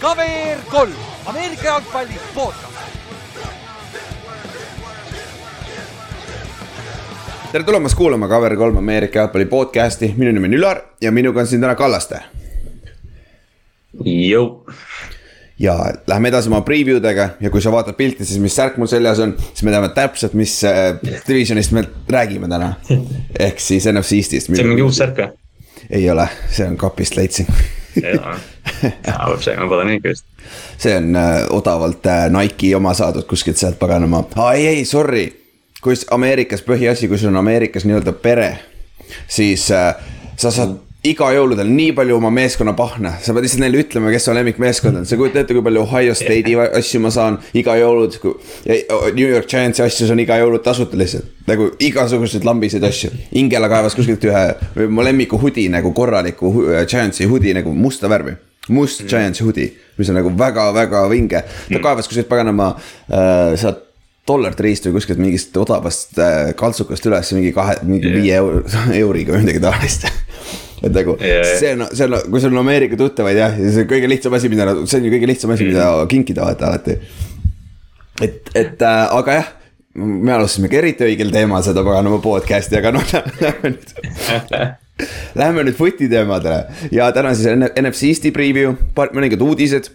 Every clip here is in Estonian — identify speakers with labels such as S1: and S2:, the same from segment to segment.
S1: KVR kolm, Ameerika jalgpalli podcast.
S2: tere tulemast kuulama Cover kolm Ameerika jalgpalli podcast'i, minu nimi on Ülar ja minuga on siin täna Kallaste.
S3: Jõu.
S2: ja läheme edasi oma preview dega ja kui sa vaatad pilti, siis mis särk mul seljas on, siis me teame täpselt, mis äh, divisionist me räägime täna. ehk siis NFC Eestist.
S3: see on mingi uus särk või?
S2: Ei ole, see on kapist leidsin
S3: jaa, võib see, ma pole näinud vist.
S2: see on äh, odavalt äh, Nike'i oma saadud kuskilt sealt paganama, aa ei, ei sorry. kui Ameerikas põhiasi, kui sul on Ameerikas nii-öelda pere, siis äh, sa saad iga jõuludel nii palju oma meeskonna pahna, sa pead lihtsalt neile ütlema, kes su lemmikmeeskond on, sa kujutad ette, kui palju Ohio State'i asju ma saan iga jõulud. New York Giantsi asju saan iga jõulud tasuta lihtsalt, nagu igasuguseid lambiseid asju. Ingela kaevas kuskilt ühe, mu lemmiku hoodie nagu korraliku Giantsi hoodie nagu musta värvi must mm. Giantsi hoodie, mis on nagu väga-väga vinge, ta mm. kaevas kuskilt paganama äh, sealt dollart riist või kuskilt mingist odavast äh, kaltsukast üles mingi kahe, mingi yeah. viie euro, euriga või midagi taolist et nagu yeah, see on, see on, kui sul on Ameerika tuttavaid jah, see on kõige lihtsam asi, mida nad, see on ju kõige lihtsam asi, mida mm. kinkida vaata alati. et, et äh, aga jah, me alustasimegi eriti õigel teemal seda paganama podcast'i, aga noh, lähme nüüd Läheme nüüd footi teemadele ja täna siis NFC Eesti preview, mõningad uudised.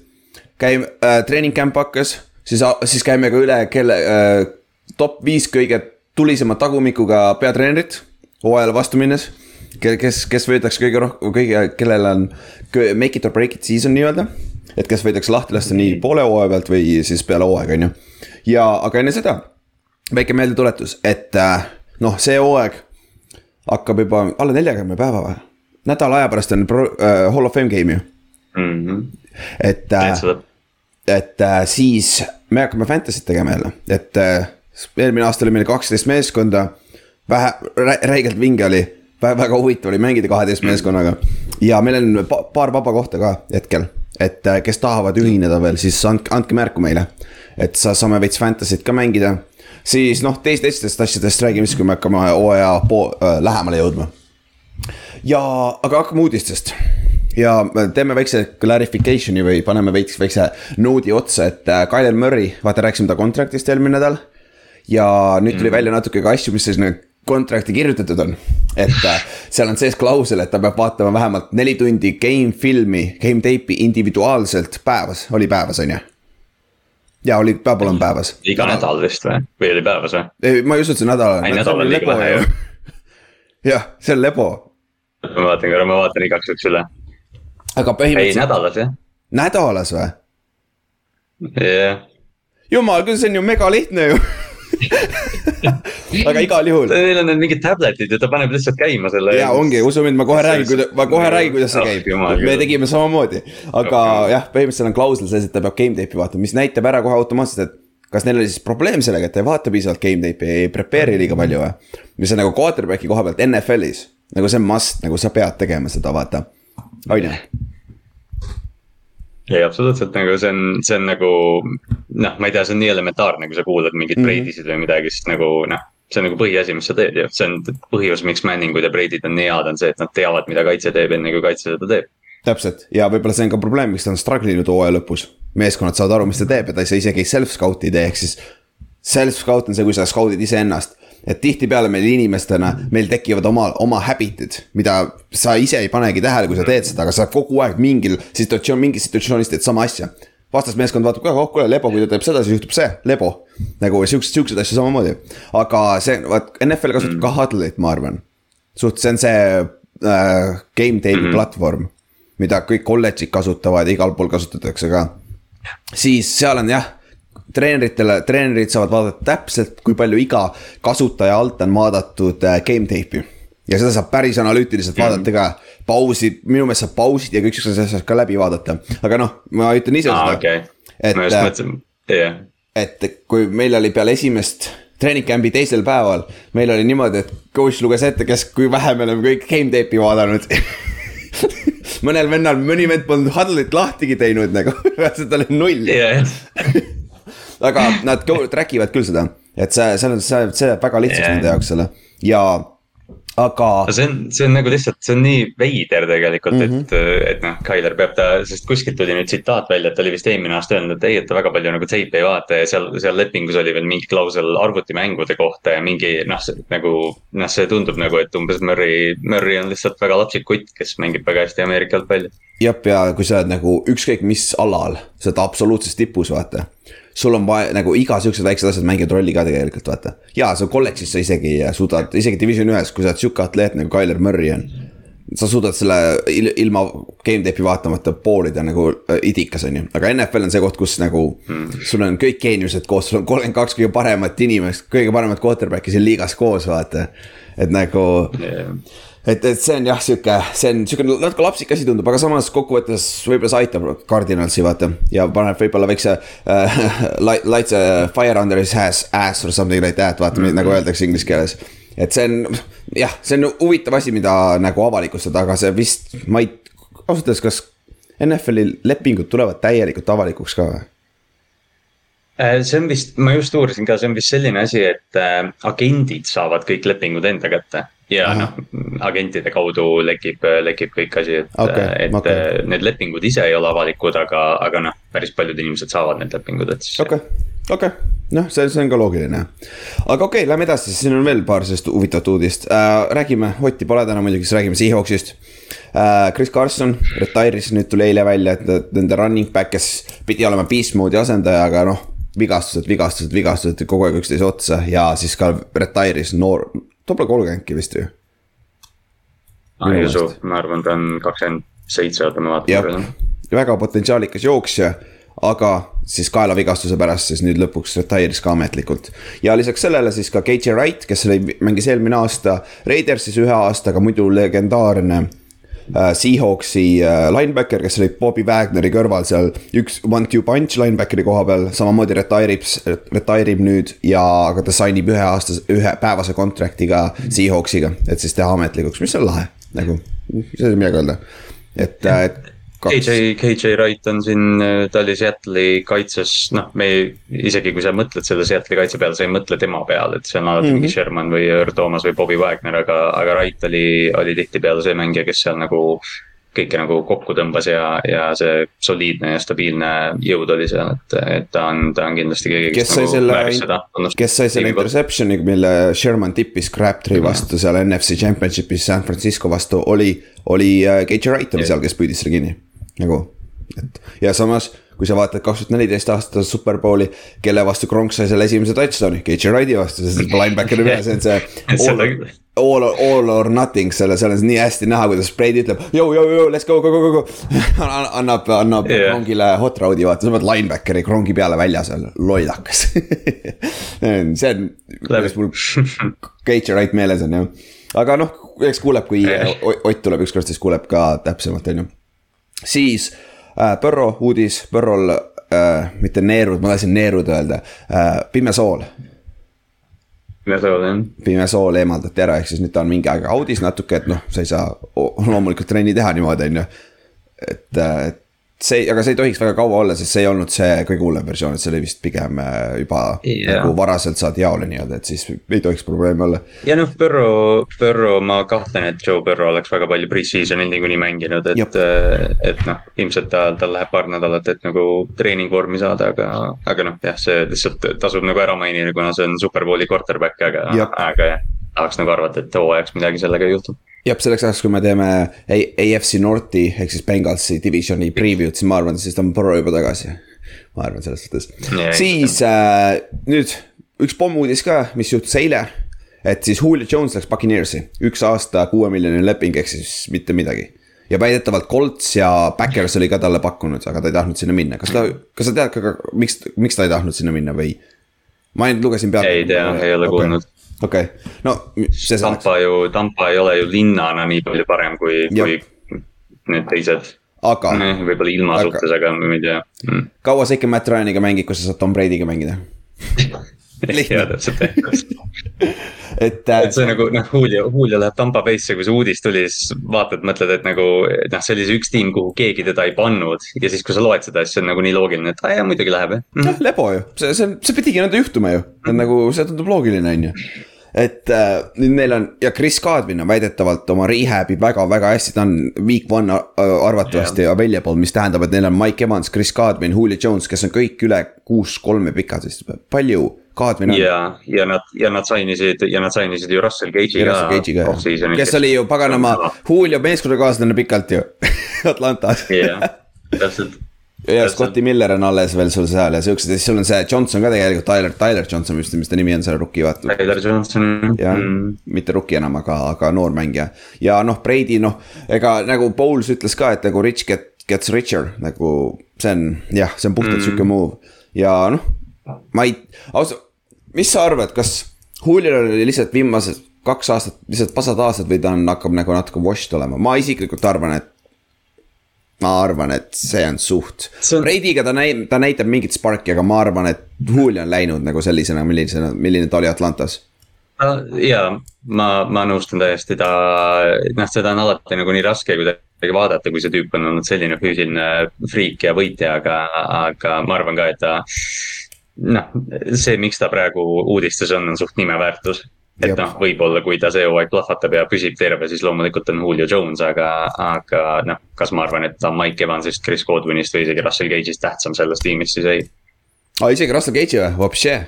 S2: käime äh,, treening camp hakkas, siis, siis käime ka üle, kelle äh, top viis kõige tulisema tagumikuga peatreenerit hooajale vastu minnes kes, kes võidaks kõige rohkem, kõige, kellel on make it or break it season nii-öelda. et kes võidaks lahti lasta nii poole hooaja pealt või siis peale hooaega, on ju. ja, aga enne seda väike meeldetuletus, et äh, noh, see hooaeg hakkab juba alla neljakümne päeva või? nädala aja pärast on pro, uh, Hall of Fame game ju
S3: mm. -hmm.
S2: et äh,, et äh, siis me hakkame Fantasy't tegema jälle, et äh, eelmine aasta oli meil kaksteist meeskonda. vähe, räigelt vinge oli väga huvitav oli mängida kaheteist meeskonnaga. ja meil on pa paar vaba kohta ka hetkel, et äh, kes tahavad ühineda veel, siis andke, andke märku meile. et sa, saame veits Fantasy't ka mängida. siis noh, teist, teistest asjadest räägime siis, kui me hakkame hooaja äh, lähemale jõudma. ja, aga hakkame uudistest ja teeme väikse clarification'i või paneme veits väikse noodi otsa, et äh, Kyle Murray, vaata rääkisime ta contract'ist eelmine nädal. ja nüüd tuli mm. välja natuke ka asju, mis siis nüüd kontrakti kirjutatud on. et äh, seal on sees klausel, et ta peab vaatama vähemalt neli tundi game filmi, game tape'i individuaalselt päevas, oli päevas, on ju? ja oli, peab olema päevas.
S3: iga nädal vist või, või oli päevas või?
S2: ei, ma ei usu, et see nädal
S3: on. ei, nädal on liiga vähe ju.
S2: jah, see on lebo.
S3: ma vaatan korra, ma vaatan igaks juhuks üle.
S2: aga põhimõtteliselt.
S3: ei, nädalas jah.
S2: nädalas või?
S3: jah yeah..
S2: jumal küll, see on ju mega lihtne ju aga igal juhul.
S3: Neil on need mingid tabletid ja ta paneb lihtsalt käima selle.
S2: ja ongi, usu mind, ma kohe räägin, kuidas, ma kohe räägin, kuidas see käib oh,. me tegime samamoodi, aga okay. jah, põhimõtteliselt on klausel sees, et ta peab game tape'i vaatama, mis näitab ära kohe automaatselt, et. kas neil oli siis probleem sellega, et ta ei vaata piisavalt game tape'i, ei prepare'i liiga palju või? mis on nagu quarterback'i koha pealt NFL-is, nagu see on must, nagu sa pead tegema seda, vaata, on ju
S3: ei, absoluutselt nagu see on, see on nagu noh, ma ei tea, see on nii elementaarne, kui sa kuulad mingeid mm -hmm. Breidisid või midagi, siis nagu noh. see on nagu põhiasi, mis sa teed ju, see on põhjus, miks Manningud ja Breidid on nii head, on see, et nad teavad, mida kaitse teeb, enne kui kaitse seda teeb.
S2: täpselt ja võib-olla see on ka probleem, miks ta on struggle inud hooaja lõpus. meeskonnad saavad aru, mis ta teeb ja ta ei saa isegi self-scout'i tee, ehk siis. Self-scout on see, kui sa scout'id iseennast et tihtipeale meil inimestena, meil tekivad oma, oma habit'id, mida sa ise ei panegi tähele, kui sa teed seda, aga sa kogu aeg mingil situatsioon, mingis situatsioonis teed sama asja. vastasmeeskond vaatab ka, oh kuule, Lebo, kui ta teeb seda, siis juhtub see, Lebo. nagu siukseid, siukseid asju samamoodi. aga see, vaat NFL kasutab ka Huddle'it, ma arvan. suht, see on see äh, game tape'i -hmm. platvorm, mida kõik kolledžid kasutavad ja igal pool kasutatakse ka. siis seal on jah treeneritele, treenerid saavad vaadata täpselt, kui palju iga kasutaja alt on vaadatud äh, game tape'i. ja seda saab päris analüütiliselt mm. vaadata ka, pausid, minu meelest saab pausid ja kõik siuksed asjad ka läbi vaadata, aga noh, ma ütlen ise
S3: ah, seda okay.. et, äh, mõtlesin, jah.
S2: et kui meil oli peale esimest treening camp'i teisel päeval, meil oli niimoodi, et coach luges ette, kes, kui vähe me oleme kõik game tape'i vaadanud mõnel vennal, mõni vend polnud huddle'it lahtigi teinud nagu, tal oli null
S3: yeah.
S2: aga nad track ivad küll seda, et see, see on, see, see jääb väga lihtsaks yeah. nende jaoks selle ja aga.
S3: see on, see on nagu lihtsalt, see on nii veider tegelikult mm, -hmm. et, et noh, Tyler peab ta, sest kuskilt tuli nüüd tsitaat välja, et ta oli vist eelmine aasta öelnud, et ei, et ta väga palju nagu teipi ei vaata ja seal, seal lepingus oli veel mingi klausel arvutimängude kohta ja mingi noh, nagu. noh, see tundub nagu, et umbes Murry, Murry on lihtsalt väga lapsik kutt, kes mängib väga hästi Ameerika jalgpalli.
S2: jah, ja kui sa oled nagu ükskõik mis alal, sa oled absoluutses tipus, vaata sul on vaja nagu iga siuksed väiksed asjad mängivad rolli ka tegelikult vaata. ja sa kolledžis sa isegi suudad, isegi division ühes, kui sa oled sihuke atleet nagu Tyler Murry on. sa suudad selle il, ilma game tape'i vaatamata poolida nagu äh, idikas on ju, aga NFL on see koht, kus nagu mm.. sul on kõik geeniused koos, sul on kolmkümmend kaks kõige paremat inimest, kõige paremat quarterback'i siin liigas koos vaata. et nagu yeah et, et see on jah, sihuke, see on sihuke natuke lapsik asi tundub, aga samas kokkuvõttes võib-olla see aitab Cardinalsi vaata. ja paneb võib-olla väikse uh, light, lights uh, fire under his ass, ass or something like that, vaata mm -hmm. nagu öeldakse inglise keeles. et see on, jah, see on huvitav asi, mida nagu avalikustada, aga see vist, ma ei, ausalt öeldes, kas NFL-i lepingud tulevad täielikult avalikuks ka või?
S3: Äh, see on vist, ma just uurisin ka, see on vist selline asi, et äh, agendid saavad kõik lepingud enda kätte ja noh, agentide kaudu lekib, lekib kõik asi, et okay,, et okay. need lepingud ise ei ole avalikud, aga, aga noh, päris paljud inimesed saavad need lepingud, et siis.
S2: okei okay., okei okay., noh, see, see on ka loogiline. aga okei okay,, lähme edasi, siin on veel paar sellist huvitavat uudist äh,, räägime, Otti pole täna muidugi, siis räägime Seahawksist äh,. Chris Carson retire'is, nüüd tuli eile välja, et nende running back, kes pidi olema beast mode'i asendaja, aga noh vigastused, vigastused, vigastused kogu aeg üksteise otsa ja siis ka retire'is noor, tubli kolmkümmendki vist ju.
S3: ei usu, ma arvan, ta on kakskümmend seitse, oota ma vaatan.
S2: väga potentsiaalikas jooksja, aga siis kaelavigastuse pärast siis nüüd lõpuks retire'is ka ametlikult. ja lisaks sellele siis ka KJ Wright, kes oli, mängis eelmine aasta Raidersis ühe aastaga, muidu legendaarne Seahawksi äh, linebacker, kes oli Bobby Wagneri kõrval seal. Üks one-two punch linebackeri koha peal, samamoodi retire ib, retire ib nüüd ja, aga ta sign ib ühe aastase, ühe päevase contract'iga Seahawksiga, et siis teha ametlikuks, mis on lahe, nagu, mis asi midagi öelda. et, äh, et
S3: KJ, KJ Wright on siin, ta oli Seattle'i kaitses, noh, me ei, isegi kui sa mõtled selle Seattle'i kaitse peale, sa ei mõtle tema peale, et see on alati mm -hmm. mingi Sherman või Earl Thomas või Bobby Wagner, aga, aga Wright oli, oli tihtipeale see mängija, kes seal nagu kõike nagu kokku tõmbas ja, ja see soliidne ja stabiilne jõud oli seal, et, et ta on, ta on kindlasti keegi,
S2: kes, kes nagu sai selle, kes sai selle interception'i, mille Sherman tippis Crabtree mhm. vastu seal NFC Championship'is San Francisco vastu, oli, oli äh, KJ Wright oli seal, kes püüdis selle kinni nagu, et ja samas kui sa vaatad kaks tuhat neliteist aasta superbowli, kelle vastu Kronk sai selle esimese touchdown'i, KJ Wrighti vastu, see linebackeri peal, see on see all, all, all or nothing, selle, seal on nii hästi näha, kuidas Brady ütleb. Yo, yo, yo, let's go, go, go, go, go. annab, annab yeah. Kronkile hot round'i vaata, sa pead linebackeri Kronki peale väljas seal, lollakas see on, kuidas mul KJ Wright meeles on jah. aga noh, eks kuuleb, kui Ott tuleb ükskord, siis kuuleb ka täpsemalt, on ju siis äh, Põrro uudis, Põrrol äh,, mitte neerud, ma tahtsin neerud öelda äh,, pime sool.
S3: pime sool jah.
S2: pime sool eemaldati ära, ehk siis nüüd ta on mingi aeg audis natuke, et noh, sa ei saa loomulikult trenni teha niimoodi, on ju. et, äh, et see, aga see ei tohiks väga kaua olla, sest see ei olnud see kõige hullem versioon, et see oli vist pigem äh, juba yeah. nagu varaselt saad jaole nii-öelda, et siis ei tohiks probleemi olla.
S3: ja noh, Burrow, Burrow, ma kahtlen, et Joe Burrow oleks väga palju pre-season'il niikuinii mänginud, et, äh, et noh, ilmselt tal, tal läheb paar nädalat, et nagu treeningvormi saada, aga, aga noh, jah, see lihtsalt tasub nagu ära mainida, kuna see on superbowli quarterback, aga, aga jah tahaks nagu arvata, et hooajaks midagi sellega ei juhtu
S2: jah, selleks ajaks, kui me teeme AFC Northi ehk siis Bengalsi divisioni preview'd, siis ma arvan, siis on Burrow juba tagasi. ma arvan selles suhtes siis äh, nüüd üks pommuudis ka, mis juhtus eile. et siis Julio Jones läks Buccaneersi, üks aasta, kuue miljoni leping, ehk siis mitte midagi. ja väidetavalt Colts ja Backers oli ka talle pakkunud, aga ta ei tahtnud sinna minna, kas ta, kas sa tead ka, miks, miks ta ei tahtnud sinna minna või? ma ainult lugesin pealt.
S3: ei tea, ei ole okay. kuulnud
S2: okei okay., no.
S3: Tampa ju, Tampa ei ole ju linnana nii palju parem kui, kui need teised.
S2: aga.
S3: võib-olla ilma aga, suhtes, aga ma ei tea mm..
S2: kaua sa ikka Matt Ryan'iga mängid, kui sa saad Tom Brady'ga mängida
S3: jaa, täpselt
S2: et äh,.
S3: et see nagu noh, Julio, Julio läheb Tampa Bay'sse, kui see uudis tuli, siis vaatad, mõtled, et nagu noh, see oli see üks tiim, kuhu keegi teda ei pannud. ja siis, kui sa loed seda, siis see on nagu nii loogiline, et aa jaa, muidugi läheb jah.
S2: Noh, lebo ju, see, see, see pidigi nõnda juhtuma ju, et nagu see tundub loogiline, on ju. Et äh, nüüd neil on ja Chris Cadwin on väidetavalt oma rehab'i väga-väga hästi, ta on week one arvatavasti yeah. available, mis tähendab, et neil on Mike Evans, Chris Cadwin, Julio Jones, kes on kõik üle kuus-kolme pikad, siis palju Cadwin on.
S3: ja, ja nad, ja nad sainisid ja nad sainisid ju Russell Cage'i
S2: ka. kes oli ju paganama Julio meeskonnakaaslane pikalt ju Atlantas.
S3: jah, täpselt
S2: ja Scotti Miller on alles veel sul seal ja siuksed ja siis sul on see Johnson ka tegelikult, Tyler, Tyler Johnson vist, mis ta nimi on, selle rookie vaata.
S3: Tyler Johnson.
S2: jah mm., mitte rookie enam, aga, aga noor mängija. ja noh, Brady noh, ega nagu Bowles ütles ka, et nagu rich get, gets richer nagu see on jah, see on puhtalt mm. sihuke move. ja noh, ma ei, ausalt, mis sa arvad, kas Julio oli lihtsalt viimased kaks aastat lihtsalt pasad aastad või ta on, hakkab nagu natuke washed olema, ma isiklikult arvan, et ma arvan, et see on suht on..., Reidiga ta näib, ta näitab mingit sparki, aga ma arvan, et Julio on läinud nagu sellisena, millisena, milline ta oli Atlantas.
S3: ja ma, ma nõustun täiesti, ta, noh, seda on alati nagu nii raske kuidagi vaadata, kui see tüüp on olnud selline füüsiline friik ja võitja, aga, aga ma arvan ka, et ta. Noh, see, miks ta praegu uudistes on, on suht nimeväärtus et noh, võib-olla kui ta see hooaeg plahvatab ja püsib terve, siis loomulikult on Julio Jones, aga, aga noh, kas ma arvan, et ta on Mike Evansist, Chris Godwinist või isegi Russell Cage'ist tähtsam selles tiimis, siis ei.
S2: aa, isegi Russell Cage'i või, vapšee.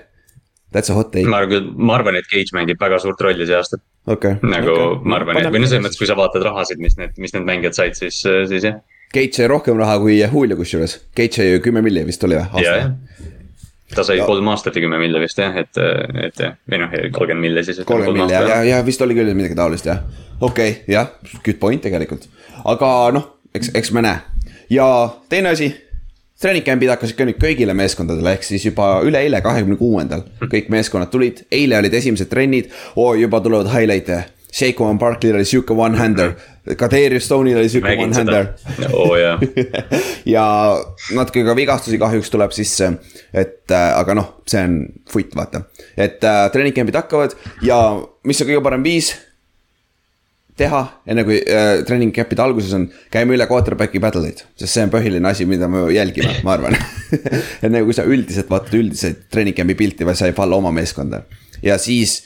S2: That's a hot take.
S3: ma arvan ma arvan, et Cage mängib väga suurt rolli see aasta
S2: okay..
S3: nagu okay. ma arvan, et või no selles mõttes, kui sa vaatad rahasid, mis need, mis need mängijad said, siis, siis jah.
S2: Cage sai rohkem raha kui Julio kusjuures, Cage sai ju kümme milli vist oli või?
S3: Ta sai ja. kolm aastat ja kümme mille vist jah, et, et või noh, kolmkümmend mille siis.
S2: kolmkümmend mille ja, ja, ja vist oli küll midagi taolist jah. okei okay,, jah, good point tegelikult. aga noh, eks, eks me näe. ja teine asi. Training camp'id hakkasid ka nüüd kõigile meeskondadele, ehk siis juba üleeile, kahekümne kuuendal kõik meeskonnad tulid, eile olid esimesed trennid oh,, juba tulevad highlight'e Shaquan Barkley'l oli sihuke one-hander, Kaderius Stone'il oli sihuke one-hander.
S3: oo jaa
S2: ja natuke ka vigastusi kahjuks tuleb sisse, et äh, aga noh, see on foot, vaata. et äh, treening camp'id hakkavad ja mis on kõige parem viis teha, enne kui äh, treening camp'ide alguses on, käime üle quarterback'i battle'id. sest see on põhiline asi, mida me jälgime, ma arvan enne kui sa üldiselt vaatad üldiseid treening camp'i pilti või sa ei falla oma meeskonda. ja siis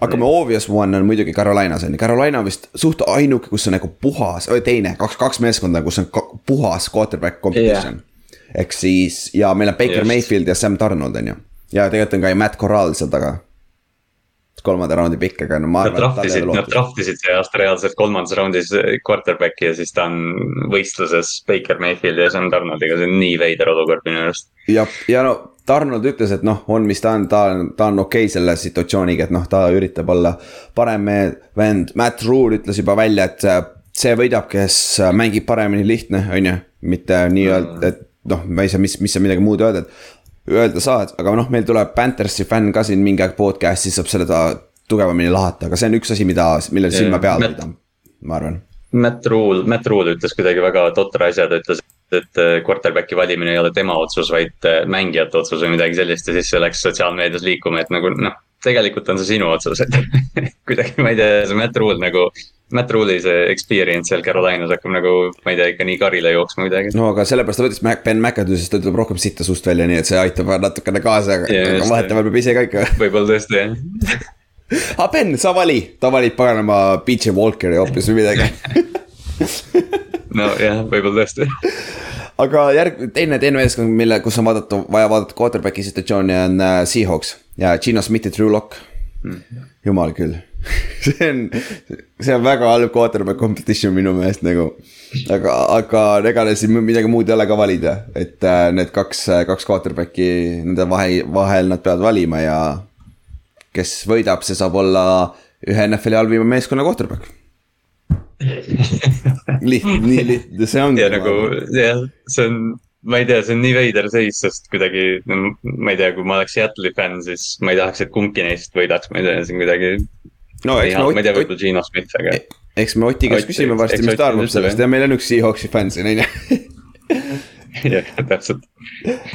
S2: hakkame obvious one on muidugi Carolinas on ju, Carolina vist suht ainuke, kus on nagu puhas, teine, kaks, kaks meeskonda, kus on puhas quarterback competition yeah.. ehk siis ja meil on Baker Just. Mayfield ja Sam Donald on ju. ja tegelikult on ka ju Matt Corral seal taga. kolmanda raundi pikk, aga no ma
S3: arvan. Nad trahvisid, nad trahvisid see aasta reaalselt kolmandas raundis quarterback'i ja siis ta on võistluses Baker Mayfield ja Sam Donaldiga, see on nii veider olukord minu arust.
S2: jah, ja no Donald ütles, et noh, on, mis ta on, ta on, ta on okei okay selle situatsiooniga, et noh, ta üritab olla parem vend. Matt Rule ütles juba välja, et see võidab, kes mängib paremini, lihtne, on ju. mitte nii-öelda, et noh, ma ei saa, mis, mis sa midagi muud öelda, et öelda saad, aga noh, meil tuleb Panthersi fänn ka siin mingi aeg podcast'i, saab seda tugevamini lahata, aga see on üks asi, mida, millele silma peal hoida, ma arvan.
S3: Matt Rule, Matt Rule ütles kuidagi väga totra asja, ta ütles, et äh, quarterback'i valimine ei ole tema otsus, vaid äh, mängijate otsus või midagi sellist ja siis see läks sotsiaalmeedias liikuma, et nagu noh. tegelikult on see sinu otsus, et kuidagi ma ei tea, see Matt Rule nagu. Matt Rule'i see experience seal Carolinas hakkab nagu, ma ei tea, ikka nii karile jooksma kuidagi.
S2: no aga sellepärast ta võttis Ben McAdoo, sest ta ütleb rohkem sitta suust välja, nii et see aitab natukene kaasa, aga, aga vahetevahel peab ise ka ikka.
S3: võib-olla tõesti jah
S2: aga Ben, sa vali, ta valib paganama PJ Walkeri hoopis või midagi
S3: nojah, võib-olla tõesti
S2: aga järg, teine, teine meeskond, mille, kus on vaadata, vaja vaadata quarterback'i situatsiooni on uh, Seahawks ja Gino Smith ja Drew Lock mm.. jumal küll see on, see on väga halb quarterback competition minu meelest nagu. aga, aga ega neil siin midagi muud ei ole ka valida, et uh, need kaks, kaks quarterback'i, nende vahe, vahel nad peavad valima ja. kes võidab, see saab olla ühe NFL-i halvima meeskonna quarterback lihtne, nii lihtne see ongi.
S3: ja nagu jah, see on, ma ei tea, see on nii veider seis, sest kuidagi ma ei tea, kui ma oleks Seattle'i fänn, siis ma ei tahaks, et kumbki neist võidaks, ma ei tea, see on kuidagi. no eks me. ma ei tea, võib-olla Gino Smith, aga.
S2: eks me Oti käest küsime varsti, mis ta arvab sellest ja meil on üks Seahawksi fänn siin on ju
S3: jah, täpselt.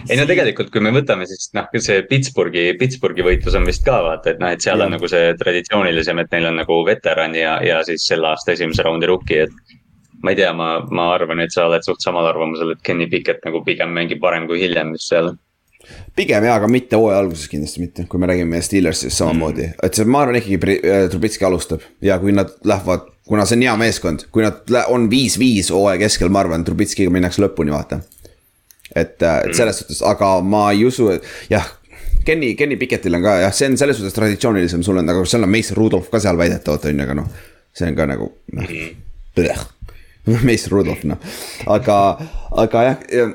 S3: ei no tegelikult, kui me võtame, siis noh, see Pittsburghi, Pittsburghi võitlus on vist ka vaata, et noh, et seal ja. on nagu see traditsioonilisem, et neil on nagu veteran ja, ja siis selle aasta esimese raundi rookie, et. Ma ei tea, ma, ma arvan, et sa oled suht samal arvamusel, et Kenny Pickett nagu pigem mängib varem kui hiljem vist seal
S2: pigem jaa, aga mitte hooaja alguses kindlasti mitte, kui me räägime Steelersist samamoodi mm., et see, ma arvan ikkagi äh, Trubitski alustab ja kui nad lähevad, kuna see on hea meeskond, kui nad on viis-viis hooaja keskel, ma arvan, Trubitskiga minnakse lõpuni, vaata. et, äh, et selles suhtes, aga ma ei usu, et jah. Kenny, Kenny Pikettil on ka jah, see on selles suhtes traditsioonilisem, sul on nagu, seal on Mason Rudolph ka seal väidetavalt on ju, aga noh. see on ka nagu noh, mhm. Mason Rudolph noh, aga, aga jah ja,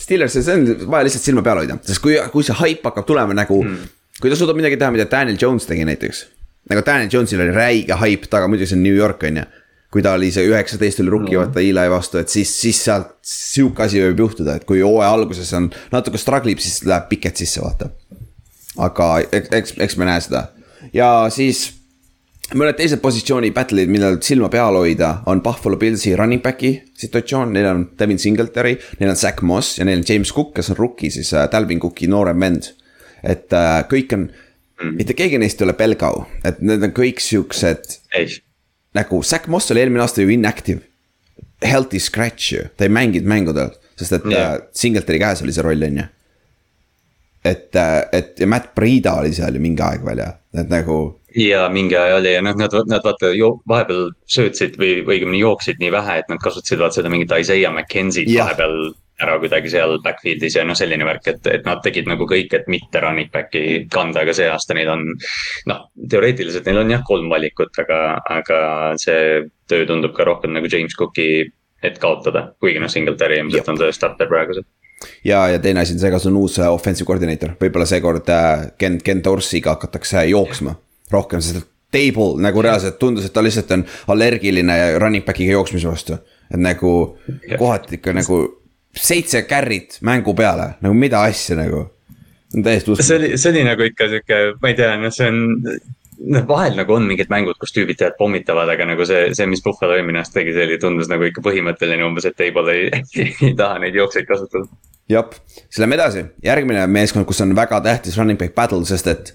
S2: Steelers, see on vaja lihtsalt silma peal hoida, sest kui, kui see hype hakkab tulema nagu mm., kui ta suudab midagi teha, mida Daniel Jones tegi näiteks. nagu Daniel Jones'il oli räige hype taga, muidugi see on New York on ju. kui ta oli see üheksateist oli rookie no. vaata Eli vastu, et siis, siis sealt sihuke asi võib juhtuda, et kui hooaja alguses on natuke struggle ib, siis läheb piket sisse, vaata. aga eks, eks me näe seda ja siis mõned teised positsiooni battle'id, millel silma peal hoida, on Buffalo Pillsi running back'i situatsioon, neil on Devin Singletary, neil on Zack Moss ja neil on James Cook, kes on rookie siis äh, Dalvin Cooki noorem vend. et äh, kõik on, mm. mitte keegi neist ei ole pelgau, et need on kõik siuksed. nagu Zack Moss oli eelmine aasta ju inactive. Healthy scratch ju, ta ei mänginud mängudel, sest et yeah. äh, Singletary käes oli see roll, on ju et, äh, et ja Matt Breida oli seal ju mingi aeg veel ja, et nagu
S3: ja mingi aja oli ja noh, nad, nad vaata vahepeal söötsid või, õigemini jooksid nii vähe, et nad kasutasid vaata seda mingit Isaiah McKenzie't vahepeal ära kuidagi seal backfield'is ja noh, selline värk, et, et nad tegid nagu kõik, et mitte running back'i kanda, aga see aasta neil on. noh, teoreetiliselt neil on jah kolm valikut, aga, aga see töö tundub ka rohkem nagu James Cooki, et kaotada, kuigi noh, Singletary ilmselt on see starter praegusel.
S2: Ja, ja teine asi on see, kas on uus äh, offensive koordineeter, võib-olla seekord äh, Ken, Ken Dorsiga hakatakse jooksma rohkem, sest Table nagu reaalselt tundus, et ta lihtsalt on allergiline running back'iga jooksmise vastu. et nagu kohati ikka nagu seitse carry't mängu peale, nagu mida asja nagu. täiesti
S3: uskumatu. see oli, see oli nagu ikka sihuke, ma ei tea, noh, see on noh, vahel nagu on mingid mängud, kus tüübid teevad pommitavad, aga nagu see, see, mis Buffalo eelmine aasta tegi, see oli, tundus nagu ikka põhimõtteline umbes, et Table ei, ei taha neid jookseid kasutada.
S2: jah, siis lähme edasi, järgmine meeskond, kus on väga tähtis running back battle, sest et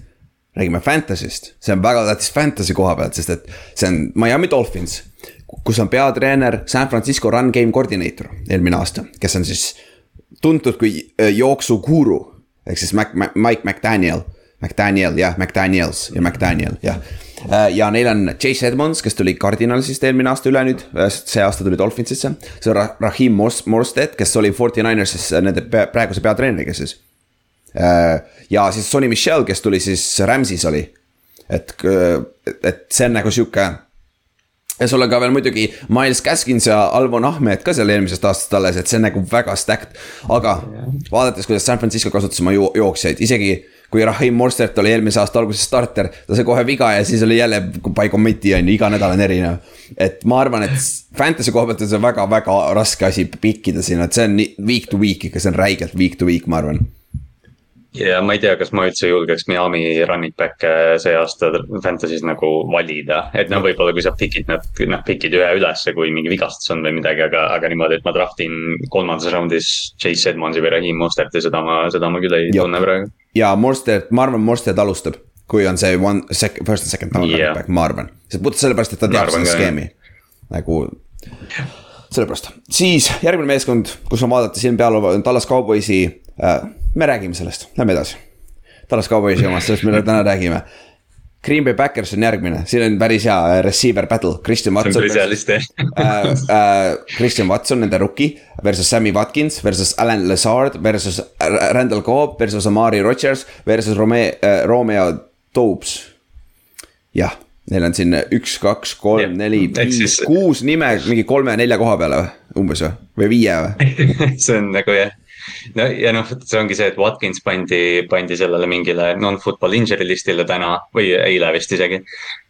S2: räägime Fantasy'st, see on väga tähtis Fantasy koha pealt, sest et see on Miami Dolphins. kus on peatreener San Francisco run game coordinator eelmine aasta, kes on siis tuntud kui äh, jooksukuru. ehk siis Mac, Mac, Mike McDaniel, McDaniel jah, McDaniels ja McDaniel jah. Äh, ja neil on Chase Edmonds, kes tuli Cardinalsist eelmine aasta üle nüüd, äh, see aasta tuli Dolphinsisse. see on Rahim Morstead, kes oli Forty Ninersis nende praeguse peatreeneriga siis ja siis Sonny Michel, kes tuli siis Rams'is oli. et, et see on nagu sihuke. ja sul on ka veel muidugi Miles Gaskins ja Alvon Ahmed ka seal eelmisest aastast alles, et see on nagu väga stacked. aga vaadates, kuidas San Francisco kasutas oma jo jooksjaid, isegi kui Rahim Morstert oli eelmise aasta alguses starter, ta sai kohe viga ja siis oli jälle by committee on ju, iga nädal on erinev. et ma arvan, et fantasy koha pealt on see väga-väga raske asi pikkida siin, et see on week to week ikka, see on räigelt week to week, ma arvan
S3: ja ma ei tea, kas ma üldse julgeks Miami running back'e see aasta Fantasy's nagu valida, et noh, võib-olla kui sa pikid nad, noh pikid ühe ülesse, kui mingi vigastus on või midagi, aga, aga niimoodi, et ma draftin kolmandas raundis Chase Edmondsi või Raheem Mosterti, seda ma, seda ma küll ei ja. tunne praegu.
S2: ja Mostert, ma arvan, Mostert alustab, kui on see one, sec-, first and second down yeah. running back, ma arvan. see puhtalt sellepärast, et ta teab seda skeemi, nagu sellepärast, siis järgmine meeskond, kus on vaadata silm peal, on Tallas Cowboysi äh, me räägime sellest, lähme edasi. Tallas Cowboysi omast, sellest me täna räägime. Green Bay Backers on järgmine, siin on päris hea äh, receiver battle, Christian Watson. äh, äh, Christian Watson, nende rookie versus Sammy Watkins versus Alan Lazard versus Randall Cobb versus Amari Rodgers versus Rome- äh,, Romeo Dobbs. jah, neil on siin üks, kaks, kolm, neli, viis, kuus nime mingi kolme-nelja koha peale või, umbes või, või viie või
S3: see on nagu jah no ja noh, see ongi see, et Watkins pandi, pandi sellele mingile non-football injury list'ile täna või eile vist isegi.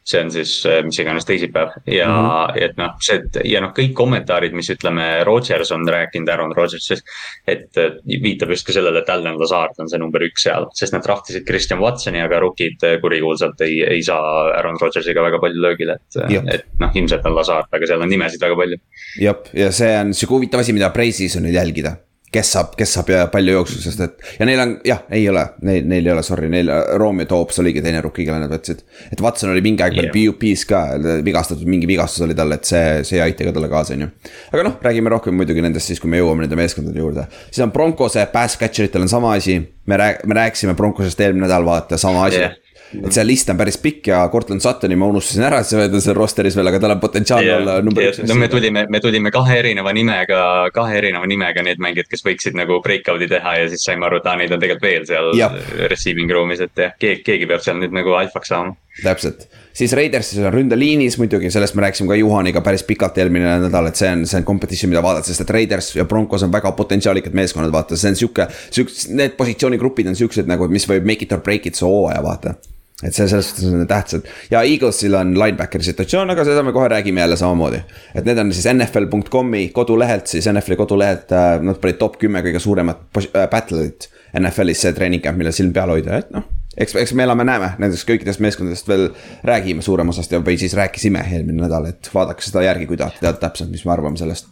S3: see on siis mis iganes teisipäev ja mm, -hmm. et noh, see ja noh, kõik kommentaarid, mis ütleme, Rodgers on rääkinud, Aaron Rodgersist. et viitab justkui sellele, et Allan Lazard on see number üks seal, sest nad draftisid Christian Watsoni, aga rookid kurikuulsalt ei, ei saa Aaron Rodgersiga väga palju löögile, et, et noh, ilmselt on Lazard, aga seal on nimesid väga palju.
S2: jah, ja see on sihuke huvitav asi, mida Precis on nüüd jälgida kes saab, kes saab ja palju jooksu, sest et ja neil on jah, ei ole, neil, neil ei ole, sorry, neil Romeo Toops oligi teine rookie, kelle nad võtsid. et Watson oli mingi aeg veel yeah. PUP-s ka vigastatud, mingi vigastus oli tal, et see, see ei aita ka talle kaasa, on ju. aga noh, räägime rohkem muidugi nendest siis, kui me jõuame nende meeskondade juurde. siis on Broncose, pass catcher itel on sama asi, me rääk-, me rääkisime Broncosest eelmine nädal, vaata, sama asi yeah et see list on päris pikk ja Cortland Suttoni ma unustasin ära, et see on seal roster'is veel, aga tal on potentsiaal olla number
S3: üks. no me tulime, me tulime kahe erineva nimega, kahe erineva nimega need mängijad, kes võiksid nagu breakout'i teha ja siis saime aru, et aa, neid on tegelikult veel seal ja. receiving room'is, et jah, keegi, keegi peab seal nüüd nagu alfaks saama.
S2: täpselt, siis Raidersis on ründeliinis muidugi, sellest me rääkisime ka Juhaniga päris pikalt eelmine nädal, et see on, see on competition, mida vaadata, sest et Raiders ja Broncos on väga potentsiaalikad meeskonnad, vaata, see on sihuke, siukse, need positsioonigrupid on siuksed nagu, mis võib make it or break it see hooaja, vaata et see selles suhtes on tähtsad ja Eaglesil on linebackeri situatsioon, aga seda me kohe räägime jälle samamoodi. et need on siis NFL.com'i kodulehelt, siis NFL-i kodulehelt, äh, nad panid top kümme kõige suuremat äh, battle'it NFL-is see treening camp, millel silm peal hoida, et noh. eks, eks me elame-näeme, nendest kõikidest meeskondadest veel räägime suurem osast ja, või siis rääkisime eelmine nädal, et vaadake seda järgi, kui tahate teada täpselt, mis me arvame sellest.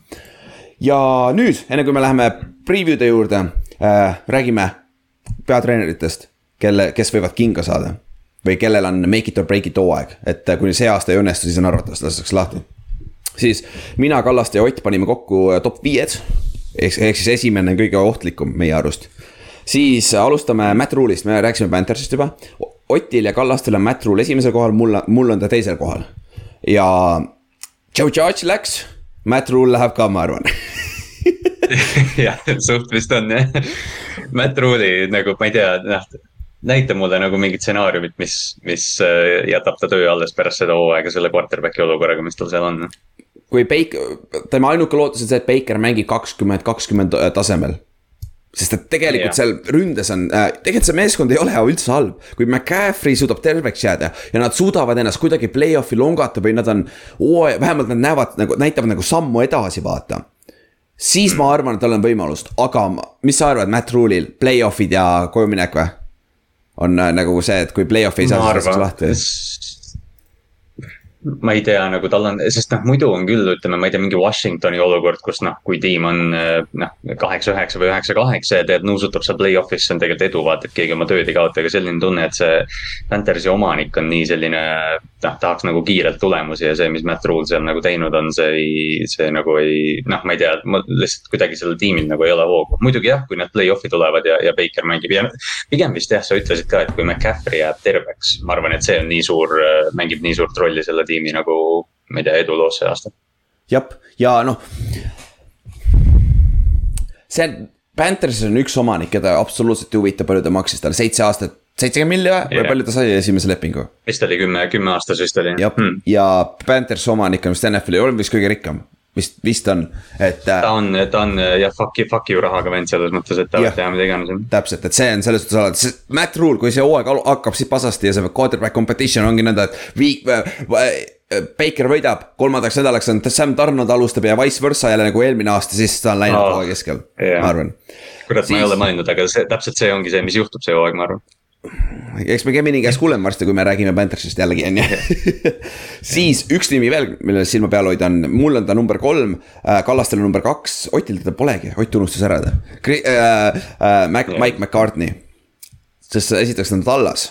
S2: ja nüüd, enne kui me läheme preview'de juurde äh,, räägime peatreeneritest, kelle, kes võivad kinga saada või kellel on make it or break it hooaeg, et äh, kuni see aasta ei õnnestu, siis on arvatavasti lastakse lahti. siis mina, Kallaste ja Ott panime kokku äh, top viied. ehk, ehk siis esimene kõige ohtlikum meie arust. siis alustame Matt Rule'ist, me rääkisime Panthersist juba. Otil ja Kallastel on Matt Rule esimesel kohal, mul, mul on ta teisel kohal. ja Joe Judge läks, Matt Rule läheb ka, ma arvan
S3: jah, suht vist on jah. Matt Rule'i nagu ma ei tea, noh näita mulle nagu mingit stsenaariumit, mis, mis äh, jätab ta töö alles pärast seda hooaega selle quarterback'i olukorraga, mis tal seal on.
S2: kui Baker, tema ainuke lootus on see, et Baker mängib kakskümmend, kakskümmend äh, tasemel sest et tegelikult yeah. seal ründes on äh,, tegelikult see meeskond ei ole üldse halb. kui McCaffrey suudab terveks jääda ja nad suudavad ennast kuidagi play-off'i longata või nad on, vähemalt nad näevad nagu, näitavad nagu sammu edasi, vaata. siis ma arvan, et tal on võimalust, aga mis sa arvad Matt Rule'il, play-off'id ja kojuminek või? On äh, nagu see, et kui play-off ei saa, siis lastakse lahti
S3: ma ei tea, nagu tal on, sest noh, muidu on küll, ütleme, ma ei tea, mingi Washingtoni olukord, kus noh, kui tiim on noh, kaheksa, üheksa või üheksa, kaheksa ja tead, nuusutab seal play-off'is, see on tegelikult edu, vaata, et keegi oma tööd ei kaota, aga selline tunne, et see. Panthersi omanik on nii selline, noh, tahaks nagu kiirelt tulemusi ja see, mis Matt Rule seal nagu teinud on, see ei, see nagu ei, noh, ma ei tea, ma lihtsalt kuidagi sellel tiimil nagu ei ole hoogu. muidugi jah, kui nad play-off'i tulevad ja, ja Baker mängib ja pigem vist jah, sa ütlesid ka, et kui McCaffrey jääb terveks, ma arvan, et see on nii suur, mängib nii suurt rolli selle tiimi tiimi nagu, ma ei tea, eduloos see aasta.
S2: jah, ja noh. see on, Panthersis on üks omanik, keda absoluutselt ei huvita, palju ta maksis talle, seitse aastat seitsekümmend milli või yeah., palju ta sai esimese lepingu?
S3: vist oli kümme, kümme aastas vist oli.
S2: jah hmm., ja Panthers omanik on vist NFL-i, on vist kõige rikkam vist, vist on, et.
S3: Äh, ta on, ta on jah, fuck fuck you rahaga vend selles mõttes, et ta võib teha mida iganes.
S2: täpselt, et see on selles suhtes alati, sest Matt Rule, kui see hooaeg hakkab siit pasasti ja see quarterback competition ongi nõnda, et viik äh,. Baker võidab, kolmandaks nädalaks on Sam Donald alustab ja vice versa jälle nagu eelmine aasta, siis ta on läinud oh, hooaja keskel yeah., ma arvan.
S3: kurat siis..., ma ei ole mõelnud, aga see täpselt see ongi see, mis juhtub see hooaeg, ma arvan
S2: eks me Kevini käest kuuleme varsti, kui me räägime Panthersist jällegi on ju. siis üks nimi veel, millele silma peal hoida on, mul on ta number kolm äh,, Kallastel on number kaks, Otil teda polegi, Ott unustas ära ta. Äh,. Äh, Mac, Mike McCartney, sest esiteks ta on tallas.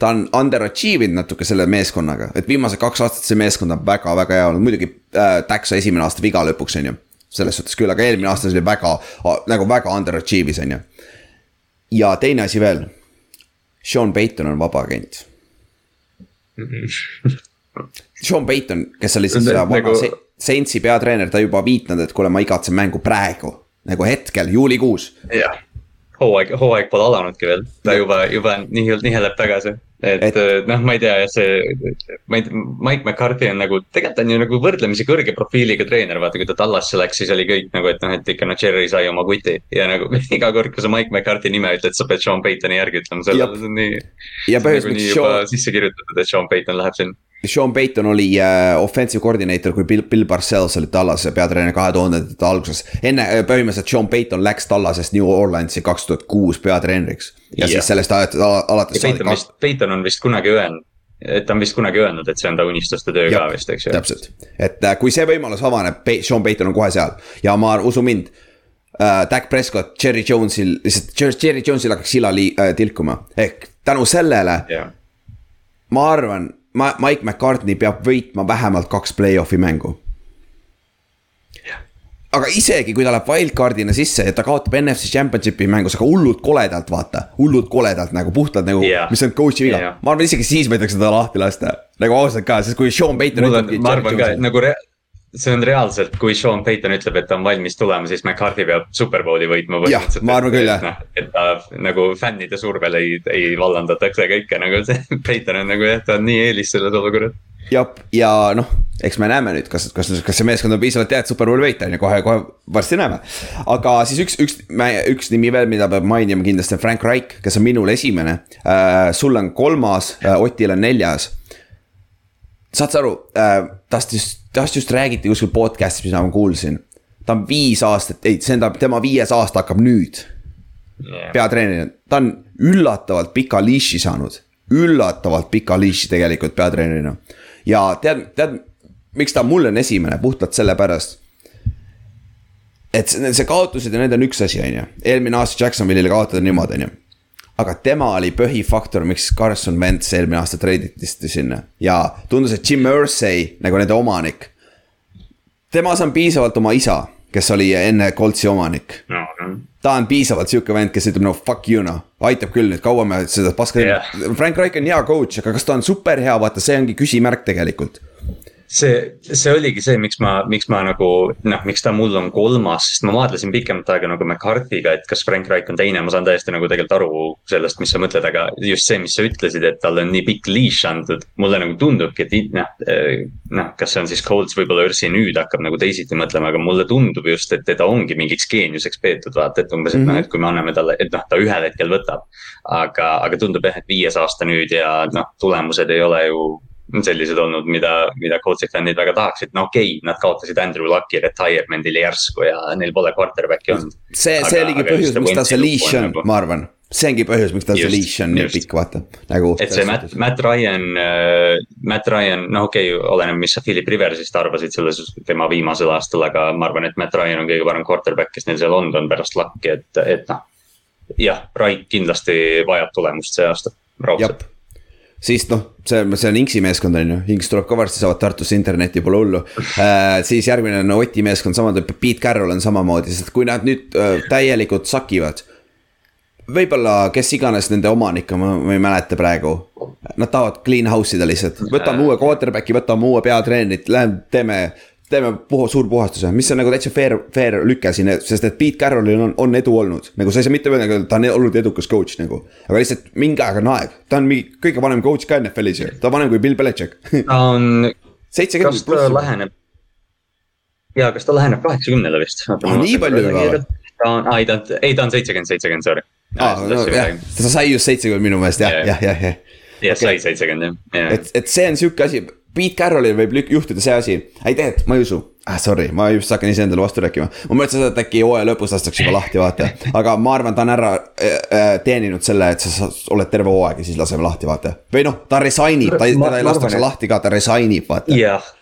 S2: Ta on underachieve inud natuke selle meeskonnaga, et viimased kaks aastat see meeskond on väga-väga hea olnud, muidugi äh, Taxa esimene aasta viga lõpuks, on ju. selles suhtes küll, aga eelmine aasta see oli väga, nagu väga underachieve'is, on ju. ja teine asi veel Sean Payton on vaba agent. Sean Payton, kes oli siis vaba nagu... Saintsi peatreener, ta juba viitanud, et kuule, ma igatsen mängu praegu, nagu hetkel, juulikuus.
S3: jah, hooaeg, hooaeg pole alanudki veel, ta juba, juba niheleb, niheleb tagasi et, et äh, noh, ma ei tea jah, see, ma ei tea, Mike McCarthy on nagu, tegelikult on ju nagu võrdlemisi kõrge profiiliga treener, vaata kui ta Tallasse läks, siis oli kõik nagu, et noh, et ikka noh, Cherry sai oma kuti. ja nagu iga kord, kui sa Mike McCarthy nime ütled, sa pead Sean Paytoni järgi ütlema, see on nii. ja nagu Sean. sisse kirjutatud, et Sean Payton läheb sinna
S2: Sean Payton oli uh, offensive coordinator, kui Bill, Bill Parcells oli Tallase peatreener kahe tuhandendate alguses. enne uh, põhimõtteliselt Sean Payton läks Tallasest New Orleansi kaks tuhat kuus peatreeneriks. ja yeah. siis sellest alates, alates.
S3: Payton vist, Payton on vist kunagi öelnud et ta on vist kunagi öelnud, et see on ta unistuste töö ka vist, eks ju.
S2: täpselt, et uh, kui see võimalus avaneb, Sean Payton on kohe seal ja ma, usu mind äh, Dak Prescott, Cherry Jones'il, lihtsalt Cherry Jones'il hakkaks sila lii- äh,, tilkuma. ehk tänu sellele
S3: jah,
S2: ma arvan, ma, Mike McCartney peab võitma vähemalt kaks play-off'i mängu. aga isegi kui ta läheb wildcard'ina sisse ja ta kaotab NFC Championshipi mängus, aga hullult koledalt, vaata, hullult koledalt nagu puhtalt nagu
S3: Jah.
S2: mis on coach'i viga
S3: Jah.
S2: ma arvan isegi siis võidakse teda lahti lasta, nagu ausalt ka, sest kui Sean Payton
S3: ma arvan ka, et nagu rea- see on reaalselt, kui Sean Payton ütleb, et ta on valmis tulema, siis McCarthy peab superbowli võitma.
S2: Jah, ma arvan küll, jah.
S3: et ta nagu fännide survel ei, ei vallandatakse kõike nagu see, Payton on nagu jah, ta on nii eelis selles olukorras.
S2: jah, ja noh, eks me näeme nüüd, kas, kas, kas see meeskond on piisavalt hea, et superbowli võita on ju, kohe, kohe varsti näeme. aga siis üks, üks, üks nimi veel, mida peab mainima kindlasti on Frank Reich, kes on minul esimene äh,. sul on kolmas äh,, Otil on neljas. saad sa aru äh,, tast just, tast just räägiti kuskil podcast'is, mida ma kuulsin. ta on viis aastat, ei, see tähendab, tema viies aasta hakkab nüüd peatreenerina, ta on üllatavalt pika liiši saanud, üllatavalt pika liiši tegelikult peatreenerina. ja tead, tead, miks ta mul on esimene, puhtalt sellepärast. et see, see kaotused ja need on üks asi, on ju, eelmine aasta Jacksonville'ile kaotada niimoodi, on ju aga tema oli põhifaktor, miks Carson Wentz eelmine aasta treiditi sinna ja tundus, et Jim Irsay nagu nende omanik. temas on piisavalt oma isa, kes oli enne Coltsi omanik
S3: no, no.
S2: ta on piisavalt sihuke vend, kes ütleb no fuck you noh, aitab küll nüüd, kaua me seda paska yeah.. Frank Reich on hea coach, aga kas ta on super hea, vaata, see ongi küsimärk tegelikult.
S3: see, see oligi see, miks ma, miks ma nagu noh, miks ta mul on kolmas, sest ma maadlesin pikemat aega nagu McCarthy'ga, et kas Frank Reich on teine, ma saan täiesti nagu tegelikult aru sellest, mis sa mõtled, aga just see, mis sa ütlesid, et talle on nii pikk leash antud. mulle nagu tundubki, et noh, noh, kas see on siis Colts, võib-olla Ursi nüüd hakkab nagu teisiti mõtlema, aga mulle tundub just, et teda ongi mingiks geeniuseks peetud, vaata, et umbes, et
S2: Mhm.
S3: noh, et kui me anname talle, et noh, ta ühel hetkel võtab. aga, aga tundub jah, et viies aasta nüüd ja noh, tulemused ei ole ju sellised olnud, mida, mida Coltsi fännid väga tahaksid, no okei okay,, nad kaotasid Andrew Lucki retirement'ile järsku ja neil pole quarterback'i olnud.
S2: see, see oligi põhjus
S3: see
S2: miks tal see
S3: Wentzi
S2: leash
S3: on
S2: on
S3: nagu-,
S2: ma arvan. see ongi põhjus, miks tal see leash on nii pikk, vaata, nagu.
S3: et see Matt, Matt Ryan äh,, Matt Ryan, noh, okei okay,, oleneb, mis sa Philip Riversist arvasid selles, tema viimasel aastal, aga ma arvan, et Matt Ryan on kõige parem quarterback, kes neil seal olnud on pärast Lucki, et, et noh. jah, Wright kindlasti vajab tulemust see aasta, raudselt.
S2: Siis noh, see, see on Inksi meeskond on ju, Inks tuleb ka varsti, saavad Tartusse internetti, pole hullu äh,. siis järgmine on Oti meeskond, sama, Pete Carroll on samamoodi, sest kui nad nüüd äh, täielikult sakivad. võib-olla kes iganes nende omanik on, ma ei mäleta praegu. Nad tahavad clean house ida lihtsalt, võtame uue quarterback'i, võtame uue peatreenerit, läheme teeme. Teeme puha, suur puhastuse, mis on nagu täitsa fair, fair lüke siin, sest et Pete Carrollil on, on edu olnud. nagu sa ei saa mitte öelda, et ta on olnud edukas coach nagu. aga lihtsalt mingi aeg on aeg, ta on mingi kõige vanem coach ka NFL-is ju, ta on vanem kui Bill Belichik.
S3: ta on,
S2: seitsekümmend
S3: ta
S2: pluss.
S3: läheneb? ja kas ta läheneb kaheksakümnele vist?
S2: Nii palju juba või?
S3: ta on, ei ta on, ei ta on seitsekümmend, seitsekümmend, sorry.
S2: aa, jah, ta sai just seitsekümmend minu meelest jah,
S3: Jah.
S2: jah, jah, jah.
S3: sai seitsekümmend jah.
S2: et, et see on sihuke asi, Pete Carrollil võib juhtuda see asi, ei tegelikult ma ei usu ah,. Sorry, ma just hakkan iseendale vastu rääkima, ma mõtlesin seda, et äkki hooaja lõpus lastakse juba lahti, vaata. aga ma arvan, ta on ära äh, äh, teeninud selle, et sa oled terve hooaeg ja siis laseme lahti, vaata. või noh, ta resign ib, ta teda ei lastakse lahti ka, ta resign ib, vaata.
S3: jah,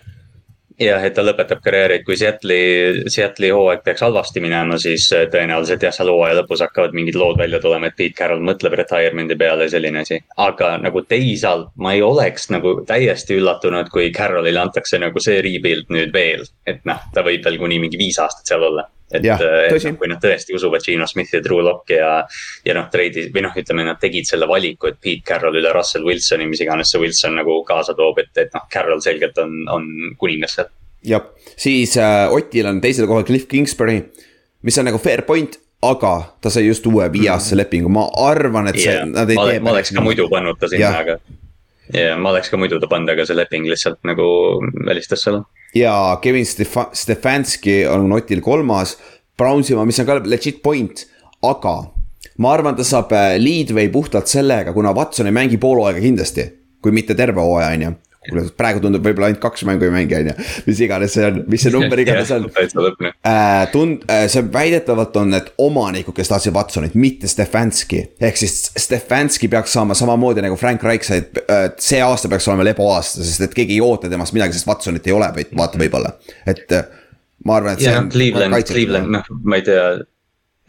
S3: jah, et ta lõpetab karjääri, et kui Seattle'i, Seattle'i hooaeg peaks halvasti minema, siis äh, tõenäoliselt jah, seal hooaja lõpus hakkavad mingid lood välja tulema, et Pete Carroll mõtleb retirement'i peale selline asi. aga nagu teisalt ma ei oleks nagu täiesti üllatunud, kui Carrollile antakse nagu see rebuild nüüd veel, et noh, ta võib veel kuni mingi viis aastat seal olla. et,
S2: Jah,
S3: et noh, kui nad tõesti usuvad Gino Smithi ja Drew Locke'i ja, ja noh, treidi või noh, ütleme, nad tegid selle valiku, et Pete Carroll üle Russell Wilsoni, mis iganes see Wilson nagu kaasa toob, et, et noh, Carroll selgelt on, on kuningas seal.
S2: jah, siis äh, Otil on teisel kohal Cliff Kingsbury, mis on nagu fair point, aga ta sai just uue viieaastase lepingu, ma arvan, et see
S3: Yeah.
S2: nad ei
S3: ma,
S2: tee.
S3: ma oleks ka muidu pannud ta sinna aga. ja ma oleks ka muidu ta pannud, aga see leping lihtsalt nagu välistas selle.
S2: Ja Kevin Stefa- Stefanski on Otil kolmas, Brownsimaa, mis on ka legit point, aga ma arvan, ta saab äh, leadway puhtalt sellega, kuna Watson ei mängi pool hooaega kindlasti, kui mitte terve hooaja, on ju. kuule, praegu tundub võib-olla ainult kaks mängu ei mängi, on ju, mis iganes see on, mis see number iganes on. äh, tund- äh,, see väidetavalt on need omanikud, kes tahtsid Watsonit, mitte Stefanski. ehk siis Stefanski peaks saama samamoodi nagu Frank Reich sai, et see aasta peaks olema leboaasta, sest et keegi ei oota temast midagi, sest Watsonit ei ole, vaid vaata võib-olla, et äh, ma arvan, et see
S3: ja
S2: on
S3: Cleveland, Cleveland, noh, ma ei tea.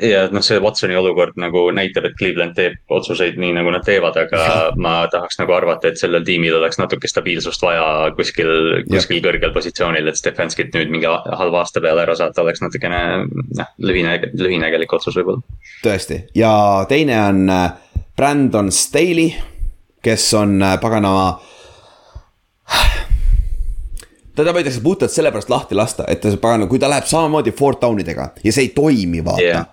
S3: Ja noh, see Watsoni olukord nagu näitab, et Cleveland teeb otsuseid nii, nagu nad teevad, aga ja. ma tahaks nagu arvata, et sellel tiimil oleks natuke stabiilsust vaja kuskil, kuskil ja. kõrgel positsioonil, et Stefanskit nüüd mingi halva aasta peale ära saata, oleks natukene noh, lühine, lühinägelik otsus võib-olla.
S2: tõesti ja teine on äh, Brandon Staley, kes on äh, paganama teda võidakse puhtalt sellepärast lahti lasta, et ta pagan, kui ta läheb samamoodi four down idega ja see ei toimi, vaata yeah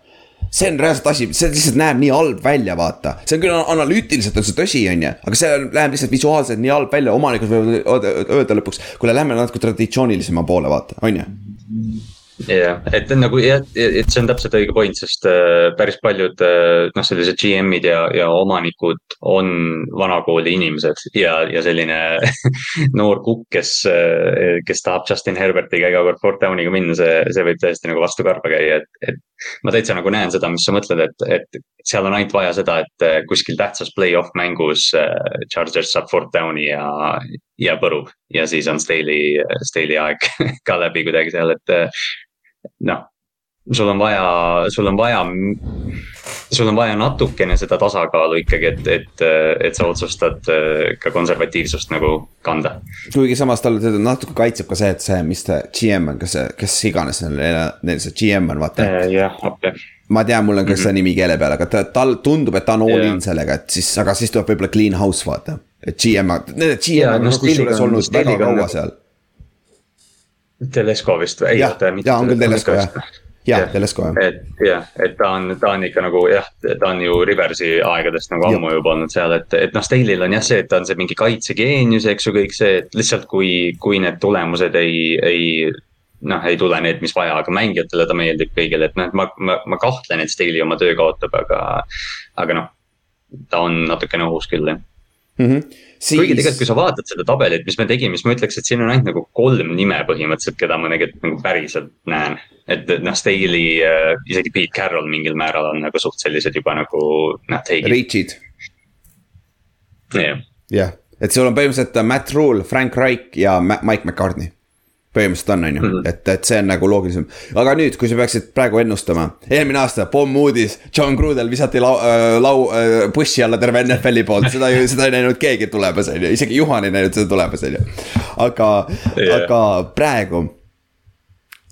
S2: see on reaalselt asi, see lihtsalt näeb nii halb välja, vaata. see on küll analüütiliselt on see tõsi, on ju, aga see läheb lihtsalt visuaalselt nii halb välja, omanikud võivad öelda lõpuks. kuule, lähme natuke traditsioonilisema poole, vaata, on ju
S3: jah, et nagu jah, et see on täpselt õige point, sest äh, päris paljud äh, noh, sellised GM-id ja, ja omanikud on vanakooli inimesed ja, ja selline noor kukk, kes, äh, kes tahab Justin Herbertiga iga kord fourth down'iga minna, see, see võib täiesti nagu vastu karva käia, et, et. Ma täitsa nagu näen seda, mis sa mõtled, et, et seal on ainult vaja seda, et kuskil tähtsas play-off mängus Chargers saab fourth down'i ja, ja põrub. ja siis on Staley, Staley aeg ka läbi kuidagi seal, et noh, sul on vaja, sul on vaja, sul on vaja natukene seda tasakaalu ikkagi, et, et, et sa otsustad äh, ka konservatiivsust nagu kanda.
S2: kuigi samas tal teda natuke kaitseb ka see, et see, mis ta GM on, kas see, kes iganes neil see GM on, vaata.
S3: Äh, jah, okei
S2: ma tean, mul on ka mm -hmm. see nimi keele peal, aga ta, tal tundub, et ta on all yeah. in sellega, et siis, aga siis tuleb võib-olla clean house vaata. et GM, need GM on no, kusjuures olnud väga kaua nagu seal
S3: Telesko vist või?
S2: jah, ja on küll Telesko jah jah, Telesko jah.
S3: et jah, et ta on, ta on ikka nagu jah, ta on ju Riversi aegadest nagu ammu juba olnud seal, et, et noh, Stalil on jah see, et ta on see mingi kaitsegeenius, eks ju, kõik see, et lihtsalt kui, kui need tulemused ei, ei. noh, ei tule need, mis vaja, aga mängijatele ta meeldib kõigile, et noh, ma, ma, ma kahtlen, et Stali oma töö kaotab, aga, aga noh. ta on natukene ohus küll jah
S2: mm. -hmm
S3: siis.... kuigi tegelikult, kui sa vaatad seda tabelit, mis me tegime, siis ma ütleks, et siin on ainult nagu kolm nime põhimõtteliselt, keda ma tegelikult nagu päriselt näen. et noh, Staley äh,, isegi Pete Carroll mingil määral on nagu suht sellised juba nagu noh.
S2: Reach'id.
S3: jah.
S2: jah, et sul on põhimõtteliselt Matt Rule, Frank Reich ja Mike McCartney põhimõtteliselt on, on ju, mhm. et, et see on nagu loogilisem. aga nüüd, kui sa peaksid praegu ennustama, eelmine aasta pommuudis, John Grudel visati lau, äh, lau äh,, bussi alla terve NFL-i poolt, seda ju, seda ei näinud keegi tulemas, on ju, isegi Juhan ei näinud seda tulemas, on ju. aga yeah., aga praegu.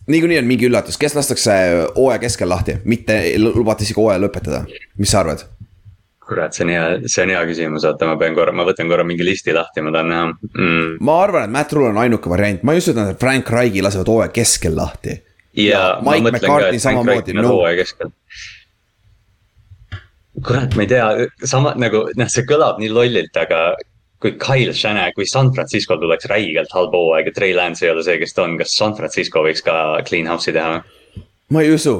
S2: niikuinii on mingi üllatus, kes lastakse hooaja keskel lahti, mitte lubati isegi hooaja lõpetada, mis sa arvad?
S3: Kurat, see on hea, see on hea küsimus, oota, ma pean korra, ma võtan korra mingi listi lahti, ma tahan näha mm..
S2: ma arvan, et Matt Rule on ainuke variant, ma ei usu, et Frank Reigi lasevad hooaja keskel lahti.
S3: ja Reig on hooaja keskel. kurat, ma ei tea, sama nagu noh, see kõlab nii lollilt, aga kui Kyle Shanahan, kui San Francisco tuleks räigelt halb hooaeg ja Trey Lance ei ole see, kes ta on, kas San Francisco võiks ka clean house'i teha?
S2: ma ei usu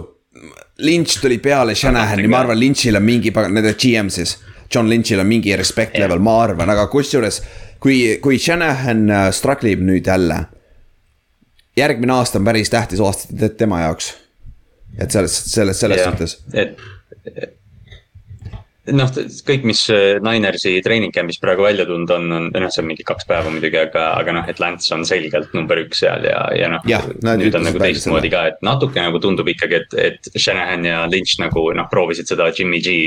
S2: Lynch tuli peale Shanahani, ma arvan, Lynchil on mingi, nende GM siis. John Lynchil on mingi respect yeah. level, ma arvan, aga kusjuures kui, kui Shanahan äh, struggle ib nüüd jälle. järgmine aasta on päris tähtis aasta tema jaoks. et selles, selles, selles yeah. suhtes.
S3: et noh, kõik, mis äh, Ninersi treening camp'is praegu välja tulnud on, on, noh, see on mingi kaks päeva muidugi, aga, aga noh, et Lance on selgelt number üks seal ja, ja noh. nüüd on nagu teistmoodi ka, et natuke nagu tundub ikkagi, et, et Shanahan ja Lynch nagu noh, proovisid seda Jimmy G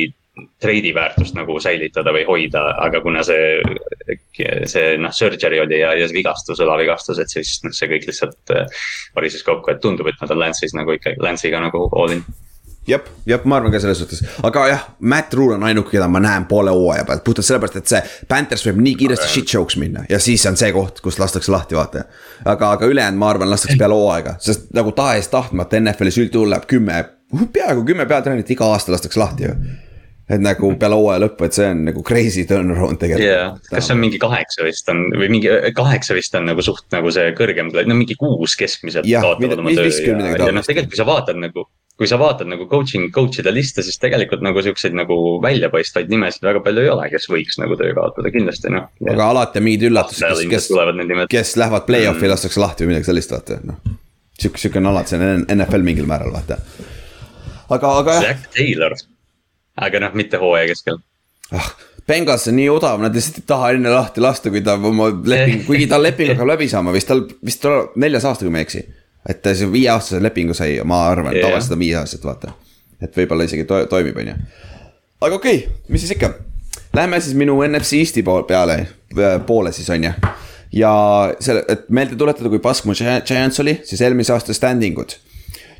S3: treidi väärtust nagu säilitada või hoida, aga kuna see, see noh, surgery oli ja, ja see vigastus, õlavigastus, et siis noh, see kõik lihtsalt äh, varises kokku, et tundub, et nad on Lance'is nagu ikka, Lance'iga nagu all in
S2: jep, jep, ma arvan ka selles suhtes, aga jah, Matt Rule on ainuke, keda ma näen poole hooaja pealt, puhtalt sellepärast, et see Panthers võib nii kiiresti shit show'ks minna. Ja siis on see koht, kus lastakse lahti, vaata. aga, aga ülejäänud, ma arvan, lastakse peale hooaega, sest nagu tahes-tahtmata NFL-is üldjuhul läheb kümme, peaaegu kümme peatreenerit iga aasta lastakse lahti ju et nagu peale hooaja lõppu, et see on nagu crazy turnaround tegelikult.
S3: Yeah.. kas see on mingi kaheksa vist on või mingi kaheksa vist on nagu suht nagu see kõrgem, no mingi kuus keskmiselt kaotavad oma töö ja, ja noh, tegelikult kui sa vaatad nagu kui sa vaatad nagu coaching, coach'ide liste, siis tegelikult nagu siukseid nagu väljapaistvaid nimesid väga palju ei ole, kes võiks nagu töö kaotada, kindlasti noh.
S2: aga alati on mingid üllatused, kes, kes, kes lähevad play-off'i mm., lastakse lahti või midagi sellist, vaata noh. sihuke, sihuke on alati see on NFL mingil määral, vaata. aga, aga
S3: jah. Zack Taylor, aga noh, mitte hooaja keskel
S2: ah Bengals on nii odav, nad lihtsalt ei taha enne lahti lasta, kui ta oma leping, kuigi tal leping hakkab läbi saama, vist tal, vist neljas aasta, kui ma ei eksi et see viieaastase lepingu sai, ma arvan yeah., tavaliselt on viieaastased, vaata. et võib-olla isegi to toimib, on ju. aga okei okay,, mis siis ikka, lähme siis minu NFC Eesti pool peale, poole siis on ju. ja selle, et meelde tuletada, kui pask mu Giants oli, siis eelmise aasta standing ud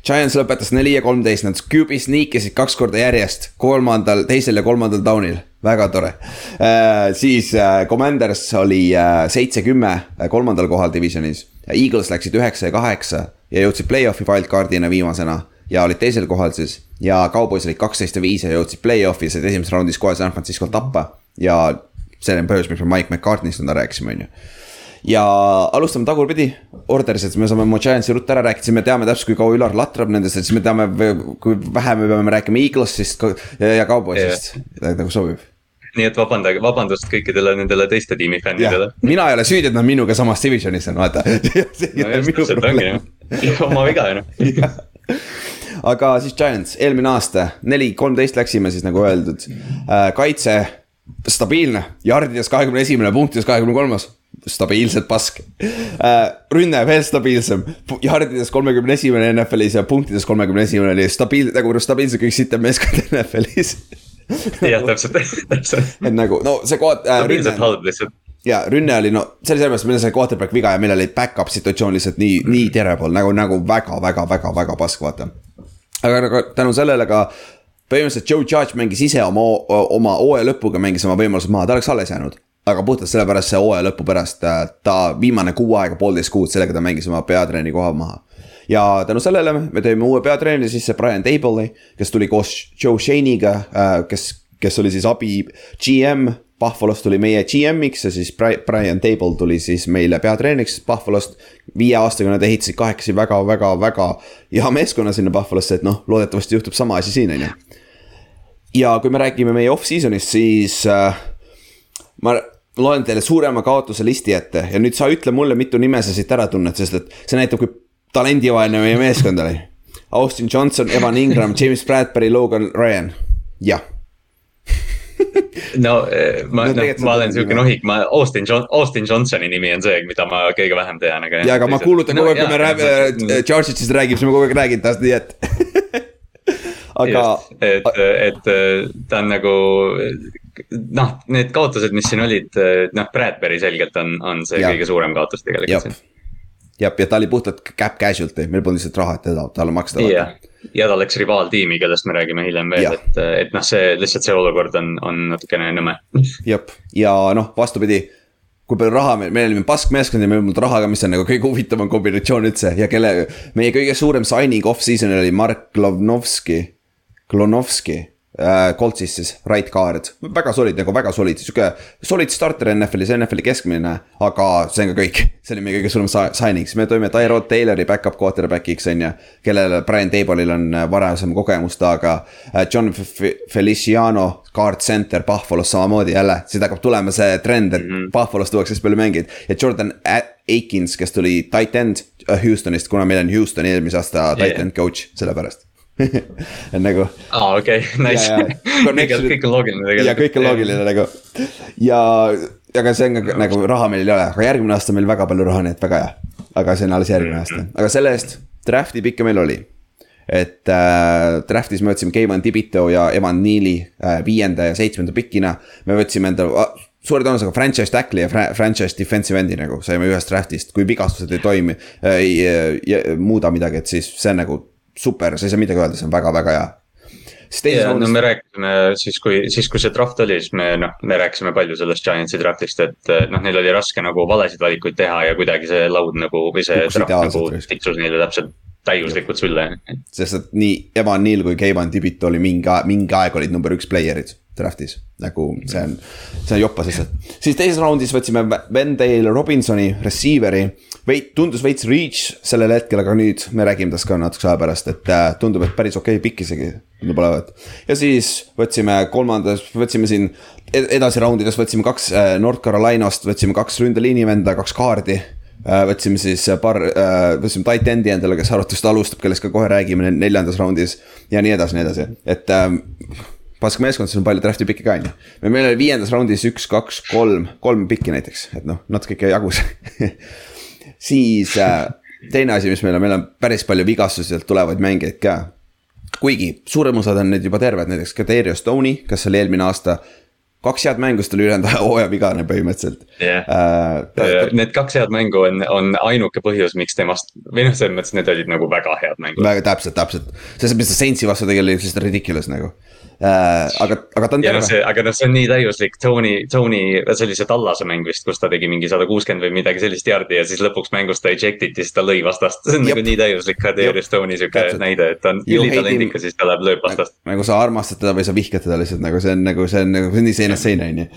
S2: Giants lõpetas neli ja kolmteist, nad QB sneakisid kaks korda järjest, kolmandal, teisel ja kolmandal down'il, väga tore äh,. siis äh, Commanders oli äh, seitse-kümme äh, kolmandal kohal divisionis. Eagles läksid üheksa ja kaheksa ja jõudsid play-off'i wildcard'ina viimasena ja olid teisel kohal siis. ja Cowboys olid kaksteist ja viis ja jõudsid play-off'i, said esimeses raundis kohe San Francisco'l tappa ja see on põhjus, miks me Mike McCartney'st täna rääkisime, on ju ja alustame tagurpidi orderis, et me saame oma Giantsi ruttu ära rääkida, siis me teame täpselt, kui kaua Ülar latrab nendest, et siis me teame, kui vähe me peame rääkima Eaglesist ja Cowboysist, nagu sobib
S3: nii et vabandage, vabandust kõikidele nendele teiste tiimi fännidele.
S2: mina ei ole süüdi, et nad minuga samas divisionis on, vaata.
S3: Oma viga ju noh
S2: aga siis Giants, eelmine aasta, neli, kolmteist läksime siis nagu öeldud. Äh, kaitse stabiilne, jardides kahekümne esimene, punktides kahekümne kolmas. Stabiilselt pask. Äh,. rünne veel stabiilsem, jardides kolmekümne esimene NFL-is ja punktides kolmekümne esimene oli stabiil-, nagu stabiilselt kõik sitem meeskond NFL-is
S3: jah, täpselt, täpselt.
S2: et nagu no see koht
S3: äh,. stabiilselt halb lihtsalt.
S2: ja rünne oli no, see oli sellepärast, meil sai quarterback viga ja meil oli back-up situatsioon lihtsalt nii nii terrible nagu, nagu väga, väga, väga, väga pask, vaata. aga nagu tänu sellele ka põhimõtteliselt Joe Judge mängis ise oma, oma hooaja lõpuga mängis oma võimalused maha, ta oleks alles jäänud aga puhtalt sellepärast see hooaja lõpu pärast äh, ta viimane kuu aega, poolteist kuud, sellega ta mängis oma peatreeni koha maha. Ja tänu sellele me tõime uue peatreeni sisse Brian Table'i, kes tuli koos Joe Shane'iga, äh, kes, kes oli siis abi GM. Buffalost tuli meie GM-iks ja siis Brian Table tuli siis meile peatreeniks Buffalost. viie aastaga nad ehitasid kahekesi väga-väga-väga hea meeskonna sinna Buffalosse, et noh, loodetavasti juhtub sama asi siin, on ju. ja kui me räägime meie off-season'ist, siis äh, ma loen teile suurema kaotuse listi ette ja nüüd sa ütle mulle, mitu nime sa siit ära tunned, sest et see näitab, kui talendivaene meie meeskond oli. Austin Johnson, Evan Ingram, James Bradbury, Logan Ryan, jah
S3: no eh, ma no,, noh, ma olen siuke nohik, ma Austin John-, Austin Johnsoni nimi on see, mida ma kõige vähem tean, aga.
S2: ja, aga ma kuulutan kogu aeg no,, kui me räägime, Charges'ist räägib, siis ma kogu aeg räägin tast, nii et
S3: aga. et, et ta on nagu noh, need kaotused, mis siin olid, noh, Bradbury selgelt on, on see ja. kõige suurem kaotus tegelikult siin.
S2: Jah, ja ta oli puhtalt cap casualty, meil polnud lihtsalt raha, et teda, talle maksta.
S3: jah, ja ta läks rivaaltiimi, kellest me räägime hiljem veel, et, et noh, see lihtsalt see olukord on, on natukene nõme.
S2: jah, ja noh, vastupidi kui palju raha meil, meil oli pask meeskond ja meil ei olnud raha ka, mis on nagu kõige huvitavam kombinatsioon üldse ja kelle. meie kõige suurem signing off-season oli Mark Klovnovski, Klonovski. Coltsis siis, right guard, väga solid nagu väga solid, sihuke solid starter NFL-is, NFL-i keskmine, aga see on ka kõik. see oli meie kõige suurem signing, siis me toime Tyrod Taylori back-up quarterback'iks on ju. kellele Brian Table'il on äh, varasem kogemus taga äh,. John Feliciano, guard center Buffalo's samamoodi jälle, siit hakkab tulema see trend, et mm -hmm. Buffalo's tuuakse siis palju mängijaid ja Jordan Aikins, kes tuli tight end äh, Houstonist, kuna meil on Houstoni eelmise aasta tight end coach, sellepärast nagu.
S3: aa, okei, nice. kõik on loogiline tegelikult.
S2: ja kõik on loogiline nagu ja, aga see on ka nagu raha meil ei ole, aga järgmine aasta meil väga palju raha, nii et väga hea. aga see on alles järgmine aasta, aga selle eest draft'i pikka meil oli. et äh, draft'is me võtsime Keivan Tibito ja Evan Neely äh, viienda ja seitsmenda pikina. me võtsime endale suure tõenäosusega franchise tackle'i ja fra franchise defensive end'i nagu saime ühest draft'ist, kui vigastused ei toimi äh,, ei äh, muuda midagi, et siis see on nagu super, sa ei saa midagi öelda, see on väga-väga hea.
S3: ja no me rääkisime siis, kui, siis kui see draft oli, siis me noh, me rääkisime palju sellest Giantsi draft'ist, et noh, neil oli raske nagu valesid valikuid teha ja kuidagi see laud nagu või see Kuks draft nagu tiksus neile täpselt täiuslikult sülle.
S2: sest et nii Evan Neal kui Keivan Tibit oli mingi, mingi aeg olid number üks player'id draft'is, nagu see on, see on jopas lihtsalt. siis teises raundis võtsime Vendale Robinsoni, receiver'i veid-, tundus veits reach sellel hetkel, aga nüüd me räägime tast ka natukese aja pärast, et äh, tundub, et päris okei okay pikk isegi tundub olevat. ja siis võtsime kolmandas, võtsime siin edasi raundides võtsime kaks äh, North Carolinast, võtsime kaks ründeliini venda, kaks kaardi äh,. võtsime siis paar võtsime tight end'i endale, kes arvatavasti alustab, kellest ka kohe räägime neljandas raundis ja nii edasi, nii edasi, et äh, pask meeskond, siis on palju draft'i pikki ka on ju. meil oli viiendas raundis üks, kaks, kolm, kolm pikki näiteks, et noh, natuke ikka jagus siis äh, teine asi, mis meil on, meil on päris palju vigastuselt tulevaid mängijaid ka. kuigi suurem osa on nüüd juba terved, näiteks Kaderio Stone'i, kes oli eelmine aasta kaks head mängu, siis tuli ülejäänud hooaja vigane põhimõtteliselt
S3: yeah.. Uh, need kaks head mängu on, on ainuke põhjus, miks temast, või noh, selles mõttes need olid nagu väga head mängud.
S2: väga täpselt, täpselt, selles mõttes Saintsi vastu tegelikult oli lihtsalt ridiculous nagu. Aga, aga ta on
S3: terve. No, aga noh, see on nii täiuslik, Tony, Tony, see oli see Tallase mäng vist, kus ta tegi mingi sada kuuskümmend või midagi sellist jardi ja siis lõpuks mängus ta eject iti, siis ta lõi vastast. see on nagu nii täiuslik Kadri Stone'i sihuke näide, et ta on ülitalendikas, siis ta läheb, lööb vastast.
S2: nagu sa armastad teda või sa vihkad teda lihtsalt nagu see on nagu, see on nagu, nii seinast seina, on ju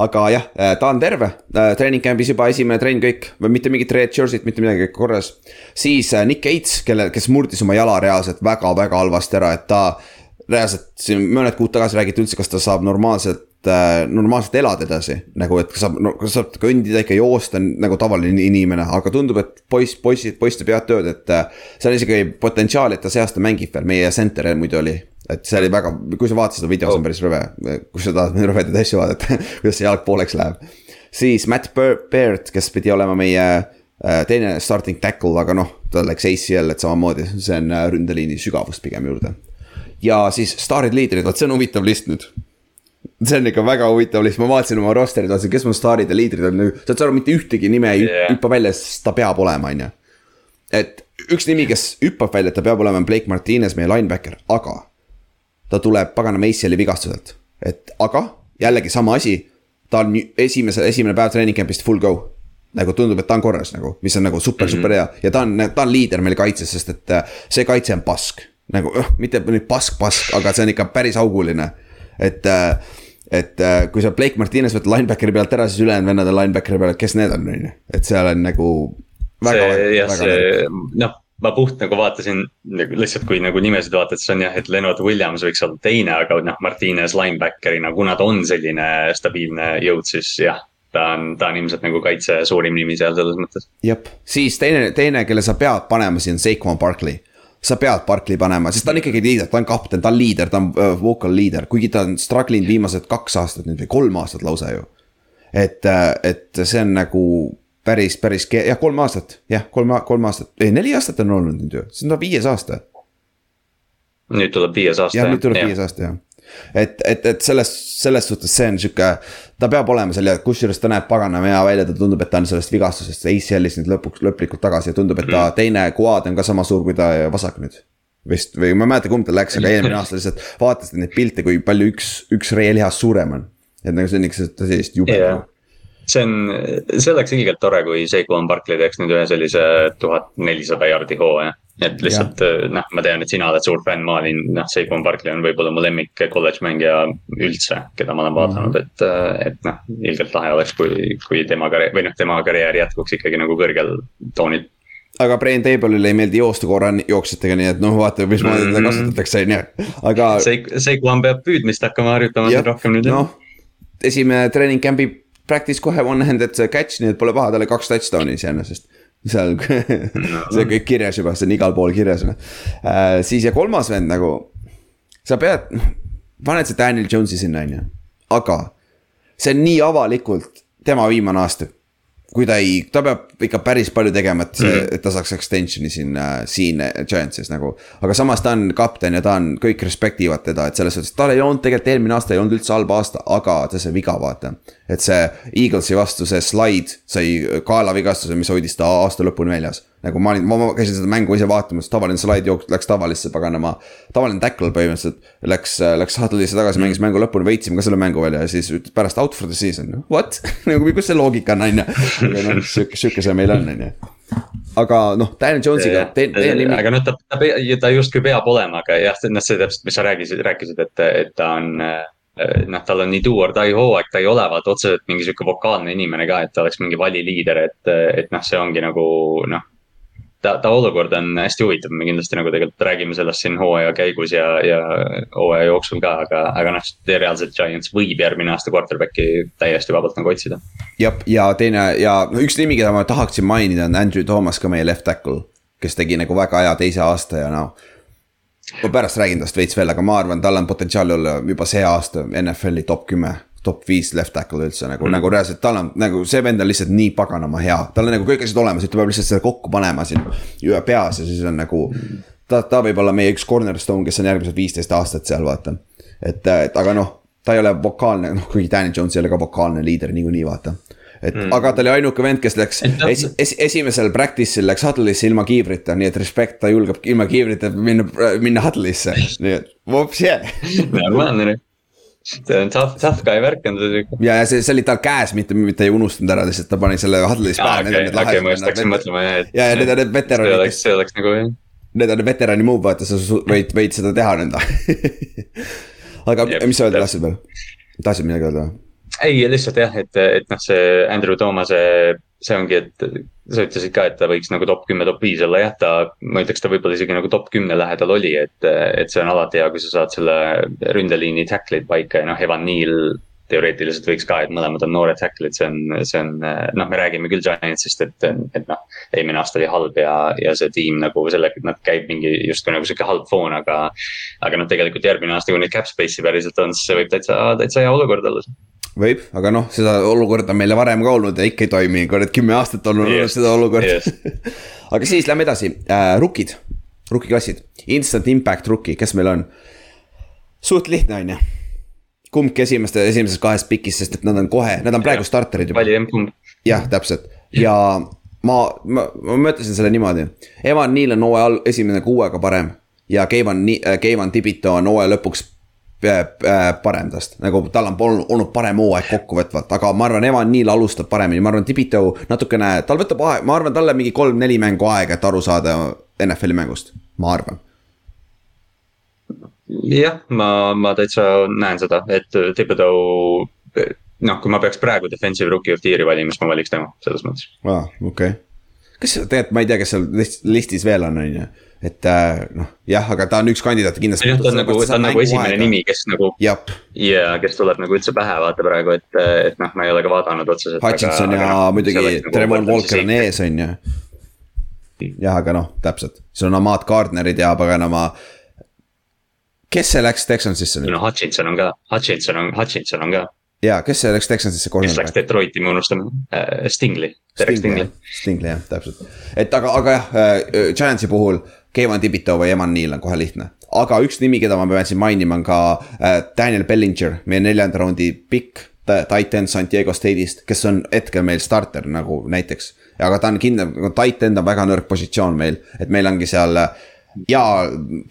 S2: aga jah, äh, ta on terve, äh, treening camp'is juba esimene trenn kõik, mitte mingit red jersey't, mitte midagi, kõik korras. siis äh, Nick Gates, kelle, kes murdis oma jala reaalselt väga-väga halvasti ära, et ta. Reaalselt siin mõned kuud tagasi räägiti üldse, kas ta saab normaalselt äh,, normaalselt elada edasi. nagu, et saab no,, saab kõndida ikka joosta nagu tavaline inimene, aga tundub, et poiss, poisid, poiss teeb head tööd, et äh,. seal isegi potentsiaali, et ta see aasta mängib veel, meie center muidu oli et see oli väga, kui sa vaatasid seda videos oh., see on päris rõve, kui sa tahad rõvedaid asju vaadata kuidas see jalg pooleks läheb. siis Matt Baird, kes pidi olema meie äh, teine starting tackle, aga noh, ta läks ACL, et samamoodi, see on äh, ründeliini sügavust pigem juurde. Ja siis staarid, liidrid, vot see on huvitav list nüüd see on ikka väga huvitav list, ma vaatasin oma roster'it, vaatasin, kes mu staarid ja liidrid on, saad sa aru, mitte ühtegi nime ei yeah. hüppa välja, sest ta peab olema, on ju. et üks nimi, kes hüppab välja, et ta peab olema Blake Martinez, meie linebacker, aga ta tuleb paganama ACL-i vigastuselt. et aga jällegi sama asi, ta on esimese, esimene päev treening camp'ist full go. nagu tundub, et ta on korras nagu, mis on nagu super mm, -hmm. super hea ja ta on, ta on liider meil kaitses, sest et äh, see kaitse on pask. Nagu äh, mitte nüüd pask, pask, aga see on ikka päris auguline, et äh, et kui sa Blake Martinez võtad linebackeri pealt ära, siis ülejäänud vennad on linebackeri peal, et kes need on, on ju, et seal on nagu.
S3: see jah, see noh, ma puht nagu vaatasin nagu lihtsalt, kui nagu nimesid vaatad, siis on jah, et Leonard Williams võiks olla teine, aga noh, Martines linebacker'ina, kuna ta on selline stabiilne jõud, siis jah ta on, ta on ilmselt nagu kaitse suurim nimi seal selles mõttes.
S2: jep, siis teine, teine, kelle sa pead panema siin on Saquon Barkley. Sa pead Barkley panema, sest ta on ikkagi liider, ta on kapten, ta on liider, ta on uh, vocal leader, kuigi ta on struggle inud viimased kaks aastat nüüd või kolm aastat lausa ju. et, äh, et see on nagu päris, päris, jah, kolm aastat, jah, kolm, kolm aastat, ei neli aastat on olnud nüüd ju, see on viies aasta.
S3: nüüd tuleb viies aasta.
S2: jah, nüüd tuleb ja. viies aasta jah et, et, et selles, selles suhtes see on sihuke, ta peab olema seal ja kusjuures ta näeb paganama hea välja, ta tundub, et ta on sellest vigastusest ACL-ist nüüd lõpuks, lõplikult tagasi ja tundub, et ta mm. teine quad on ka sama suur kui ta vasak nüüd. vist või ma ei mäleta, kumb tal läks, aga eelmine aasta lihtsalt vaatasin neid pilte, kui palju üks, üks reelihas suurem on. et nagu see on ikka sellist jube yeah
S3: see on, see oleks ilgelt tore, kui Seikon Barkley teeks nüüd ühe sellise tuhat nelisada jaardi hooaja. Et lihtsalt noh, ma tean, et sina oled suur fänn, ma olin, noh, Seikon Barkley on võib-olla mu lemmik kolledž mängija üldse, keda ma olen vaadanud, mhm. et, et noh, ilgelt lahe oleks, kui, kui tema karjäär või noh, tema karjäär jätkuks ikkagi nagu kõrgel toonil
S2: aga Brian Table'ile ei meeldi joosta korra jooksjatega, nii et noh, vaata, mismoodi teda mhm. kasutatakse, on ju, aga.
S3: Seik-, Seikuan peab püüdmist hakkama harjutama rohkem nüüd.
S2: noh, esimene treening camp'i practice kohe one-handed catch, nii et pole paha, tal oli kaks touchdown'i iseenesest seal see kõik kirjas juba, see on igal pool kirjas äh,. siis ja kolmas vend nagu, sa pead, paned see Daniel Jones'i sinna, on ju, aga see on nii avalikult tema viimane aasta kui ta ei, ta peab ikka päris palju tegema, et see -hmm. et ta saaks extension'i siin, siin Giantsis nagu. aga samas ta on kapten ja ta on, kõik respect ivad teda, et selles suhtes, tal ei olnud tegelikult eelmine aasta ei olnud üldse halb aasta, aga ta sai viga, vaata. et see Eaglesi vastu see slide sai kaelavigastuse, mis hoidis ta aasta lõpuni väljas nagu ma olin, ma käisin seda mängu ise vaatamas, tavaline slaid jooks, läks tavalisse paganama. tavaline tackle põhimõtteliselt läks, läks huddle'isse tagasi mm., mängis mängu lõpuni, võitsime ka selle mängu veel ja siis pärast out for the season, what nagu kus see loogika on, on ju. aga noh, sihuke, sihuke see meil on, on ju aga noh, Daniel Jones'iga
S3: te,, teie nimi. aga noh, ta, ta, ta justkui peab olema, aga jah, noh, see täpselt, mis sa rääkisid, rääkisid, et, et ta on noh, tal on nii do or die hooaeg, ta ei ole vaata otseselt mingi sihuke vokaalne inimene ka, et ta oleks mingi valiliider, et, et noh, see ongi nagu noh ta, ta olukord on hästi huvitav, me kindlasti nagu tegelikult räägime sellest siin hooaja käigus ja, ja hooaja jooksul ka, aga, aga noh, reaalselt Giants võib järgmine aasta quarterback'i täiesti vabalt nagu otsida.
S2: jah, ja teine ja üks nimi, keda ma tahaksin mainida, on Andrew Thomas ka meie left tackle, kes tegi nagu väga hea teise aasta ja noh ma pärast räägin tast veits veel, aga ma arvan, tal on potentsiaali olla juba see aasta NFL-i top kümme top viis left tackle üldse nagu mm., nagu reaalselt tal on nagu see vend on lihtsalt nii paganama hea, tal on nagu kõik asjad olemas, et ta peab lihtsalt selle kokku panema siin peas ja siis on nagu. ta, ta võib olla meie üks cornerstone, kes on järgmised viisteist aastat seal, vaata. et, et aga noh, ta ei ole vokaalne, noh kuigi Danny Jones ei ole ka vokaalne liider niikuinii, vaata et mm. aga ta oli ainuke vend, kes läks es, es, esimesel practice'il läks huddle'isse ilma kiivrita, nii et respekt, ta julgeb ilma kiivrita minna, minna huddle'isse, nii et vops yeah.
S3: normaalne see on tough, tough guy värk on see
S2: ja, ja see, see oli tal käes, mitte, mitte ei unustanud ära, lihtsalt ta pani selle huddle'is pähe.
S3: okei, okei, ma just hakkasin mõtlema jah, et.
S2: ja, ja need on need veteranid.
S3: see oleks, see oleks nagu jah.
S2: Need on need veterani move, vaata, sa võid, võid seda teha nõnda aga Jep, mis sa öelda tahtsid veel? tahtsid midagi öelda
S3: ei, lihtsalt jah, et, et noh, see Andrew Thomas'e, see ongi, et sa ütlesid ka, et ta võiks nagu top kümme, top viis olla, jah, ta, ma ütleks, ta võib-olla isegi nagu top kümne lähedal oli, et, et see on alati hea, kui sa saad selle ründeliini tackle'id paika ja noh, Evan Neal teoreetiliselt võiks ka, et mõlemad on noored tackle'id, see on, see on, noh, me räägime küll Giantsist, et, et noh. eelmine aasta oli halb ja, ja see tiim nagu sellega, et nad käib mingi justkui nagu sihuke halb foon, aga. aga noh, tegelikult järgmine aasta, kui neil cap space'i päriselt on, siis see võib täitsa, täitsa hea olukord olla
S2: võib, aga noh, seda olukorda on meile varem ka olnud ja ikka ei toimi, kurat kümme aastat olnud yes. seda olukorda yes. aga siis lähme edasi äh,, rookid, rookie klassid, instant impact rookie, kes meil on? suht lihtne, on ju. kumbki esimeste, esimesest kahest pikist, sest et nad on kohe, nad on praegu starterid
S3: juba. vali emb-kumb.
S2: jah, täpselt ja ma, ma, ma mõtlesin selle niimoodi. Evan Neal on hooaja esimene kuuega parem ja Keivan, Keivan Tibito on hooaja lõpuks Äh, parem tast, nagu tal on olnud parem hooaeg kokkuvõtvalt, aga ma arvan, Evan Neal alustab paremini, ma arvan, Tibito natukene, tal võtab aeg, ma arvan, talle mingi kolm-neli mängu aega, et aru saada NFL-i mängust, ma arvan.
S3: jah, ma, ma täitsa näen seda, et Tibito noh, kui ma peaks praegu defensive rookie of the year'i valima, siis ma valiks tema, selles mõttes.
S2: aa, okei. Okay.. kas tegelikult, ma ei tea, kes seal listis veel on, on ju et äh, noh, jah, aga ta on üks kandidaat kindlasti.
S3: jah, ta on nagu, ta on nagu esimene aega. nimi, kes nagu. ja, kes tuleb nagu üldse pähe vaata praegu, et, et noh, ma ei ole ka vaadanud otseselt.
S2: Hutchinson ja no, muidugi nagu Trevor Walker on ees, on ju. jah, aga noh, täpselt, sul on Ahmad Gardnerid ja paganama. kes see läks Texansisse
S3: nüüd? no Hutchinson on ka, Hutchinson on, Hutchinson on ka
S2: ja, kes see läks Texansisse
S3: kohe? kes läks Detroiti, me unustame uh,, Stingli.
S2: Stingli, Stingli jah, täpselt, et aga, aga jah uh,, Giantsi puhul Kevin Tibito või Eman Neal on kohe lihtne. aga üks nimi, keda ma pean siin mainima, on ka äh, Daniel Bellinger, meie neljanda raundi pikk. Titan Santiago State'ist, kes on hetkel meil starter nagu näiteks. aga ta on kindel, Titan on väga nõrk positsioon meil, et meil ongi seal ja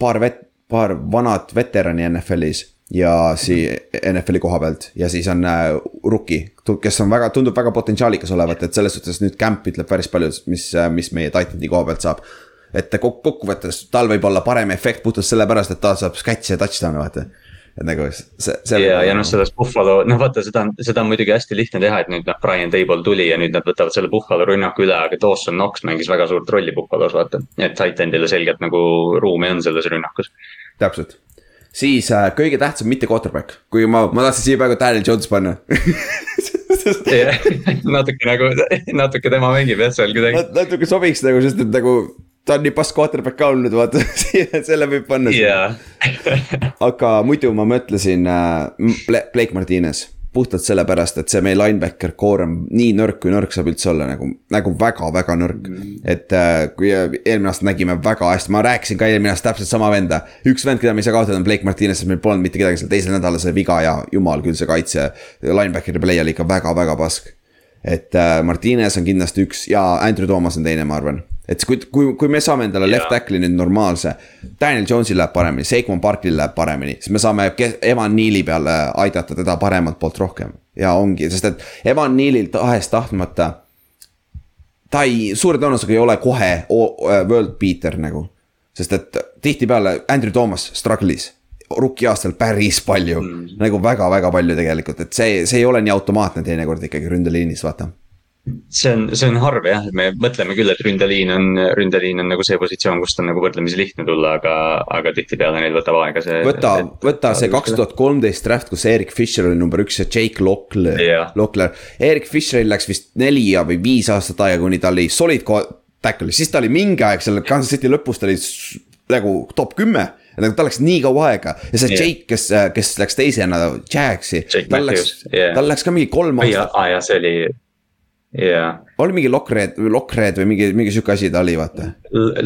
S2: paar vet-, paar vanat veterani NFL-is ja sii- NFL-i koha pealt ja siis on äh, rookie, kes on väga, tundub väga potentsiaalikas olevat, et selles suhtes nüüd Camp ütleb päris palju, mis, mis meie Titani koha pealt saab et kokkuvõttes tal võib olla parem efekt puhtalt sellepärast, et ta saab catch'e ja touchdown'e vaata et nagu see, see.
S3: ja, ja noh, selles Buffalo, noh vaata, seda on, seda on muidugi hästi lihtne teha, et nüüd noh, Brian Table tuli ja nüüd nad võtavad selle Buffalo rünnaku üle, aga Dawson Knox mängis väga suurt rolli Buffalos, vaata. et titan'ile selgelt nagu ruumi on selles rünnakus.
S2: täpselt, siis äh, kõige tähtsam mitte quarterback, kui ma, ma tahtsin siia praegu Daniel Jones panna
S3: natuke nagu, natuke tema mängib jah seal kuidagi.
S2: natuke sobiks nagu, sest et nagu ta on nii pass quarterback ka olnud, vaata selle võib panna
S3: yeah.
S2: aga muidu ma mõtlesin äh, Blake Martinez puhtalt sellepärast, et see meie linebacker core on nii nõrk, kui nõrk saab üldse olla nagu, nagu väga-väga nõrk mm.. et äh, kui eelmine aasta nägime väga hästi, ma rääkisin ka eelmine aasta täpselt sama venda. üks vend, keda me ei saa kaotada, on Blake Martinez, sest meil polnud mitte kedagi seal teisel nädalal see viga ja jumal küll see kaitse. Linebackeri play oli ikka väga-väga pask. et äh, Martinez on kindlasti üks ja Andrew Thomas on teine, ma arvan et kui, kui, kui me saame endale yeah. left tackle'i nüüd normaalse. Daniel Jones'il läheb paremini, Seikon Parkil läheb paremini, siis me saame Evan Neal'i peale aidata teda paremalt poolt rohkem. ja ongi, sest et Evan Neal'il tahes-tahtmata. ta ei, suure tõenäosusega ei ole kohe world beater nagu. sest et tihtipeale Andrew Thomas struggle'is rookie aastal päris palju mm., nagu väga-väga palju tegelikult, et see, see ei ole nii automaatne teinekord ikkagi ründeliinis, vaata
S3: see on, see on harv jah, et me mõtleme küll, et ründeliin on, ründeliin on nagu see positsioon, kust on nagu võrdlemisi lihtne tulla, aga, aga tihtipeale neil võtab aega see.
S2: võta, võta see kaks tuhat kolmteist draft, kus Erik Fischer oli number üks ja Jake Lockler yeah., Lockler. Erik Fischeril läks vist neli või viis aastat aega, kuni ta oli solid tackle, siis ta oli mingi aeg seal Kansas City lõpus, ta oli nagu top kümme nagu tal läks nii kaua aega ja see yeah. Jake, kes, kes läks teisena Jagsi. tal läks yeah., tal läks ka mingi kolm
S3: aastat. aa jah, see oli jaa
S2: oli mingi Lockred, Lockred või mingi, mingi sihuke asi ta oli, vaata.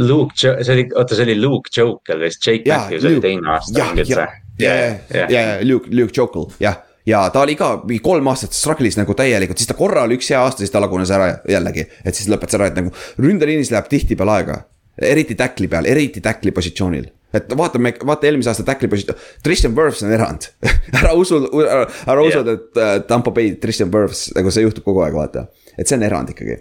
S3: Luke, see oli, oota, see oli Luke Jokel vist, Jake Matthews oli teine aasta.
S2: jah, jah, ja, ja, ja, Luke, Luke Jokel, jah ja ta oli ka mingi kolm aastat struggle'is nagu täielikult, siis ta korra oli üks hea aasta, siis ta lagunes ära jällegi. et siis lõpetas ära, et nagu ründeliinis läheb tihtipeale aega. eriti tackli peal, eriti tackli positsioonil et vaatame, vaata eelmise aasta tackli positsioon, Tristan Wirfs on erand ära usu, ära, ära usu, et uh, Tampo Bay, Tristan Wirfs, nagu see juhtub kogu aeg, vaata. Et see on erand ikkagi.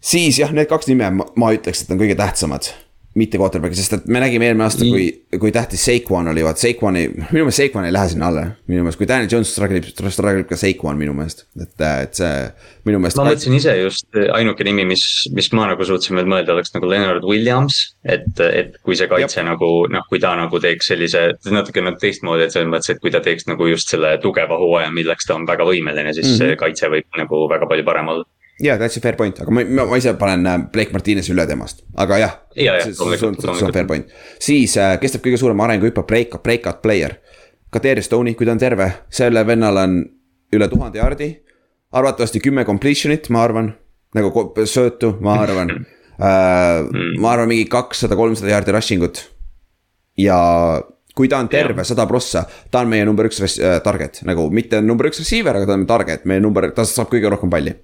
S2: siis jah, need kaks nime ma, ma ütleks, et on kõige tähtsamad mitte quarterback'i, sest et me nägime eelmine aasta, kui, kui tähtis Saquon oli, vaat Saquon'i, minu meelest Saquon ei lähe sinna alla. minu meelest, kui Daniel Jones struggle ib, struggle ib ka Saquon minu meelest, et, et see minu meelest.
S3: ma mõtlesin ise just ainuke nimi, mis, mis ma nagu suutsin veel mõelda, oleks nagu Leonard Williams. et, et kui see kaitse Jab. nagu noh, kui ta nagu teeks sellise natuke nagu teistmoodi, et selles mõttes, et kui ta teeks nagu just selle tugeva hooaja, milleks ta on väga võimeline, siis mm -hmm. see kaitse võib nagu väga palju parem olla
S2: jaa, that's a fair point, aga ma, ma, ma ise panen äh, Blake Martinez'i üle temast, aga jah.
S3: ja, ja, loomulikult,
S2: loomulikult. fair point, siis äh, kes teeb kõige suurema arenguhüppe, break, breakout player. Kadeer Stone'i, kui ta on terve, sellel vennal on üle tuhande jaardi. arvatavasti kümme completion'it, ma arvan, nagu söötu, ma arvan äh, ma arvan, mingi kakssada, kolmsada jaardi rushing ut. ja kui ta on terve, sada prossa, ta on meie number üks äh, target, nagu mitte number üks receiver, aga ta on target, meie number, ta saab kõige rohkem palli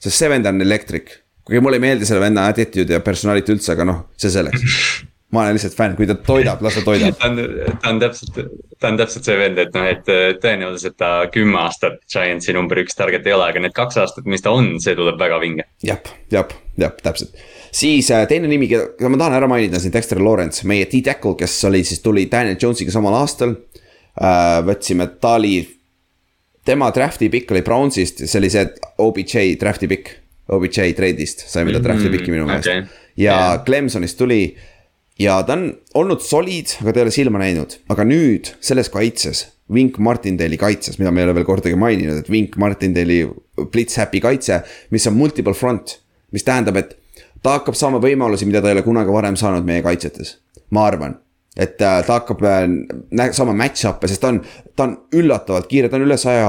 S2: sest see vend on electric. kuigi mulle ei meeldi selle venna attitude ja personality üldse, aga noh, see selleks. ma olen lihtsalt fänn, kui ta toidab, las ta toidab.
S3: ta on, ta on täpselt, ta on täpselt see vend, et noh, et tõenäoliselt ta kümme aastat Giantsi number üks target ei ole, aga need kaks aastat, mis ta on, see tuleb väga vinge.
S2: jah, jah, jah, täpselt. siis äh, teine nimi, keda ma tahan ära mainida siin, Dexter Lawrence, meie T-Tackle, kes oli siis, tuli Daniel Jones'iga samal aastal äh,. võtsime, ta oli tema draft'i pikk oli Brownsist, see oli see OBJ draft'i pikk. OBJ treidist saime ta mhm, draft'i pikki minu meelest okay. ja yeah. Clemsonist tuli. ja ta on olnud solid, aga ta ei ole silma näinud, aga nüüd selles kaitses. Wink Martindale'i kaitses, mida me ei ole veel kordagi maininud, et Wink Martindale'i blitz happy kaitse, mis on multiple front. mis tähendab, et ta hakkab saama võimalusi, mida ta ei ole kunagi varem saanud meie kaitsetes, ma arvan et äh, ta hakkab äh, saama match-up'e, sest ta on, ta on üllatavalt kiire, ta on üle saja,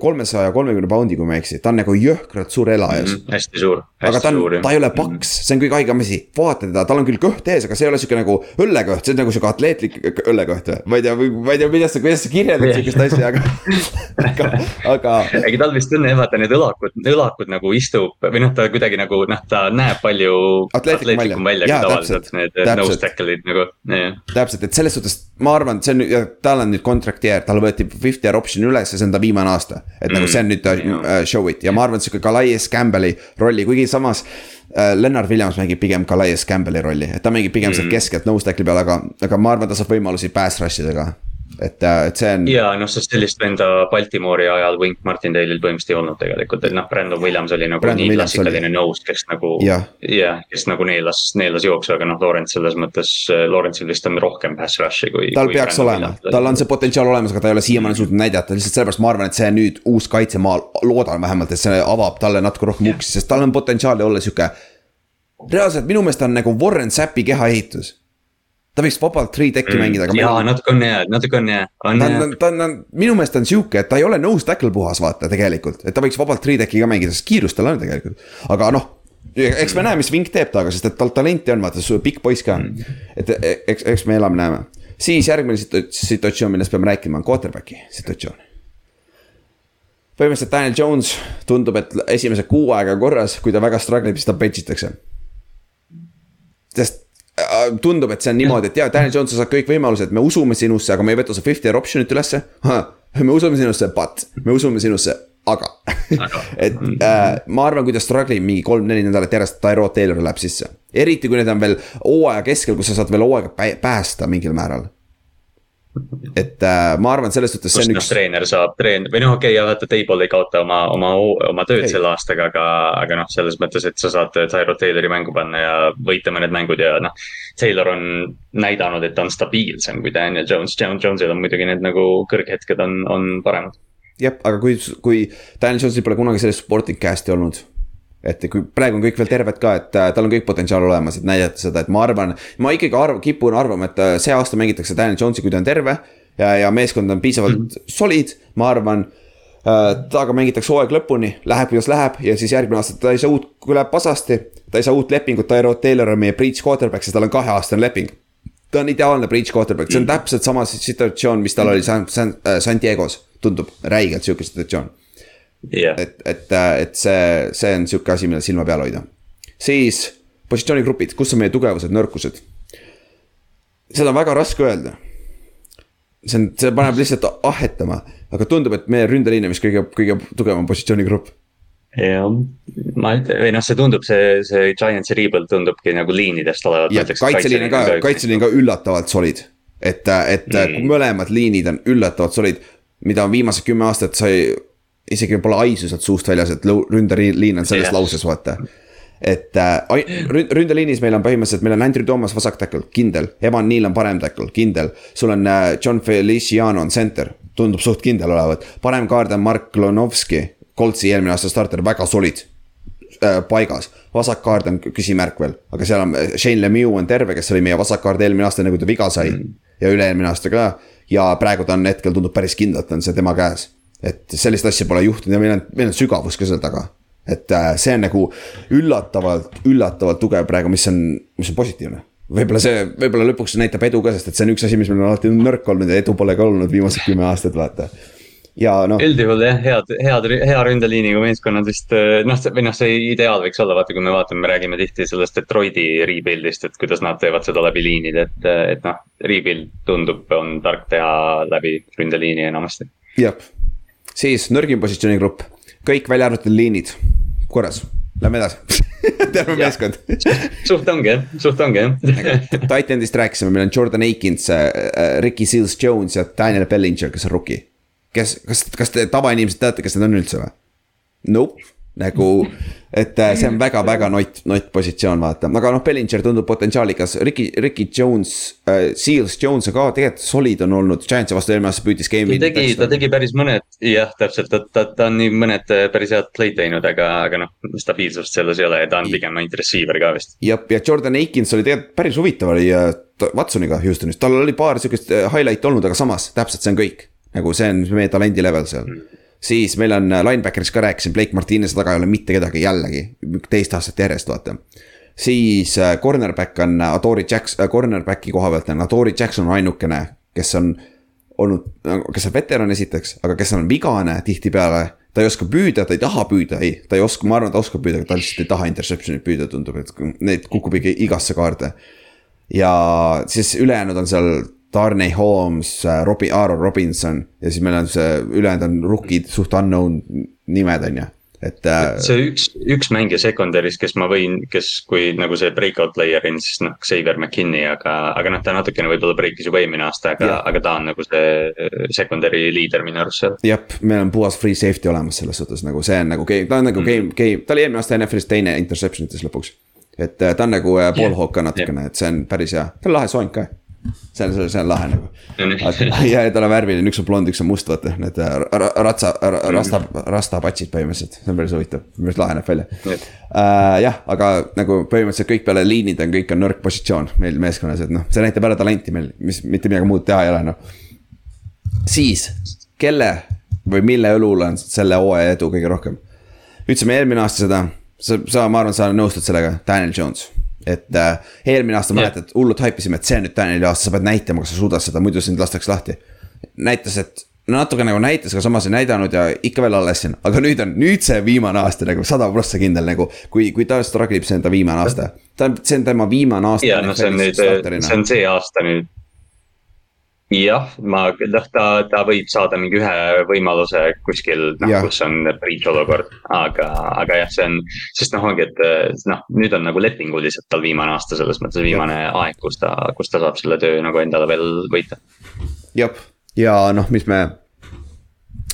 S2: kolmesaja kolmekümne poundi, kui ma ei eksi, ta on nagu jõhkralt suur elajas mm,.
S3: hästi suur.
S2: aga ta on, ta ei ole paks, see on kõige haigem asi, vaata teda, tal on küll kõht ees, aga see ei ole sihuke nagu õllekõht, see on nagu sihuke atleetlik õllekõht või, ma ei tea, ma ei tea, kuidas sa, kuidas sa kirjeldad sihukest asja, aga aga, aga.
S3: ega tal vist on jah, vaata need õlakud, õlakud nagu istub või noh, ta kuidagi nagu noh, ta näeb palju atleetlikum välja. kui tavaliselt need nose tackle'id nagu, jah
S2: täpselt, et selles suhtes ma arvan, et see on, tal on nüüd contract year, tal võeti fifth year option üles ja see on ta viimane aasta. et mm. nagu see on nüüd ta uh, show it ja ma arvan, et sihuke Calais Campbell'i rolli, kuigi samas uh,. Lennart Williams mängib pigem Calais Campbell'i rolli, et ta mängib pigem mm. sealt keskelt nose tackle'i peal, aga, aga ma arvan, ta saab võimalusi pass rush idega et, äh, et see on.
S3: ja noh, sest sellist venda Baltimoori ajal Wink Martindale'il põhimõtteliselt ei olnud tegelikult, et noh, Brandon Williams oli nagu Brandon nii klassikaline nose, kes nagu. jah ja,, kes nagu neelas, neelas jooksu, aga noh, Lawrence selles mõttes, Lawrence'il vist on rohkem pass rush'i kui.
S2: tal kui peaks Brandon olema, tal on see potentsiaal olemas, aga ta ei ole siiamaani suutnud näidata, lihtsalt sellepärast ma arvan, et see nüüd uus kaitse, ma loodan vähemalt, et see avab talle natuke rohkem uksi, sest tal on potentsiaali olla sihuke. reaalselt minu meelest on nagu Warren Sappi kehaehitus ta võiks vabalt three tech'i mm. mängida,
S3: aga. jaa, natuke on hea, natuke on hea.
S2: ta on, ta on, minu meelest on sihuke, et ta ei ole nose tackle puhas, vaata tegelikult, et ta võiks vabalt three tech'i ka mängida, sest kiirust tal on tegelikult. aga noh, eks me näe, mis Vink teeb temaga, sest et tal talenti on, vaata, pikk poiss ka on. et eks, eks me elame-näeme. siis järgmine situatsioon, millest peame rääkima, on quarterback'i situatsioon. põhimõtteliselt Daniel Jones tundub, et esimese kuu aega korras, kui ta väga struggle ib, siis ta bench itakse. sest tundub, et see on niimoodi, et jaa, Daniel Jones, sa saad kõik võimalused, me usume sinusse, aga me ei võta su fifty year option'it ülesse. me usume sinusse, but, me usume sinusse, aga et äh, ma arvan, kui ta struggle ib mingi kolm-neli nädalat järjest, Tyrod Taylor läheb sisse. eriti kui need on veel hooaja keskel, kus sa saad veel hooaega päästa mingil määral et äh, ma arvan, selles suhtes.
S3: kus noh üks... treener saab treen- või noh, okei okay,, vaata Table ei kaota oma, oma, oma tööd hey. selle aastaga, aga, aga noh, selles mõttes, et sa saad Tyro Taylori mängu panna ja võita mõned mängud ja noh. Taylor on näidanud, et ta on stabiilsem kui Daniel Jones, Jones'il on muidugi need nagu kõrghetked on, on paremad.
S2: jah, aga kui, kui Daniel Jones'il pole kunagi sellist sporting cast'i olnud et kui praegu on kõik veel terved ka, et äh, tal on kõik potentsiaal olemas, et näidata seda, et ma arvan, ma ikkagi arv-, kipun arvama, et äh, see aasta mängitakse Daniel Jones'i, kui ta on terve. ja, ja meeskond on piisavalt mm -hmm. solid, ma arvan temaga mängitakse hooaeg lõpuni, läheb kuidas läheb ja siis järgmine aasta ta ei saa uut, kui läheb pasasti. ta ei saa uut lepingut, Tyrod Taylor on meie breach quarterback, sest tal on kaheaastane leping. ta on ideaalne breach quarterback, see on täpselt sama situatsioon, mis tal oli San, San, äh, San Diego's, tundub räigelt sihuke situatsioon
S3: yeah..
S2: et, et, et see, see on sihuke asi, millel silma peal hoida. siis positsioonigrupid, kus on meie tugevused, nõrkused? seda on väga raske öelda. see on, see paneb lihtsalt ahetama, aga tundub, et meie ründeliin on vist kõige, kõige tugevam positsioonigrupp.
S3: jah, ma ütlen, või noh, see tundub, see, see Giantsi rebuild tundubki nagu liinidest olevat.
S2: kaitseliin on ka, kaitseliin ka üllatavalt solid. et, et mm. mõlemad liinid on üllatavalt solid, mida on viimased kümme aastat sai isegi pole aisu sealt suust väljas, et ründeliin on selles yeah. lauses, vaata et äh, ründeliinis meil on põhimõtteliselt, meil on Andrew Thomas vasak tackle, kindel. Evan Neal on parem tackle, kindel. sul on äh, John Feliciano on center, tundub suht kindel olevat. parem kaard on Mark Klonovski, Coltsi eelmine aasta starter, väga solid äh, paigas. vasak kaard on küsimärk veel, aga seal on äh, Shane Lemieux on terve, kes oli meie vasak kaard eelmine aasta, enne kui ta viga sai mm.. ja üle-eelmine aasta ka. ja praegu ta on hetkel tundub päris kindlalt on see tema käes. Et sellist asja pole juhtunud ja meil on, meil on sügavus ka seal taga et äh, see on nagu üllatavalt, üllatavalt tugev praegu, mis on, mis on positiivne. võib-olla see, võib-olla lõpuks näitab edu ka, sest et see on üks asi, mis meil on alati nõrk olnud ja edu pole ka olnud viimased kümme aastat, vaata ja noh.
S3: üldjuhul jah, head, head, hea ründeliiniga meeskonnad vist äh, noh, või noh, see ideaal võiks olla, vaata, kui me vaatame, me räägime tihti sellest Detroiti rebuild'ist, et kuidas nad teevad seda läbi liinide, et, et noh. Rebuild tundub, on tark teha läbi ründeliini enamasti.
S2: jah, siis nõrgim positsioonigrupp, kõik välja arvatud liinid. Korras, lähme edasi. Terve meeskond.
S3: Suht ongi jah, suht ongi jah.
S2: Titanist rääkisime, meil on Jordan Akins äh,, äh Ricky Seals Jones ja Daniel Bellinger, kes on rookie. kes, kas, kas te tavainimesed teate, kes need on üldse või? Nope nagu, et äh, see on väga-väga nott, nott positsioon, vaata, aga noh, Bellinger tundub potentsiaalikas, Ricky, Ricky Jones äh,, Seals Jones on ka tegelikult solid on olnud, Giantsi vastu eelmine aasta püüdis game'i.
S3: ta tegi, ta tegi päris mõned, jah, täpselt, ta, ta, ta on nii mõned äh, päris head play'd teinud, aga, aga noh, stabiilsust selles ei ole ja ta on pigem ainult receiver ka vist.
S2: jah, ja Jordan Akins oli tegelikult päris huvitav oli äh, Watsoniga Houstonis, tal oli paar sihukest highlight'i olnud, aga samas täpselt see on kõik. nagu see on meie talendi level seal. Mm siis meil on äh, linebacker'is ka rääkisin, Blake Martinez taga ei ole mitte kedagi jällegi, teist aastat järjest, vaata. siis äh, cornerback on äh, Adori Jackson, cornerback'i koha pealt on Adori Jackson on ainukene, kes on olnud, kes on veteran esiteks, aga kes on vigane tihtipeale. ta ei oska püüda, ta ei taha püüda, ei, ta ei oska, ma arvan, ta oskab püüda, aga ta lihtsalt ei taha interception'it püüda, tundub, et neid kukub ikka igasse kaarde. ja siis ülejäänud on seal Darnay Holmes, äh, Robin, Aaron Robinson ja siis meil on see, ülejäänud on rookid, suht unknown nimed, on ju et äh....
S3: see üks, üks mängija secondary's, kes ma võin, kes, kui nagu see breakout player in, siis noh, Xavier McKinney, aga, aga noh, ta natukene võib-olla break'is juba eelmine aasta, aga, aga ta on nagu see äh, secondary leader minu arust seal.
S2: jah, meil on puhas free safety olemas selles suhtes nagu see on nagu game, ta on nagu mm. game, game, ta oli eelmine aasta NFL-is teine interception ites lõpuks. et ta on nagu ball yeah. ka natukene yeah., et see on päris hea, ta on lahe soeng ka see on, see on lahe nagu. ja, ja tal on värviline, üks on blond, üks on must, vaata, need äh, ratsa, rasta, rastapatsid põhimõtteliselt, see on päris huvitav, päris lahe näeb välja. Uh, jah, aga nagu põhimõtteliselt kõik peale liinid on, kõik on nõrk positsioon meil meeskonnas, et noh, see näitab jälle talenti meil, mis mitte midagi muud teha ei ole, noh. siis, kelle või mille õlul on selle hooaja edu kõige rohkem? ütlesime eelmine aasta seda, sa, sa, ma arvan, sa nõustud sellega, Daniel Jones et äh, eelmine aasta mäletad, hullult haipisime, et see on nüüd Danieli aasta, sa pead näitama, kas sa suudad seda, muidu sind lastakse lahti. näitas, et no natuke nagu näitas, aga samas ei näidanud ja ikka veel alles siin, aga nüüd on, nüüd see viimane aasta nagu sada prossa kindel nagu. kui, kui ta struggle ib, see on ta viimane aasta, ta on, see on tema viimane aasta.
S3: ja noh, see on nüüd, see on see aasta nüüd jah, ma, noh, ta, ta võib saada mingi ühe võimaluse kuskil, noh, kus on breach olukord, aga, aga jah, see on. sest noh, ongi, et noh, nüüd on nagu lepinguliselt tal viimane aasta, selles mõttes viimane ja. aeg, kus ta, kus ta saab selle töö nagu endale veel võita.
S2: jah, ja noh, mis me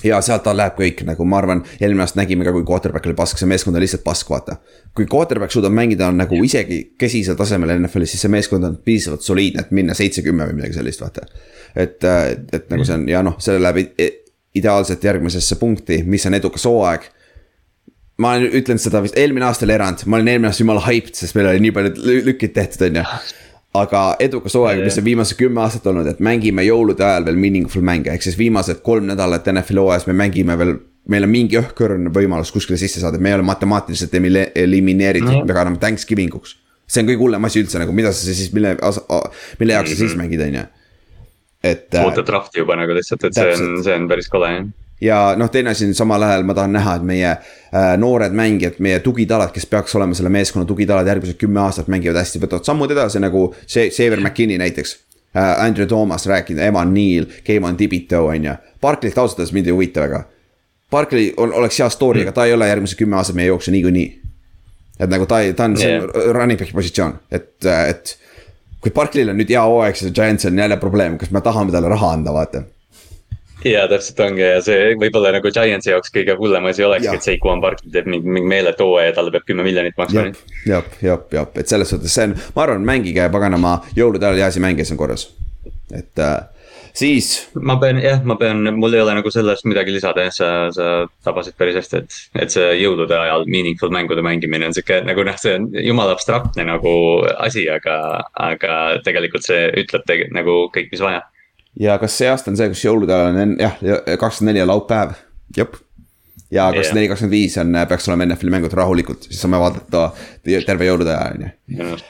S2: ja sealt ta läheb kõik nagu ma arvan, eelmine aasta nägime ka, kui quarterback oli pask, see meeskond on lihtsalt pask, vaata. kui quarterback suudab mängida nagu isegi kesisel tasemel NFL-is, siis see meeskond on piisavalt soliidne, et minna seitse-kümme või midagi sellist, vaata. et, et, et nagu see on ja noh, selle läheb ideaalselt järgmisesse punkti, mis on edukas hooaeg ma ütlenud seda vist, eelmine aasta oli erand, ma olin eelmine aasta jumala hyped, sest meil oli nii palju lükid tehtud, on ju aga edukas hooaeg, mis on viimased kümme aastat olnud, et mängime jõulude ajal veel meaningful mänge, ehk siis viimased kolm nädalat NFL-i hooajas me mängime veel meil on mingi õhkõrn võimalus kuskile sisse saada, me ei ole matemaatiliselt elimineeritud
S3: No.
S2: no., me kanname Thanksgiving uks. see on kõige hullem asi üldse nagu, mida sa siis, mille, mille jaoks sa siis mängid, on ju. et. äh,
S3: oota draft'i juba nagu lihtsalt, et see on,
S2: Täpselt.
S3: see on päris kole jah.
S2: Ja noh, teine asi on samal ajal ma tahan näha, et meie äh, noored mängijad, meie tugitalad, kes peaks olema selle meeskonna tugitalad järgmised kümme aastat, mängivad hästi, võtavad sammud edasi nagu see, Xavier McKinney näiteks äh,. Andrew Thomas rääkinud, Evan Neal, Keiman Tibito on ju, Barclay't ausalt öeldes mind ei huvita väga. Barclay on, oleks hea story mm., aga ta ei ole järgmised kümme aastat meie jooksu niikuinii. et nagu ta ta on see
S3: Yeah.
S2: running back'i positsioon, et, et kui Barclay'l on nüüd hea hooaeg, siis Giants on jälle probleem, kas me tahame talle raha anda, vaata
S3: ja täpselt ongi ja see võib-olla nagu Giantsi jaoks kõige hullem asi olekski,
S2: Jah.
S3: et Seiko Barkley teeb mingi, mingi meeletu hooaja ja talle peab kümme miljonit maksma.
S2: jep, jep, jep, et selles suhtes see on, ma arvan, mängige paganama jõulude ajal heasi mänge, see on korras. et äh, siis,
S3: ma pean jah, ma pean, mul ei ole nagu sellest midagi lisada jah, sa, sa tabasid päris hästi, et, et see jõulude ajal meaningful mängude mängimine on sihuke nagu noh, see on jumala abstraktne nagu asi, aga, aga tegelikult see ütleb tegelikult nagu kõik, mis vaja.
S2: Ja kas see aasta on see, kus jõulude ajal on jah, kakskümmend neli on laupäev, jep. ja kakskümmend neli, kakskümmend viis on, peaks olema NFL-i mängud rahulikult, siis saame vaadata terve jõulude aja, on ju.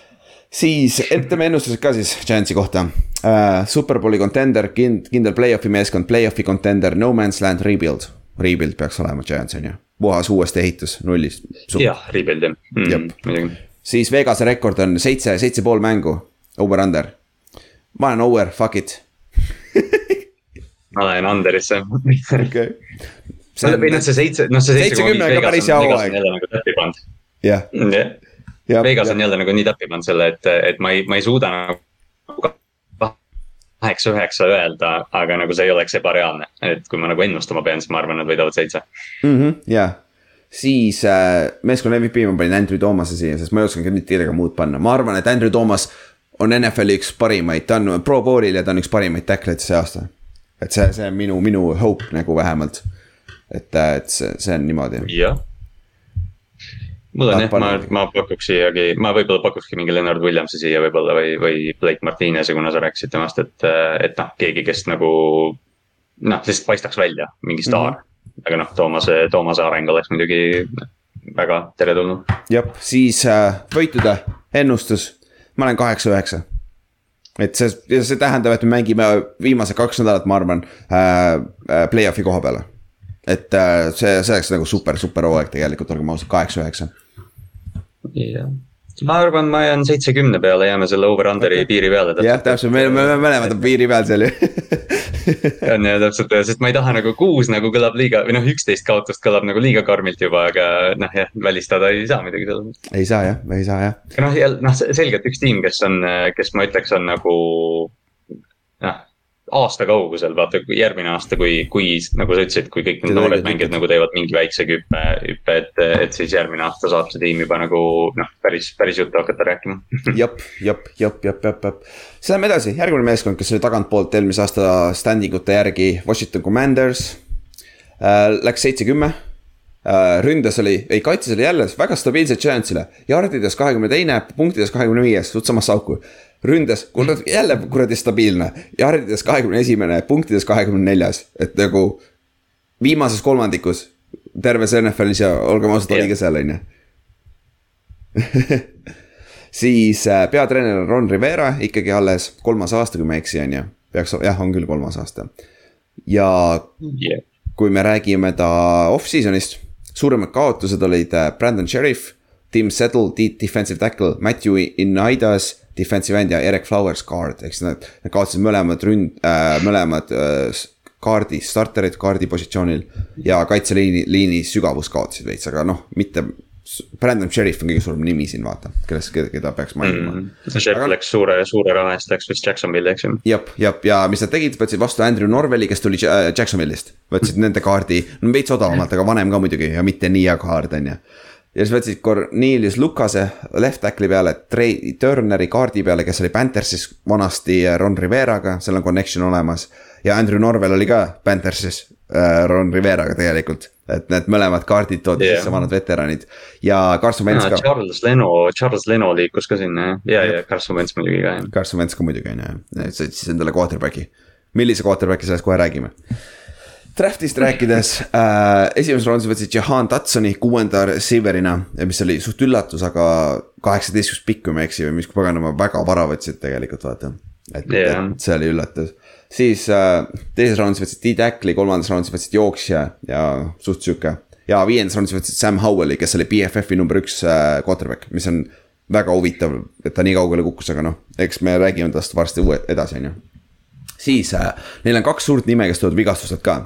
S2: siis teeme ennustused ka siis Giantsi kohta uh,. Superbowli contender, kind-, kindel play-off'i meeskond, play-off'i contender, no man's land, rebuild. Rebuild peaks olema Giants on ju, puhas uuesti ehitus nullist.
S3: jah, rebuild jah mm, muidugi.
S2: siis Vegase rekord on seitse, seitse pool mängu, over-under. ma olen over, fuck it.
S3: Ma lähen under'isse
S2: okei.
S3: või noh, see seitse, noh see seitse.
S2: Seitse-kümme on ka päris hea hooaeg.
S3: nagu
S2: jah.
S3: Vegas on jälle nagu nii täppi pannud selle, et, et ma ei, ma ei suuda nagu kaheksa-üheksa öelda, aga nagu see ei oleks ebareaalne, et kui ma nagu ennustama pean, siis ma arvan, nad võidavad seitse.
S2: Mhm, jah, siis äh, meeskonna MVP ma panin Andrew Thomas'e siia, sest ma ei osanud ka nüüd kedagi muud panna, ma arvan, et Andrew Thomas on NFL-i üks parimaid, ta on pro bowl'il ja ta on üks parimaid tackleid see aasta. et see, see on minu, minu hope nagu vähemalt. et, et see, see on niimoodi.
S3: jah. mul on jah, ma, ma pakuks siiagi, ma võib-olla pakukski mingi Leonard Williamsi siia võib-olla või, või Blake Martinez'i, kuna sa rääkisid temast, et, et noh, keegi, kes nagu. noh, lihtsalt paistaks välja, mingi staar mm. -hmm. aga noh, Toomase, Toomase areng oleks muidugi väga teretulnud.
S2: jah, siis äh, võitude ennustus, ma olen kaheksa-üheksa. et see, see tähendab, et me mängime viimased kaks nädalat, ma arvan äh,, äh, play-off'i koha peale. et äh, see, see oleks nagu super, super hooaeg tegelikult, olgem ausad, kaheksa-üheksa.
S3: jah, ma arvan, ma jään seitsekümne peale, jääme selle over-under'i okay. piiri peale.
S2: jah, täpselt, me, me, mõlemad on piiri peal seal ju
S3: on ja täpselt, sest ma ei taha nagu kuus nagu kõlab liiga või noh, üksteist kaotust kõlab nagu liiga karmilt juba, aga noh, jah, välistada ei saa muidugi selles mõttes.
S2: ei saa jah, ei saa jah.
S3: aga noh, noh, selgelt üks tiim, kes on, kes ma ütleks, on nagu aasta kaugusel, vaata järgmine aasta, kui, kui nagu sa ütlesid, kui kõik need noored mängijad nagu teevad mingi väikse hüppe, hüppe, et, et siis järgmine aasta saab see tiim juba nagu noh, päris, päris juttu hakata rääkima
S2: jep, jep, jep, jep, jep, jep. siis lähme edasi, järgmine meeskond, kes oli tagantpoolt eelmise aasta standing ute järgi, Washington Commanders äh,. Läks seitse-kümme äh, ründes oli, ei kaitses oli jälle väga stabiilselt Giantsile, jardides kahekümne teine, punktides kahekümne viies, suht samasse auku. Ründes, kurat, jälle kuradi stabiilne, jardides kahekümne esimene, punktides kahekümne neljas, et nagu. viimases kolmandikus terves NFL-is ja olgem ausad, oligi seal, on ju siis äh, peatreener on Ron Rivera ikkagi alles kolmas aasta, kui ma ei eksi, on ju. peaks, jah, on küll kolmas aasta. ja
S3: yeah.
S2: kui me räägime ta off-season'ist, suuremad kaotused olid äh, Brandon Sheriff, Tim Settle, defensive tackle, Matthew Inaidas, defensive end ja Eric Flowers guard, ehk siis nad, nad kaotasid mõlemad ründ- äh,, mõlemad äh, kaardi, starterid kaardi positsioonil. ja kaitseliini, liini sügavus kaotasid veits, aga noh, mitte. Brandon Sheriff on kõige suurem nimi siin, vaata, kellest, keda peaks mainima
S3: mm.. Šef
S2: Aga-
S3: läks suure, suure raha eest läks vist Jacksonville'i, eks ju.
S2: jep, jep ja mis nad tegid, võtsid vastu Andrew Norveli, kes tuli Jacksonville'ist. võtsid nende kaardi, no veits odavamalt, aga vanem ka muidugi ja mitte nii hea kaart, on ju. Ja siis võtsid Cornelius Lukase left tackle'i peale, Trey Turneri kaardi peale, kes oli Panthersis vanasti äh, Ron Riveraga, seal on connection olemas. ja Andrew Norvel oli ka Panthersis äh, Ron Riveraga tegelikult. et need mõlemad kaardid toodi yeah. sisse, vanad veteranid ja Carson Wentz ka.
S3: Charles Leno, Charles Leno liikus ka sinna jah, ja, ja Carson Wentz muidugi ka jah.
S2: Carson Wentz ka muidugi on ju, sõitis endale quarterback'i. millise quarterback'i sellest kohe räägime. Draftist rääkides äh,, esimeses raundis võtsid Jahan Tatsoni kuuenda receiver'ina, mis oli suht üllatus, aga kaheksateistkümnes pikk, kui ma ei eksi või mis paganama väga vara võtsid tegelikult vaata. et yeah., et see oli üllatus. siis äh, teises raundis võtsid D-Tackli, kolmandas raundis võtsid jooksja ja suht sihuke. ja viiendas raundis võtsid Sam Howell'i, kes oli BFF-i number üks äh, quarterback, mis on väga huvitav, et ta nii kaugele kukkus, aga noh, eks me räägime tast varsti uue edasi, on ju. siis äh, neil on kaks suurt nime, kes tulevad vigastustelt ka.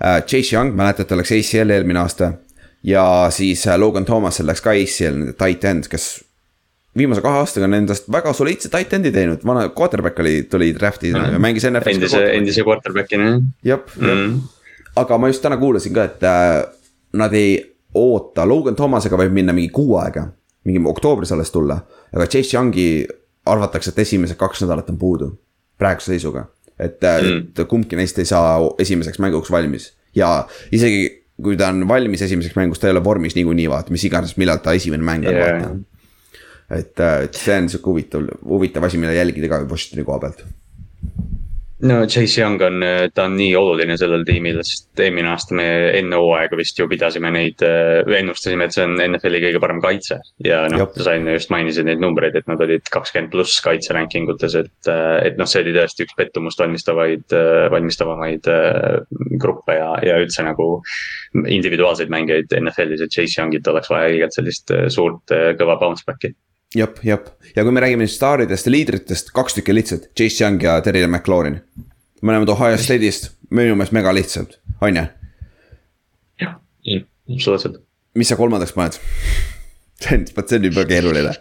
S2: Chase Young, mäletate, läks ACL eelmine aasta. ja siis äh, Logan Thomasel läks ka ACL, tight end, kes viimase kahe aastaga on endast väga soliidse tight end'i teinud, vana quarterback oli, tuli draft'i mm -hmm. ja mängis NFL-is.
S3: endise, endise quarterback'ina jah.
S2: jep, jep mm, -hmm. aga ma just täna kuulasin ka, et äh, nad ei oota, Logan Thomasega võib minna mingi kuu aega mingi oktoobris alles tulla. aga Chase Youngi arvatakse, et esimesed kaks nädalat on puudu, praeguse seisuga. Et mm., et kumbki neist ei saa esimeseks mänguks valmis ja isegi kui ta on valmis esimeseks mänguks, ta ei ole vormis niikuinii vaata, mis iganes, millal ta esimene mäng on yeah. vaata. et, et see on sihuke huvitav, huvitav asi, mida jälgida ka Washingtoni koha pealt
S3: no Chase Young on, ta on nii oluline sellel tiimil, sest eelmine aasta me enne hooaega vist ju pidasime neid, äh, ennustasime, et see on NFL-i kõige parem kaitse. ja noh, sa enne just mainisid neid numbreid, et nad olid kakskümmend pluss kaitse ranking utes, et, äh, et noh, see oli tõesti üks pettumust valmistavaid, äh, valmistavamaid gruppe ja, ja üldse nagu. individuaalseid mängijaid NFL-is, et Chase Youngit oleks vaja õigelt sellist suurt kõva bounce back'i
S2: jep, jep ja kui me räägime nüüd staaridest ja liidritest, kaks tükki lihtsalt, Chase Young ja Terry McLaurin. mõlemad Ohio State'ist, minu meelest mega lihtsalt, on ju?
S3: jah, absoluutselt.
S2: mis sa kolmandaks paned? see on, vot see on juba keeruline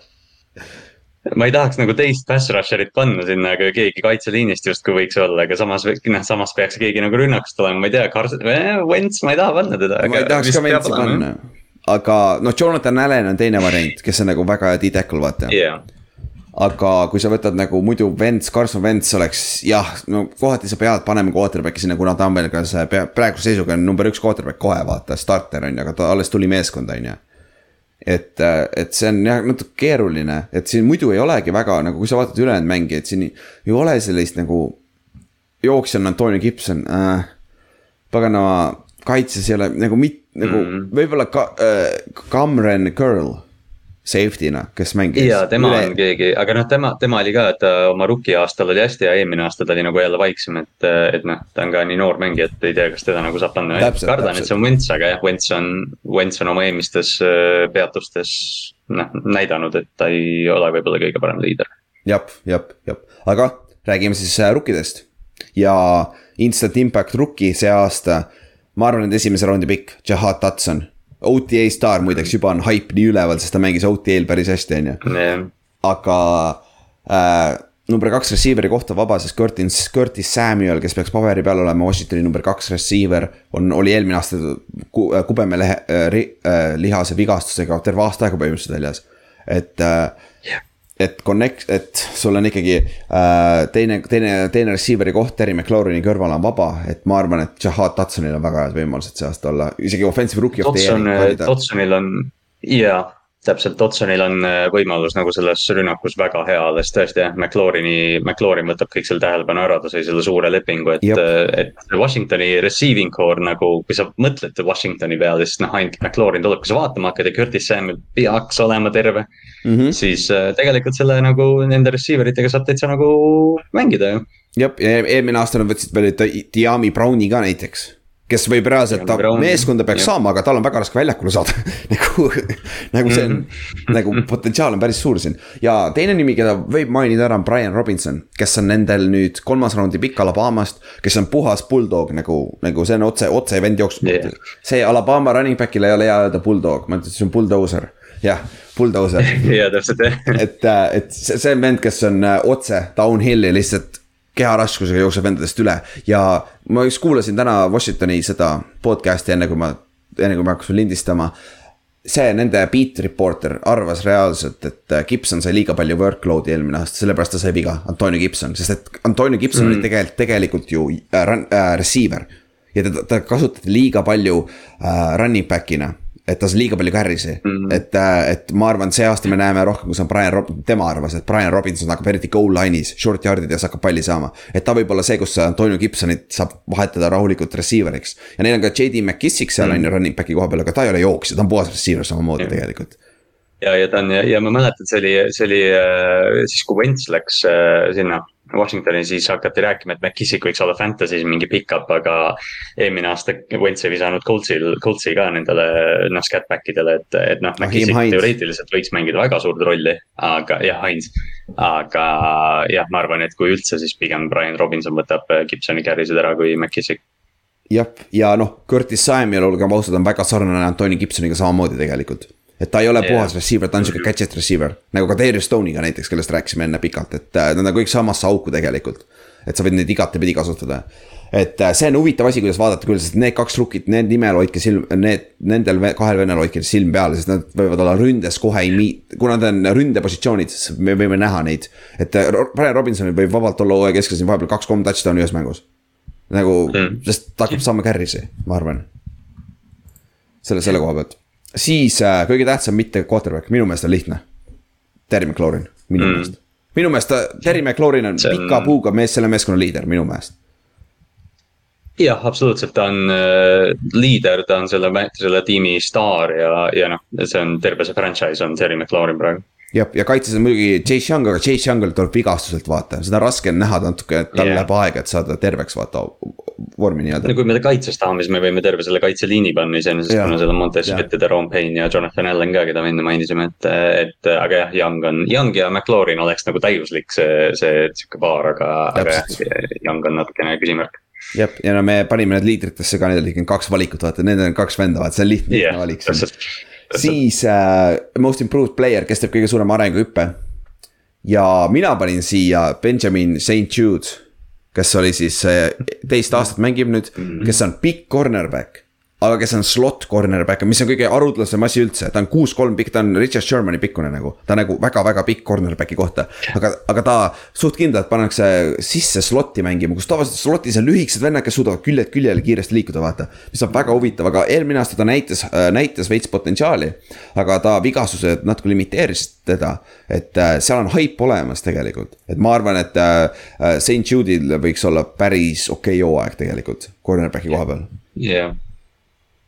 S3: ma ei tahaks nagu teist pass rusher'it panna sinna, aga keegi kaitseliinist justkui võiks olla, aga samas, noh, samas peaks keegi nagu rünnakust olema, ma ei tea, Carson, Wentz, ma ei taha panna teda.
S2: ma ei tahaks ka Wentzi panna aga noh, Jonathan Allan on teine variant, kes on nagu väga hea D-tackle, vaata
S3: yeah.
S2: aga kui sa võtad nagu muidu Wentz, Carson Wentz oleks jah, no kohati sa pead panema quarterback'i sinna, kuna ta on veel ka see praeguse seisuga on number üks quarterback kohe vaata, starter on ju, aga ta alles tuli meeskonda, on ju et, et see on jah natuke keeruline, et siin muidu ei olegi väga nagu, kui sa vaatad ülejäänud mängijaid, siin ei ole sellist nagu. jooksja on Antonio Gibson äh,, paganama kaitses ei ole nagu mit-, nagu mm. võib-olla ka, äh, Cameron Curl safety'na, kes mängis.
S3: ja tema üle... on keegi, aga noh, tema, tema oli ka, et ta oma rookie aastal oli hästi ja eelmine aasta ta oli nagu jälle vaiksem, et, et noh, ta on ka nii noor mängija, et ei tea, kas teda nagu saab panna. kardan, et see on Wentz, aga jah, Wentz on, Wentz on oma eelmistes äh, peatustes noh, näidanud, et ta ei ole võib-olla kõige parem liider.
S2: jah, jah, jah, aga räägime siis äh, rukkidest ja instant impact rookie see aasta ma arvan, et esimese raundi pikk, Jahad Tatson. OTA staar muideks juba on hype nii üleval, sest ta mängis OTA-l päris hästi, on ju. aga äh, number kaks receiver'i kohta vabas, sest Curtis, Curtis Samuel, kes peaks paberi peal olema Washingtoni number kaks receiver. on, oli eelmine aasta ku, äh, kubemelehe äh, äh, lihase vigastusega terve aasta aega põhimõtteliselt väljas. et äh, et connect, et sul on ikkagi äh, teine, teine, teine receiver'i koht Terry McLaureni kõrval on vaba, et ma arvan, et Jahad Tatsonil on väga head võimalused see aasta olla, isegi offensive rookie of the
S3: year. Tatsonil on, jaa, täpselt, Otsonil on äh, võimalus nagu selles rünnakus väga hea alles tõesti jah, McLaurini, McLaurin võtab kõik selle tähelepanu ära, ta sai selle suure lepingu, et, äh, et Washingtoni receiving core nagu. kui sa mõtled Washingtoni peale, siis noh, ainult McLaurin tuleb, kui sa vaatama hakkad ja Curtis Samuel peaks olema terve mm. -hmm. siis äh, tegelikult selle nagu nende receiver itega saab täitsa nagu mängida ju.
S2: jah, ja eelmine aasta nad võtsid veel Diami Browni ka näiteks kes võib reaalselt, ta meeskonda peaks ja. saama, aga tal on väga raske väljakule saada nagu, nagu see on mm, -hmm. nagu potentsiaal on päris suur siin. ja teine nimi, keda võib mainida ära, on Brian Robinson, kes on nendel nüüd kolmas raundi pikk Alabamast. kes on puhas bulldog nagu, nagu see on otse, otse vend jooksma yeah.. see Alabama running back'ile ei ole hea öelda bulldog, ma ütlen, see on bulldozer, jah bulldozer.
S3: jaa, täpselt jah.
S2: et, et see, see on vend, kes on äh, otse downhill'i lihtsalt keharaskusega jookseb vendadest üle ja ma just kuulasin täna Washingtoni seda podcast'i enne kui ma, enne kui ma hakkasin lindistama. see nende beat reporter arvas reaalselt, et Gibson sai liiga palju workload'i eelmine aasta, sellepärast ta sai viga, Antonio Gibson, sest et Antonio Gibson mm. oli tegelikult, tegelikult ju äh, run, äh, receiver. ja teda, ta kasutati liiga palju äh, running back'ina et ta sai liiga palju carry'si mm,
S3: Mhm.
S2: -hmm. et, äh, et ma arvan, see aasta me näeme rohkem, kus on Brian Rob-, tema arvas, et Brian Robinson hakkab eriti goal line'is, short yard'ides hakkab palli saama. et ta võib olla see, kus Antonio Gibsonit saab vahetada rahulikult receiver'iks. ja neil on ka JD McKissick seal on ju running back'i koha peal, aga ta ei ole jooksja, ta on puhas receiver samamoodi
S3: Jah.
S2: tegelikult.
S3: ja, ja ta on ja, ja ma mäletan, see oli, see oli äh, siis, kui Wentz läks äh, sinna Washingtoni, siis hakati rääkima, et McKissick võiks olla Fantasy's mingi pickup, aga eelmine aasta Wentz ei visanud Coltsil, Coltsi ka nendele noh, scatback idele, et, et noh, McKissick teoreetiliselt võiks mängida väga suurt rolli, aga jah, Hines. aga jah, ma arvan, et kui üldse, siis pigem Brian Robinson võtab äh, Gibsoni carry'sid ära kui McKissick.
S2: jah, ja noh, Curtis Samuel, olgem ausad, on väga sarnane Antoni Gibsoniga samamoodi tegelikult. Et ta ei ole
S3: Jah.
S2: puhas receiver, ta on sihuke gadget receiver, nagu ka Darius Stone'iga näiteks, kellest rääkisime enne pikalt, et äh, nad on kõik samasse auku tegelikult. et sa võid neid igatepidi kasutada. et äh, see on huvitav asi, kuidas vaadata küll, sest need kaks rukit, need nimel hoidke silm, need, nendel kahel vennal hoidke silm peal, sest nad võivad olla ründes kohe ei mii-, kuna nad on ründepositsioonid, siis me võime näha neid. et äh, Brian Robinsonil võib vabalt olla hooaja keskel siin vahepeal kaks-kolm touchdown'i ühes mängus nagu mm., sest ta hakkab saama carry'si, ma arvan. selle, selle koha pealt, siis äh, kõige tähtsam mitte quarterback, minu meelest on lihtne. Terry McLaurin, minu mm. meelest. minu meelest ta, Terry McLaurin on
S3: See
S2: pika puuga mees, selle meeskonna liider minu meelest.
S3: jah, absoluutselt, ta on äh, liider, ta on selle, selle tiimi staar ja, ja noh, see on terve see franchise on Terry McLaurin praegu.
S2: jah, ja kaitses on muidugi Chase Young, aga Chase Young'il tuleb vigastuselt vaata, seda raske on näha natuke, et tal
S3: Jah.
S2: läheb aega, et saada terveks vaata vormi nii-öelda
S3: no. kui me ta kaitses tahame, siis me võime terve selle kaitseliini panna iseenesest,
S2: Jaa.
S3: kuna seal on Montes
S2: Jaa.
S3: Sweat ja Jerome Payne ja Jonathan Allan ka, keda me enne mainisime, et, et aga jah, Young on, Young ja McLaurin oleks nagu täiuslik see, see sihuke paar, aga, aga jah Young on natukene küsimärk.
S2: jah, ja no me panime need liidritesse ka, nendel on kaks valikut, vaata, nendel on kaks venda, vaata, see on lihtne lihtne, valik. Siis äh, most improved player, kes teeb kõige suurema arenguhüppe. ja mina panin siia Benjamin St Jude, kes oli siis äh, teist aastat mängib nüüd, kes on big cornerback. Aga kes on slot cornerback, mis on kõige haruldassem asi üldse, ta on kuus-kolm pikk, ta on Richard Shermani pikkune nagu. ta on nagu väga-väga pikk cornerback'i kohta, aga, aga ta suht kindlalt pannakse sisse slot'i mängima, kus tavaliselt slot'is on lühikesed vennad, kes suudavad küljelt küljele kiiresti liikuda, vaata. mis on väga huvitav, aga eelmine aasta ta näitas, näitas veits potentsiaali. aga ta vigastused natuke limiteerisid teda, et äh, seal on haip olemas tegelikult, et ma arvan, et äh, äh, St Jude'il võiks olla päris okei okay hooaeg tegelikult, cornerback'i koha peal.
S3: jah,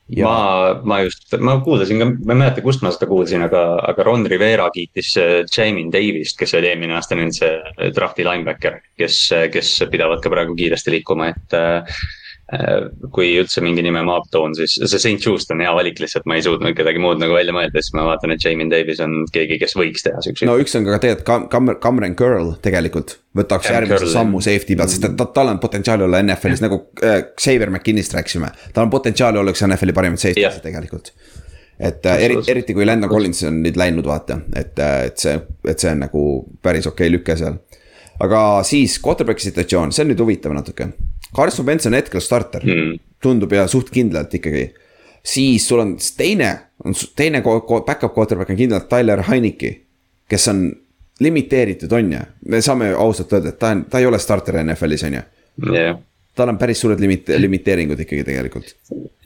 S2: Ja-
S3: ma, ma just, ma kuulasin ka, ma ei mäleta, kust ma seda kuulsin, aga, aga Ron Rivera kiitis äh, Jamin Davist, kes oli eelmine aasta nüüd see äh, drafti linebacker, kes, kes pidavad ka praegu kiiresti liikuma, et äh, kui üldse mingi nime ma toon, siis see St Just on hea valik, lihtsalt ma ei suutnud kedagi muud nagu välja mõelda, siis ma vaatan, et Jamin Davis on keegi, kes võiks teha siukseid
S2: no üks on ka tegelikult Cam- Cam-, Cameron Curl tegelikult võtaks järgmise
S3: Curl,
S2: sammu safety pealt, sest et ta, tal on potentsiaali olla NFL-is nagu äh, Xavier McKinnist rääkisime. tal on potentsiaali olla üks NFL-i parimaid safety'sid tegelikult. et äh, eriti,
S3: Absoluutselt.
S2: eriti kui Landon Collins on nüüd läinud, vaata, et, et see, et see on nagu päris okei okay lüke seal. aga siis quarterback'i situatsioon, see on nüüd huvitav natuke. Carson Wentz on hetkel starter
S3: Mm.
S2: tundub ja suht kindlalt ikkagi. siis sul on teine, on teine back-up quarterback on kindlalt Tyler Heineki, kes on limiteeritud, on ju, me saame ausalt öelda, et ta on, ta ei ole starter NFL-is, on ju.
S3: jah
S2: tal on päris suured limit-, limiteeringud ikkagi tegelikult.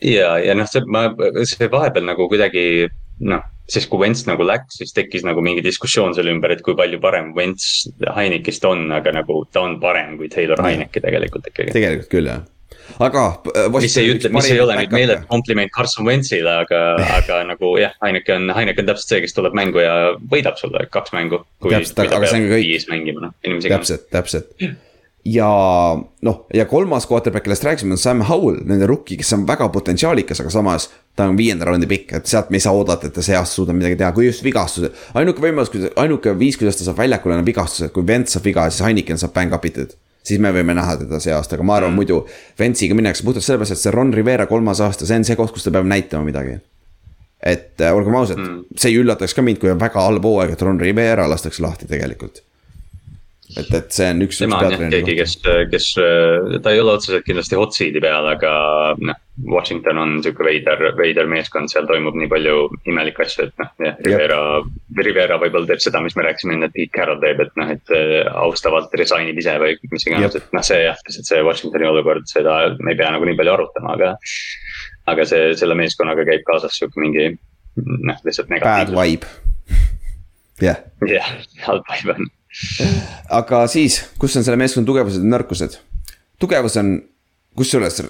S3: ja, ja noh, see, ma, see vahepeal nagu kuidagi noh, siis kui Wentz nagu läks, siis tekkis nagu mingi diskussioon selle ümber, et kui palju parem Wentz Heinekist on, aga nagu ta on parem kui Taylor Heineki tegelikult ikkagi.
S2: tegelikult küll jah, aga.
S3: mis ei ütle, mis ei ole nüüd meeletu kompliment Carson Wentzile, aga, aga nagu jah, Heineke on, Heineke on täpselt see, kes tuleb mängu ja võidab sulle kaks mängu.
S2: Täpselt, aga see on kõik.
S3: viis mängima, noh, inimesi ka.
S2: täpselt, täpselt. ja noh, ja kolmas quarterback, kellest rääkisime, on Sam Howell, nende rookie, kes on väga potentsiaalikas, aga samas ta on viienda raundi pikk, et sealt me ei saa oodata, et ta see aasta suudab midagi teha, kui just vigastused. ainuke võimalus, ainuke viis, kuidas ta saab väljakule, on vigastused, kui Vents saab viga, siis Heineken saab bang up itud siis me võime näha teda see aasta, aga ma arvan mm. muidu Ventsiga minnakse puhtalt sellepärast, et see Ron Rivera kolmas aasta, see on see koht, kus ta peab näitama midagi. et äh, olgem ausad mm., see ei üllataks ka mind, kui on väga halb hooaeg, et Ron Rivera lastakse lahti tegelikult. et, et see on üks.
S3: tema on jah keegi, kes, kes, ta ei ole otseselt kindlasti hot seat'i peal, aga noh, Washington on sihuke veider, veider meeskond, seal toimub nii palju imelikke asju, et noh, jah, Rivera, Rivera võib-olla teeb seda, mis me rääkisime enne, et Pete Carroll teeb, et noh, et äh, austavalt resign ib ise või mis iganes, et noh, see jah, see Washingtoni olukord, seda me ei pea nagu nii palju arutama, aga aga see, selle meeskonnaga käib kaasas sihuke mingi noh, lihtsalt
S2: Bad
S3: negatiivne.
S2: vibe. jah,
S3: jah, halb vibe on.
S2: Aga siis, kus on selle meeskonna tugevused ja nõrkused? tugevus on, kusjuures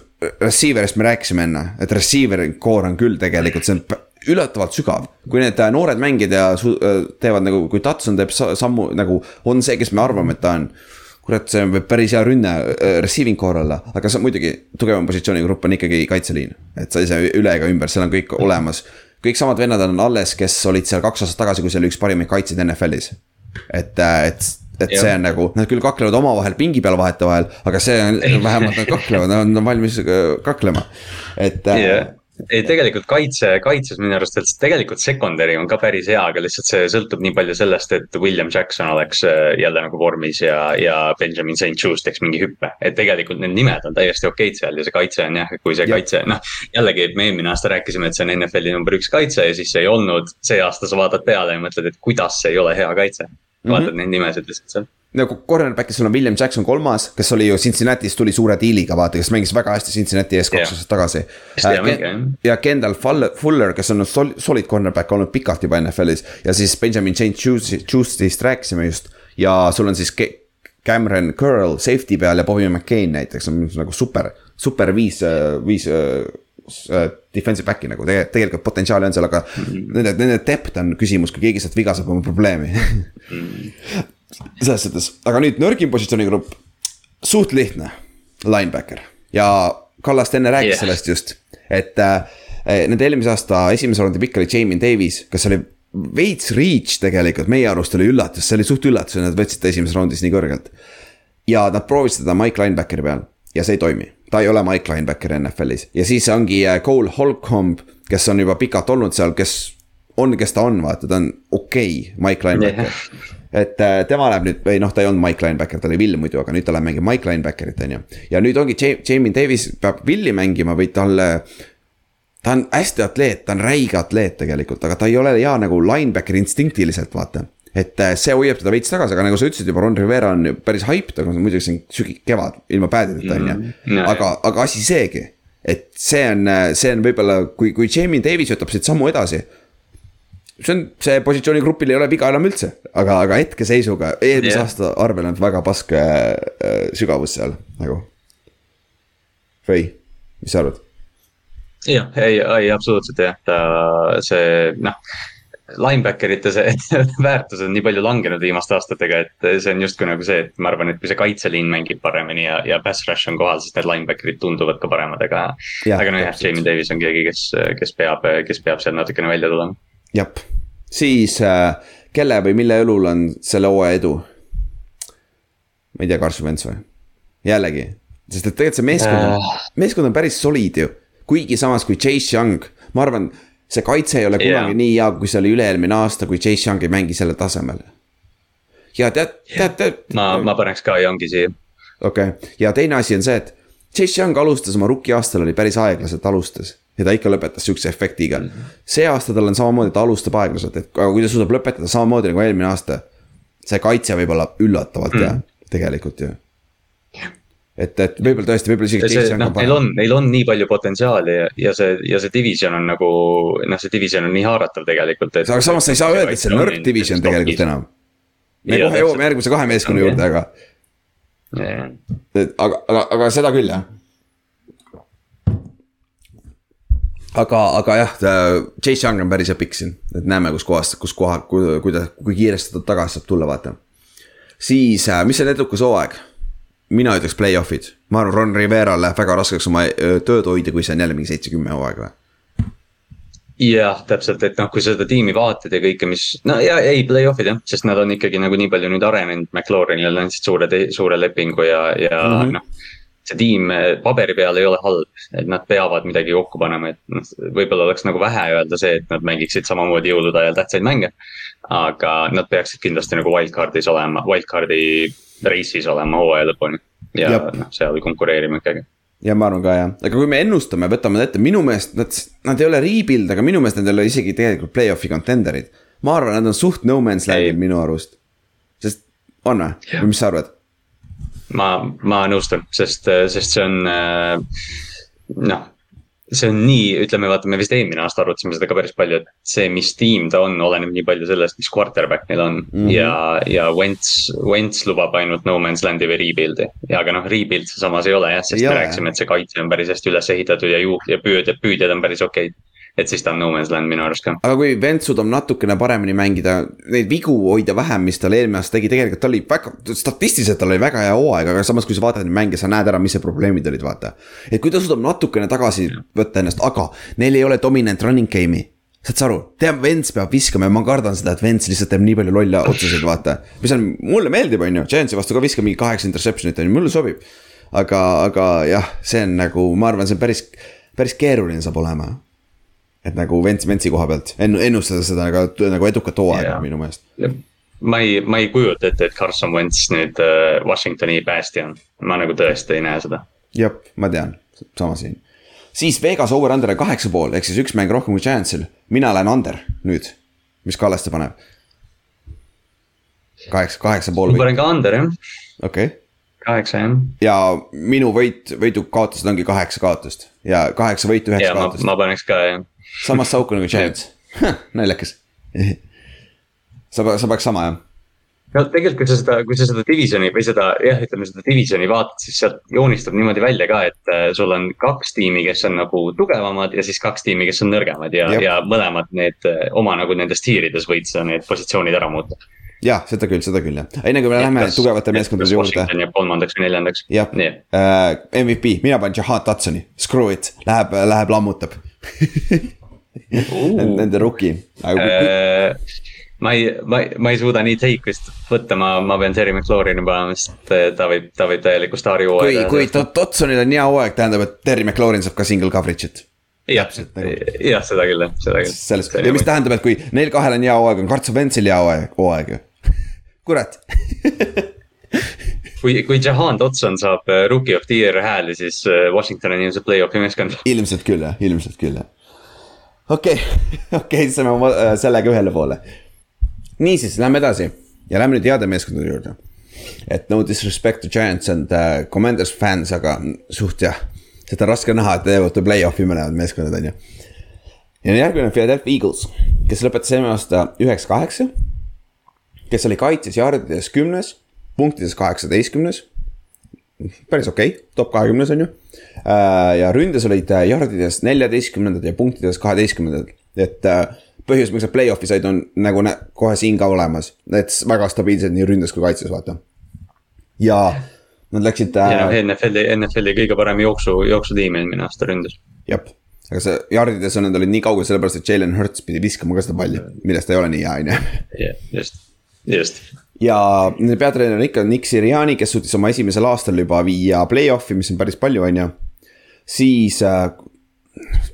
S2: receiver'ist me rääkisime enne, et receiver'i core on küll tegelikult, see on üllatavalt sügav. kui need äh, noored mängijad ja äh, teevad nagu, kui Tatson teeb sa- sammu nagu, on see, kes me arvame, et ta on kurat, see võib päris hea rünne äh, receiving core olla, aga see on muidugi tugevam positsioonigrupp on ikkagi kaitseliin. et sa ei saa üle ega ümber, seal on kõik olemas. kõik samad vennad on alles, kes olid seal kaks aastat tagasi, kui see oli üks parimaid kaitsjaid NFL-is. Et, et, et
S3: Jah.
S2: see on nagu, nad küll kaklevad omavahel pingi peal vahetevahel, aga see on vähemalt nad kaklevad, nad on valmis äh, kaklema, et äh,
S3: jah, ei tegelikult kaitse, kaitses minu arust, et tegelikult secondary on ka päris hea, aga lihtsalt see sõltub nii palju sellest, et William Jackson oleks äh, jälle nagu vormis ja, ja Benjamin St Just teeks mingi hüppe. et tegelikult need nimed on täiesti okeid seal ja see kaitse on jah, kui see
S2: Jah.
S3: kaitse, noh. jällegi me eelmine aasta rääkisime, et see on NFL-i number üks kaitse ja siis see ei olnud, see aasta sa vaatad peale ja mõtled, et kuidas see ei ole hea kaitse. Vaatad neid nimesid lihtsalt seal.
S2: nagu cornerback'is sul on William Jackson kolmas, kes oli ju Cincinnati's tuli suure diiliga, vaata, kes mängis väga hästi Cincinnati ees kaks aastat tagasi. Äh, ja Kendall Fuller, kes on sol- solid cornerback olnud pikalt juba NFL-is ja siis Benjamin St Justist rääkisime just. Ja sul on siis Cameron Curl safety peal ja Bobby McCain näiteks on nagu super, super viis, viis defensive back'i nagu. Tegelikult, tegelikult potentsiaali on seal, aga nende, nende depth on küsimus, kui keegi sealt viga saab, on probleemi. Selles suhtes, aga nüüd nõrgim positsioonigrupp, suht lihtne, linebacker. Ja Kallast enne rääkis yeah. sellest just, et äh, nende eelmise aasta esimese raundi pikk oli Jamin Davis, kes oli veits reach tegelikult, meie arust oli üllatus, see oli suht üllatus, et nad võtsid ta esimeses raundis nii kõrgelt. ja nad proovisid teda Mike linebackeri peal ja see ei toimi, ta ei ole Mike linebacker NFL-is ja siis ongi äh, Cole Holcomb, kes on juba pikalt olnud seal, kes on, kes ta on, vaata, ta on okei okay, Mike linebacker
S3: Jah.
S2: et äh, tema läheb nüüd, või noh, ta ei olnud Mike linebacker, ta oli Will muidu, aga nüüd ta läheb mängima Mike linebacker'it, on ju. ja nüüd ongi Ja- Jamie Davis peab Willi mängima või talle. ta on hästi atleet, ta on räige atleet tegelikult, aga ta ei ole hea nagu linebacker instinktiliselt, vaata. Et äh, see hoiab teda veits tagasi, aga nagu sa ütlesid juba, Ron Rivera on päris hyped, aga muidugi see on sügi-, kevad ilma päädideta on ju.
S3: jaa,
S2: aga, aga asi seegi, et see on, see on võib-olla, kui, kui Jamie Davis võtab siit sammu edasi see on, see positsioonigrupil ei ole viga enam üldse, aga, aga hetkeseisuga eelmise yeah. aasta arvel on väga paske äh, sügavus seal nagu. Fei, mis sa arvad?
S3: jah, ei, ei absoluutselt jah, ta see noh. Linebacker ite see väärtus on nii palju langenud viimaste aastatega, et see on justkui nagu see, et ma arvan, et kui see kaitseliin mängib paremini ja, ja pass rush on kohal, siis need linebacker'id tunduvad ka paremad, aga. Aga nojah. Jamie Davis on keegi, kes, kes peab, kes peab seal natukene välja tulema.
S2: jah, siis äh, kelle või mille õlul on selle hooaja edu? ma ei tea, Carson Wentz või? jällegi, sest et tegelikult see meeskond on
S3: Äh.,
S2: meeskond on päris solid ju. kuigi samas kui Chase Young, ma arvan, see kaitse ei ole kunagi
S3: Jaa.
S2: nii hea, kui see oli üle-eelmine aasta, kui Chase Young ei mängi sellel tasemel. ja tead, tead, tead.
S3: ma, ma paneks ka Youngi siia.
S2: okei okay., ja teine asi on see, et Chase Young alustas oma rookie aastal oli päris aeglaselt alustas ja ta ikka lõpetas sihukese efektiga mm. -hmm. see aasta tal on samamoodi, ta alustab aeglaselt, et aga kui ta suudab lõpetada samamoodi nagu eelmine aasta. see kaitse võib olla üllatavalt hea mm -hmm. tegelikult ju. et, et võib-olla tõesti, võib-olla isegi on,
S3: neil on, neil on nii palju potentsiaali ja, ja see, ja see division on nagu, noh, see division on nii haaratav tegelikult, et.
S2: aga samas sa ei saa öelda, et see on nõrk division tegelikult enam. me
S3: Jaa,
S2: kohe jõuame järgmise kahe meeskonna juurde, aga, et aga, aga, aga seda küll jah. aga, aga jah, Chase Young on päris epic siin, et näeme, kus kohast, kus koha, kuidas, kui kiiresti ta tagasi saab tulla, vaata. siis, mis on edukas hooaeg? Mina ütleks play-off'id, ma arvan, Ron Riveral läheb väga raskeks oma öö, tööd hoida, kui see on jälle mingi seitse-kümme hooaeg või.
S3: jah, täpselt, et noh, kui seda tiimi vaatad ja kõike, mis, no ja ei, play-off'id jah, sest nad on ikkagi nagu nii palju nüüd arenenud, McLaurinile andsid suure, suure lepingu ja, ja mm. -hmm. noh. see tiim eh, paberi peal ei ole halb, et nad peavad midagi kokku panema, et noh, võib-olla oleks nagu vähe öelda see, et nad mängiksid samamoodi jõulude ajal tähtsaid mänge. Aga nad peaksid kindlasti nagu wildcard'is olema, wildcard'i reisis olema hooaja lõpuni ja noh, seal konkureerima ikkagi.
S2: ja ma arvan ka jah, aga kui me ennustame, võtame ette, minu meelest nad, nad ei ole rebuild, aga minu meelest nad ei ole isegi tegelikult play-off'i contender'id. ma arvan, nad on suht no man's land'il minu arust. sest on või, või mis sa arvad?
S3: ma, ma nõustun, sest, sest see on äh, noh, see on nii, ütleme, vaata, me vist eelmine aasta arutasime seda ka päris palju, et see, mis tiim ta on, oleneb nii palju sellest, mis quarterback neil on mm. -hmm. ja, ja Wentz, Wentz lubab ainult no man's land'i või rebuild'i. ja aga noh, rebuild see samas ei ole jah, sest ei me rääkisime, et see kaitse on päris hästi üles ehitatud ja juht ja püüdjad, püüdjad on päris okeid et siis ta on no man's land minu arust ka.
S2: aga kui Vents suudab natukene paremini mängida, neid vigu hoida vähem, mis tal eelmine aasta tegi, tegelikult tal oli väga, statistiliselt tal oli väga hea hooaeg, aga samas, kui sa vaatad neid mänge, sa näed ära, mis see probleemid olid, vaata. et kui ta suudab natukene tagasi võtta ennast, aga neil ei ole dominant running game'i saad sa aru, tead, Vents peab viskama ja ma kardan seda, et Vents lihtsalt teeb nii palju lolle otsuseid, vaata. mis on, mulle meeldib, on ju, Giantsi vastu ka viskab mingi kaheksa interception'it on ju, mulle sobib. aga, aga jah, see on nagu, ma arvan, see on päris, päris keeruline saab olema et nagu Vents, Ventsi koha pealt ennustada seda nagu, nagu edukat hooaega minu meelest.
S3: ma ei, ma ei kujuta ette, et Carson Wentz nüüd äh, Washingtoni päästja on, ma nagu tõesti ei näe seda.
S2: jah, ma tean, sama siin. siis Vegas over-under on kaheksa pool, ehk siis üks mäng rohkem kui Giantsil, mina lähen under nüüd, mis Kallaste paneb? kaheksa, kaheksa pool.
S3: ma panen ka under jah.
S2: okei okay
S3: kaheksa jah.
S2: ja minu võit, võidu kaotused ongi kaheksa kaotust ja kaheksa võitu, üheksa kaotust.
S3: ma paneks ka jah
S2: samas sauku nagu Giants. Naljakas. Sa, sa peaks sama jah?
S3: no tegelikult, kui sa seda, kui sa seda divisioni või seda jah, ütleme seda divisioni vaatad, siis sealt joonistab niimoodi välja ka, et äh, sul on kaks tiimi, kes on nagu tugevamad ja siis kaks tiimi, kes on nõrgemad ja, ja mõlemad need äh, oma nagu nendes tiirides võid sa need positsioonid ära muuta.
S2: Jah, seda küll, seda küll jah, enne kui me läheme tugevate meeskondade juurde.
S3: kolmandaks või neljandaks.
S2: jah. Yeah. uh,, MVP, mina panen Jahad Tatsoni, screw it, läheb, läheb lammutab Nende rookie
S3: äh, ma ei, ma ei, ma ei suuda nii take vist võtta, ma, ma pean Terry McLaurini panema, sest äh, ta võib, ta võib täieliku staari
S2: hooaega. kui, kui Dotsonil on hea hooaeg, tähendab, et Terry McLaurin saab ka single coverage'it.
S3: jah, nagu. jah, seda küll, seda küll.
S2: sellest, ja mis tähendab, et kui neil kahel on hea hooaeg, on Kartsu Bentsil hea hooaeg, hooaeg ju. kurat
S3: kui, kui Jahan Dotson saab äh, rookie of the year hääli, siis Washington on ilmselt play-off'i meeskond.
S2: ilmselt küll jah, ilmselt küll jah okei okay. okei okay,, saame äh, sellega ühele poole. niisiis, lähme edasi ja lähme nüüd heade meeskondade juurde. et no disrespect to giants and uh, commanders fans, aga suht jah, seda on raske näha, et jõuavad play-off'i mõlemad meeskonnad, on ju. ja järgmine on Philadelphia Eagles, kes lõpetas eelmine aasta üheksa-kaheksa. kes oli kaitses jardides kümnes, punktides kaheksateistkümnes päris okei okay,, top kahekümnes on ju. Äh, ja ründes olid äh, neljateistkümnendad ja punktides kaheteistkümnendad, et äh, põhjus, miks nad play-off'i said, on nagu kohe siin ka olemas, et väga stabiilsed nii ründes kui kaitses, vaata. ja nad läksid.
S3: ja NFL-i, NFL-i kõige parem jooksu, jooksutiim eelmine aasta ründes.
S2: jah, aga see jardides on, nad olid nii kaugel, sellepärast et Jalen Hurts pidi viskama ka seda palli, millest ta ei ole nii hea, on
S3: ju. just, just
S2: ja nende peatreener on ikka Nick Siriani, kes suutis oma esimesel aastal juba viia play-off'i, mis on päris palju, on ju. siis äh,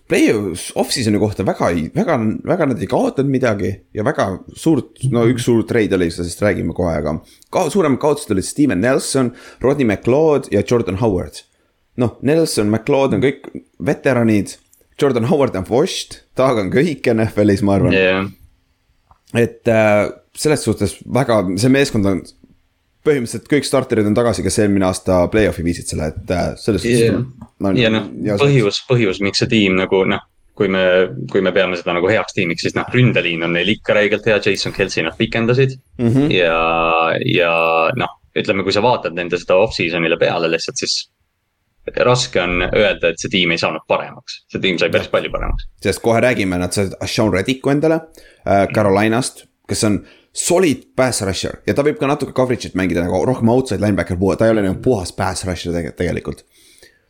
S2: play-off-season'i kohta väga ei, väga, väga nad ei kaotanud midagi ja väga suurt, no üks suur treid oli, sellest räägime kohe, aga. ka suuremad kaotused olid Steven Nelson, Rodney McLeod ja Jordan Howard. noh, Nelson, McLeod on kõik veteranid. Jordan Howard on washed, ta on kõik NFL-is, ma arvan yeah.. et äh, selles suhtes väga, see meeskond on põhimõtteliselt kõik starterid on tagasi, kes eelmine aasta play-off'i viisid selle, et äh, selles suhtes
S3: yeah.. No, ja noh, põhjus, põhjus, miks see tiim nagu noh, kui me, kui me peame seda nagu heaks tiimiks, siis noh, ründeliin on neil ikka räigelt hea, Jason Kelsey nad pikendasid mm. -hmm. ja, ja noh, ütleme, kui sa vaatad nende seda off-season'ile peale lihtsalt, siis raske on öelda, et see tiim ei saanud paremaks, see tiim sai päris palju paremaks.
S2: sest kohe räägime, nad said Sean Reddiku endale äh, Carolinast, kes on solid pass rusher ja ta võib ka natuke coverage'it mängida nagu rohkem outside linebacker, ta ei ole nagu puhas pass rusher tegelikult.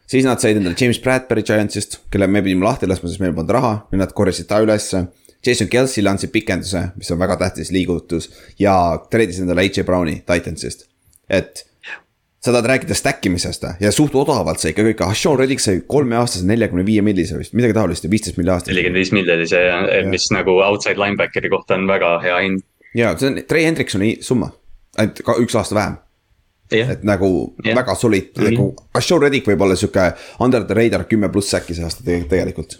S2: siis nad said endale James Bradbury Giantsist, kelle me pidime lahti laskma, sest meil polnud raha, nüüd nad korjasid ta ülesse. Jason Kelsey'le andsid pikenduse, mis on väga tähtis liigutus ja treidis endale H.J. Browni Titansist, et sa tahad rääkida stack imisest ja suht odavalt sai ikka kõik, ah Sean Reddick sai kolmeaastase neljakümne viie millise vist, midagi taolist ja viisteist milli aastas.
S3: nelikümmend viis milli oli see, mis nagu outside linebackeri kohta on väga hea hind
S2: ja see on Trey Hendriksoni summa, ainult ka üks aasta vähem. Yeah. et nagu yeah. väga solid mm, -hmm. nagu Ashore Reddick võib olla sihuke under the radar kümme pluss äkki see aasta tegelikult.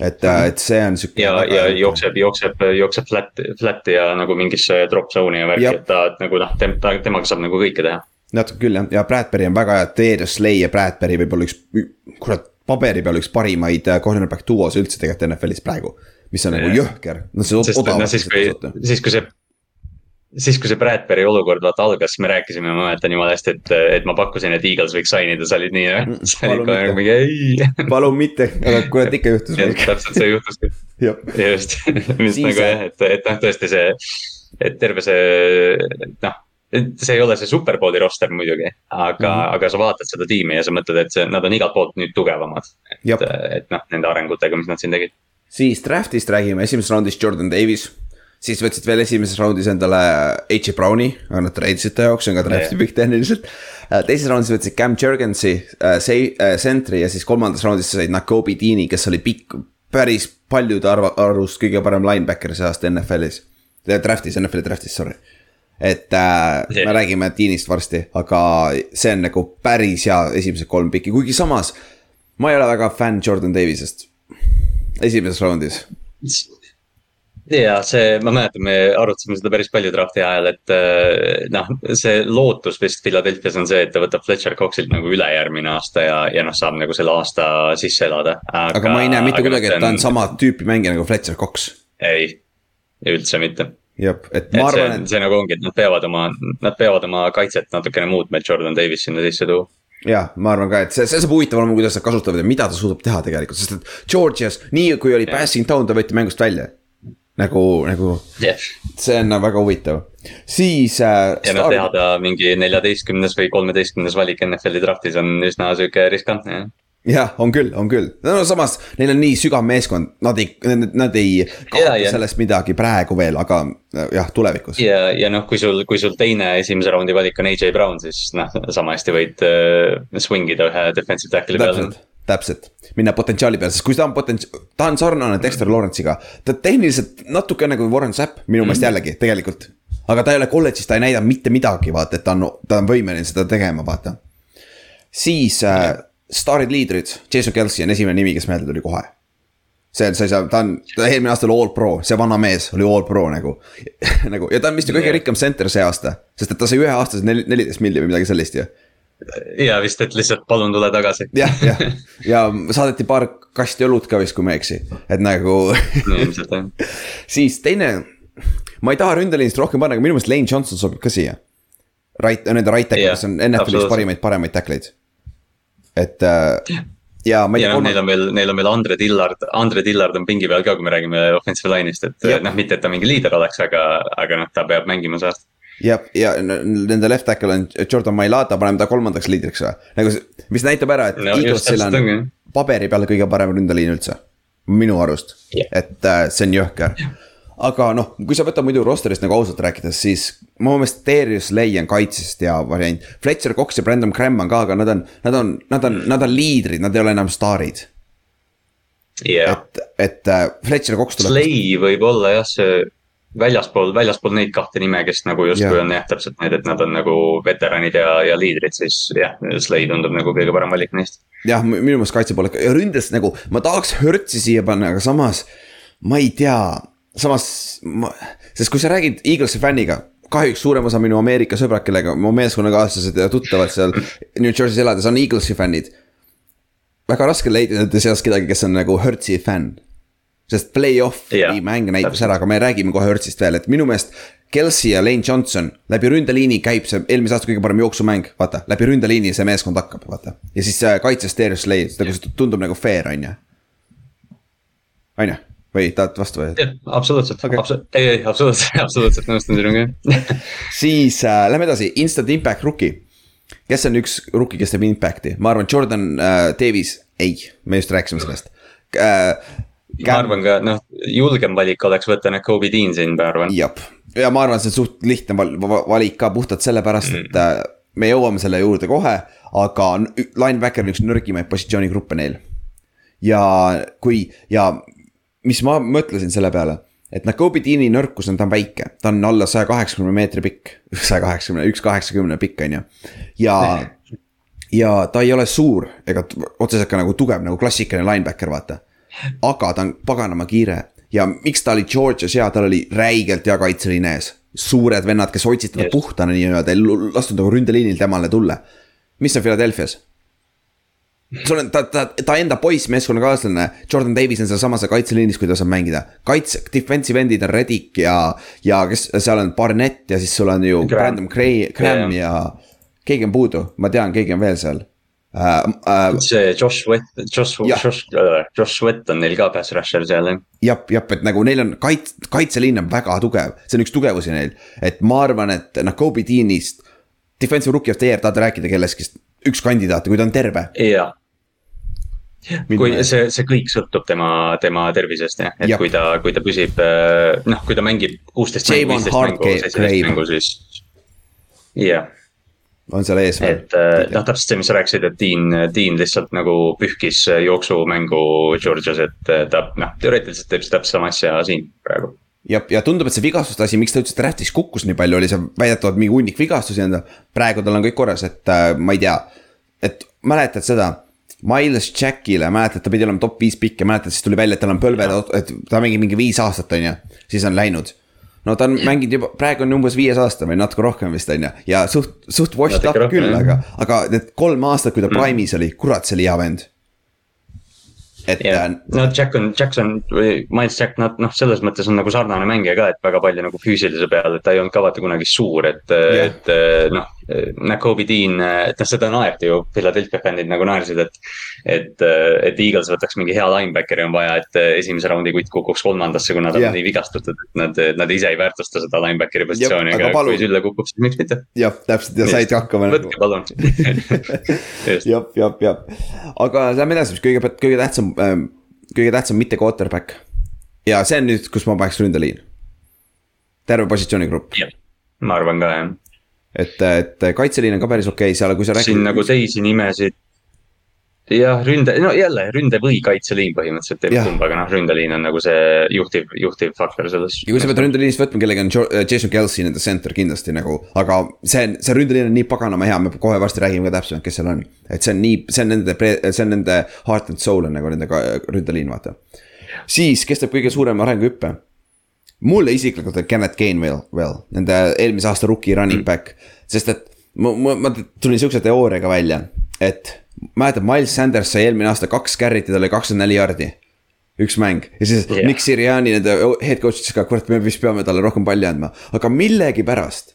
S2: et mm, -hmm. et see on sihuke.
S3: ja, ja jookseb, jookseb, jookseb flat, flat'i ja nagu mingisse drop zone'i ja värki, et ta et nagu noh, ta, temaga saab nagu kõike teha.
S2: natuke küll jah, ja Bradbury on väga hea, Darius Slay ja Bradbury võib olla üks, kurat paberi peal üks parimaid äh, cornerback duos üldse tegelikult NFL-is praegu. Mis on nagu jõhker, no see
S3: Sest,
S2: odav
S3: no, siis, kui, siis kui see siis, kui see Bradbury olukord vaata algas, me rääkisime, ma mäletan jumala hästi, et, et ma pakkusin, et Eagles võiks sign ida, sa olid nii, sa olid kohe mingi ei.
S2: palun mitte, aga kurat ikka juhtus.
S3: täpselt see juhtuski just, mis nagu jah, et, et noh, tõesti see, et terve see noh see ei ole see superbowli roster muidugi, aga mm, -hmm. aga sa vaatad seda tiimi ja sa mõtled, et see, nad on igalt poolt nüüd tugevamad. et, et noh, nende arengutega, mis nad siin tegid.
S2: Siis draft'ist räägime, esimeses raundis Jordan Davis siis võtsid veel esimeses raundis endale H. Browni, nad treidisid ta jaoks, see on ka draft'i pikk tehniliselt. Äh, teises raundis võtsid Cam Jurgensi äh,, sentri äh, ja siis kolmandas raundis said Nakobe Deani, kes oli pikk, päris paljude arva, arvust kõige parem linebacker see aasta NFL-is. Draft'is, NFL-i draft'is, sorry. et äh, yeah. me räägime Deanist varsti, aga see on nagu päris hea esimesed kolm pikki, kuigi samas. ma ei ole väga fänn Jordan Davisest, esimeses raundis
S3: ja see, ma mäletan, me arutasime seda päris palju draft'i ajal, et äh, noh, see lootus vist Philadelphia's on see, et ta võtab Fletcher Coxilt nagu üle järgmine aasta ja, ja noh, saab nagu selle aasta sisse elada.
S2: aga ma ei näe mitte kuidagi, et ta on sama tüüpi mängija nagu Fletcher Cox.
S3: ei, üldse mitte.
S2: jah, et ma et arvan,
S3: et. see nagu ongi, et nad peavad oma, nad peavad oma kaitset natukene muutma, et Jordan Davis sinna sisse tuua
S2: jah, ma arvan ka, et see, see saab huvitav olema, kuidas nad kasutavad ja mida ta suudab teha tegelikult, sest et Georgias, nii kui oli yeah. passing down, ta võeti mängust välja nagu, nagu
S3: yeah.
S2: see on väga huvitav, siis äh,.
S3: ja noh, teha ta mingi neljateistkümnes või kolmeteistkümnes valik NFL-i draftis on üsna sihuke riskantne jah
S2: jah, on küll, on küll, no samas neil on nii sügav meeskond, nad ei, nad ei kaota ja, sellest midagi praegu veel, aga jah, tulevikus.
S3: ja, ja noh, kui sul, kui sul teine esimese raundi valik on AJ Brown, siis noh, sama hästi võid uh, swing ida ühe defensive tackle'i peale
S2: täpselt, minna potentsiaali peale, sest kui ta on potents-, ta on sarnane Dexter Lawrence'iga. ta tehniliselt natuke nagu Warren Sapp minu meelest mm -hmm. jällegi tegelikult. aga ta ei ole kolledžis, ta ei näida mitte midagi, vaata, et ta on, ta on võimeline seda tegema, vaata. siis äh, staarid liidrid, Jason Kelsey on esimene nimi, kes meelde tuli kohe. see, sa ei saa, ta on, ta eelmine aasta oli all pro, see vana mees oli all pro nagu nagu ja ta on vist ju kõige rikkam center see aasta, sest et ta sai ühe aastase neliteist milli või midagi sellist ju
S3: ja vist, et lihtsalt palun tule tagasi.
S2: jah, jah, ja saadeti paar kasti õlut ka vist, kui ma ei eksi, et nagu
S3: no ilmselt jah.
S2: siis teine, ma ei taha ründeliinist rohkem panna, aga minu meelest Lane Johnson sobib ka siia. Right, nende right tackle, kes on NFL-is parimaid, paremaid tackleid. Et äh, ja ma
S3: ei tea. Neil on veel, neil on veel Andre Dillard, Andre Dillard on pingi peal ka, kui me räägime offensive line'ist, et noh, mitte, et ta mingi liider oleks, aga, aga noh, ta peab mängima see aasta
S2: ja, ja nende left tackle on Jordan Mailata, paneme ta kolmandaks liidriks või, nagu see, mis näitab ära, et no, Eaglesil on tõngi. paberi peal kõige parem ründeliin üldse. minu arust et äh, see on jõhker yeah aga noh, kui sa võtad muidu roster'ist nagu ausalt rääkides, siis mu meelest Darius Lay on kaitsest hea variant. Fletcher Cox ja Brandon Graham on ka, aga nad on, nad on, nad on, nad on liidrid, nad ei ole enam staarid
S3: yeah..
S2: et, et äh, Fletcher Cox
S3: tuleb. Slay võib olla jah, see väljaspool, väljaspool neid kahte nime, kes nagu justkui on jah, täpselt need, et nad on nagu veteranid ja, ja liidrid, siis jah, Slay tundub nagu kõige parem valik neist.
S2: jah, minu meelest kaitse poole ja ründes nagu ma tahaks Hertzi siia panna, aga samas ma ei tea, samas ma, sest kui sa räägid Eaglesi fänniga kahjuks suurem osa minu Ameerika sõbrad, kellega mu meeskonnakaaslased ja tuttavad seal New Jersey's elades on Eaglesi fännid. väga raske leida nende seas kedagi, kes on nagu Hertzi fänn sest play-off'i yeah, mäng näitas ära, aga me räägime kohe Hertzist veel, et minu meelest. Kelsey ja Lane Johnson läbi ründeliini käib see eelmise aasta kõige parem jooksumäng, vaata, läbi ründeliini see meeskond hakkab, vaata. ja siis kaitses Darius Slay, nagu see tundub nagu fair, on ju. on ju, või tahad vastu
S3: jah, absoluutselt okay., absoluutselt, ei, ei, absoluutselt, absoluutselt nõustun sinuga
S2: siis äh, lähme edasi, instant impact rookie. kes on üks rookie, kes teeb impact'i, ma arvan, Jordan äh, Davis, ei, me just rääkisime sellest äh,
S3: ma arvan ka, noh, julgem valik oleks võtta need Kobe Dean siin, ma arvan.
S2: jah, ja ma arvan, see on suht lihtne val valik ka puhtalt sellepärast mm, et äh, me jõuame selle juurde kohe. aga linebacker on üks nõrgimaid positsioonigruppe neil. ja kui, ja mis ma mõtlesin selle peale et Nakobe Deani nõrkus on, ta on väike, ta on alla saja kaheksakümne meetri pikk, saja kaheksakümne, üks kaheksakümne pikk, on ju. ja, ja ta ei ole suur ega otseselt ka nagu tugev nagu klassikaline linebacker, vaata aga ta on paganama kiire ja miks ta oli Georgias hea, tal oli räigelt hea kaitseliin ees. suured vennad, kes hoidsid teda puhtana nii-öelda, ei lastud nagu ründeliinil temale tulla. mis on Philadelphia's? Sul on ta, ta, ta enda poiss, meeskonnakaaslane, Jordan Davis on sealsamas kaitseliinis, kui ta saab mängida. kaitse, defensive end'id on Reddick ja, ja kes seal on Barnett ja siis sul on ju
S3: Graham.
S2: Brandon Gray, Graham ja. ja keegi on puudu, ma tean, keegi on veel seal uh,. Uh,
S3: see Josh Sweat, Josh. Josh, Josh Sweat on neil ka pass rusher seal jah.
S2: jah, jah, et nagu neil on kait-, kaitseliin on väga tugev, see on üks tugevusi neil. et ma arvan, et noh, Kobe Deanist, defensive rookie of the year, tahad rääkida kellestki, üks kandidaat, kui ta on terve.
S3: jaa. kui see, see kõik sõltub tema, tema tervisest jah, et
S2: Jah.
S3: kui ta, kui ta püsib, noh, kui ta mängib kuusteist mängu, viisteist mängu, seitseteist mängu, siis. jah,
S2: on seal ees veel.
S3: et äh, noh, täpselt see, mis sa rääkisid, et Dean, Dean lihtsalt nagu pühkis jooksumängu Georgias, et äh, ta noh, teoreetiliselt teeb täpselt sama asja siin praegu.
S2: Ja, ja tundub, et see vigastuste asi, miks ta üldse draft'is kukkus nii palju, oli see väidetavalt mingi hunnik vigastusi endal. praegu tal on kõik korras, et äh, ma ei tea, et mäletad seda. Miles Jackile, mäletad, ta pidi olema top viis pikk ja mäletad, siis tuli välja, et tal on põlved, et ta mängib mingi viis aastat, on ju, siis on läinud. no ta on mänginud juba, praegu on umbes viies aasta või natuke rohkem vist on ju ja suht, suht washed up küll, aga, aga need kolm aastat, kui ta prime'is oli, kurat, see oli hea vend. Et äh,,
S3: no Jackson, Jackson või Miles Jack, nad noh, selles mõttes on nagu sarnane mängija ka, et väga palju nagu füüsilise peal, et ta ei olnud ka vaata kunagi suur, et yeah., et eh, noh. Nakobe Dean, et noh, seda naerdi ju, Philadelphia fännid nagu naersid, et. et, et Eagles võtaks mingi hea linebackeri on vaja, et eh, esimese raundi kutt kukuks kolmandasse, kuna ta
S2: Jah.
S3: on nii vigastatud, et nad, nad ise ei väärtusta seda linebackeri positsiooni,
S2: aga
S3: aga kui sülle kukub, siis miks mitte.
S2: jah, täpselt ja said hakkama nagu.
S3: võtke palun
S2: jah, jah, jah, aga lähme edasi, mis kõige, kõige tähtsam ähm,, kõige tähtsam mitte quarterback. ja see on nüüd, kus ma paneks ründeliin. terve positsioonigrupp,
S3: ma arvan ka jah
S2: et, et kaitseliin on ka päris okei okay, seal, kui sa räägid.
S3: siin nagu teisi nimesid. jah, ründe, no jälle ründe või kaitseliin põhimõtteliselt teeb
S2: Jah.
S3: kumb, aga noh, ründeliin on nagu see juhtiv, juhtiv faktor selles.
S2: ja kui sa pead ründeliinist võtma, kellega on Jo- Jason Kelsey nende center kindlasti nagu, aga see, see ründeliin on nii paganama hea, me kohe varsti räägime ka täpsemalt, kes seal on. et see on nii, see on nende, see on nende heart and soul on nagu nende ründeliin, vaata. siis, kes teeb kõige suurema arenguhüppe? Mulle isiklikult on Kenneth Gainwell veel, nende eelmise aasta rookie running back, sest et ma, ma, ma tulin siukse teooriaga välja, et mäletad, Miles Sanders sai eelmine aasta kaks carry't ja tal oli kakskümmend neli jardi. üks mäng ja siis yeah. Nick Siriani nende head coach ütles ka, kurat, me vist peame talle rohkem palli andma, aga millegipärast.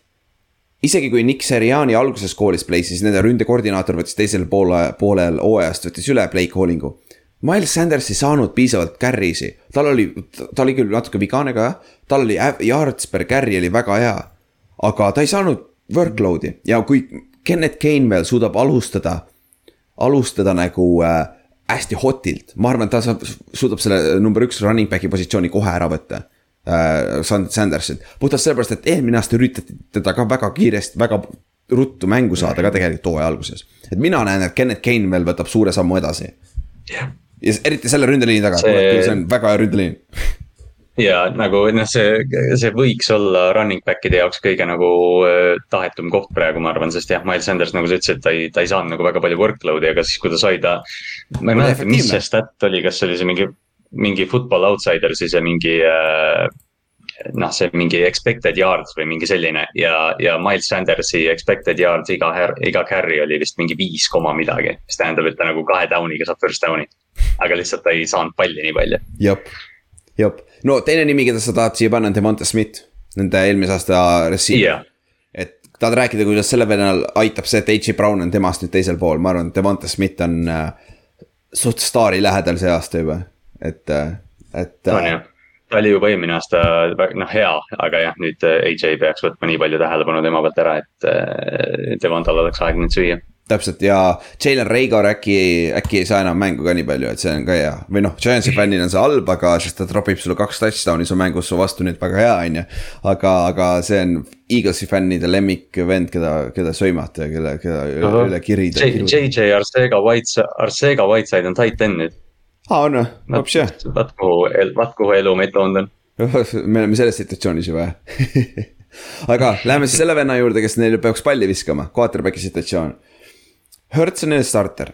S2: isegi kui Nick Siriani alguses koolis play, siis nende ründekoordinaator võttis teisel poole, poolel hooajast võttis üle play calling'u. Miles Sanders ei saanud piisavalt carry'si, tal oli, ta oli küll natuke vigane ka jah, tal oli yards per carry oli väga hea. aga ta ei saanud workload'i ja kui Kenneth Gainwell suudab alustada, alustada nagu äh, hästi hotilt, ma arvan, ta saab, suudab selle number üks running back'i positsiooni kohe ära võtta äh,. Sandersit, puhtalt sellepärast, et eelmine aasta üritati teda ka väga kiiresti, väga ruttu mängu saada ka tegelikult hooaja alguses. et mina näen, et Kenneth Gainwell võtab suure sammu edasi. Ja eriti selle ründeliini taga
S3: See-
S2: see..., on väga hea ründeliin.
S3: ja nagu noh, see, see võiks olla running back'ide jaoks kõige nagu äh, tahetum koht praegu, ma arvan, sest jah, Miles Sanders, nagu sa ütlesid, ta ei, ta ei saanud nagu väga palju workload'i, aga siis, kui ta sai ta. ma ei mäleta, mis see stat oli, kas see oli see mingi, mingi football outsider siis ja mingi äh, noh, see mingi expected yards või mingi selline ja, ja Miles Sandersi expected yards iga, iga carry oli vist mingi viis koma midagi, mis tähendab, et ta nagu kahe down'iga saab first down'i. Aga lihtsalt ta ei saanud palli nii palju.
S2: jep, jep, no teine nimi, keda sa tahad siia panna on Devonta Smith, nende eelmise aasta receiver
S3: jah,
S2: et tahad rääkida, kuidas selle vennal aitab see, et H.J. Brown on temast nüüd teisel pool, ma arvan, et Devonta Smith on äh, suht staari lähedal see aasta juba, et äh,, et
S3: on jah. ta oli juba eelmine aasta noh, hea, aga jah, nüüd äh, AJ peaks võtma nii palju tähelepanu tema pealt ära, et äh, Devontal oleks aeg nüüd süüa.
S2: Täpselt ja Jalen Reigor äkki, äkki ei saa enam mängu ka nii palju, et see on ka hea või noh, Giantsi fännil on see halb, aga sest ta tropib sulle kaks touchdown'i su mängus su vastu nüüd väga hea, on ju. aga, aga see on Eaglesi fännide lemmikvend, keda, keda sõimata ja kelle, keda
S3: Ahah.
S2: üle kirida.
S3: JJ Arcega White, Arcega Whiteside on tight end nüüd.
S2: aa, on või, hoopis jah,
S3: vaat kuhu, vaat kuhu elu meid toonud on.
S2: me oleme selles situatsioonis juba jah aga läheme siis selle venna juurde, kes neile peaks palli viskama, quarterback'i situatsioon. Hertz on starter.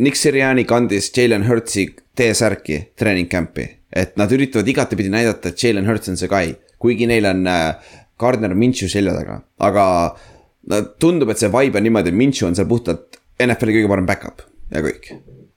S2: Nick Siriani kandis Jalen Hurtsi T-särki treening camp'i, et nad üritavad igatepidi näidata, et Jalen Hurts on see guy, kuigi neil on äh, Gardner Minshew selja taga, aga tundub, et see vibe on niimoodi, et Minshew on seal puhtalt NFL-i kõige parem back-up. ja kõik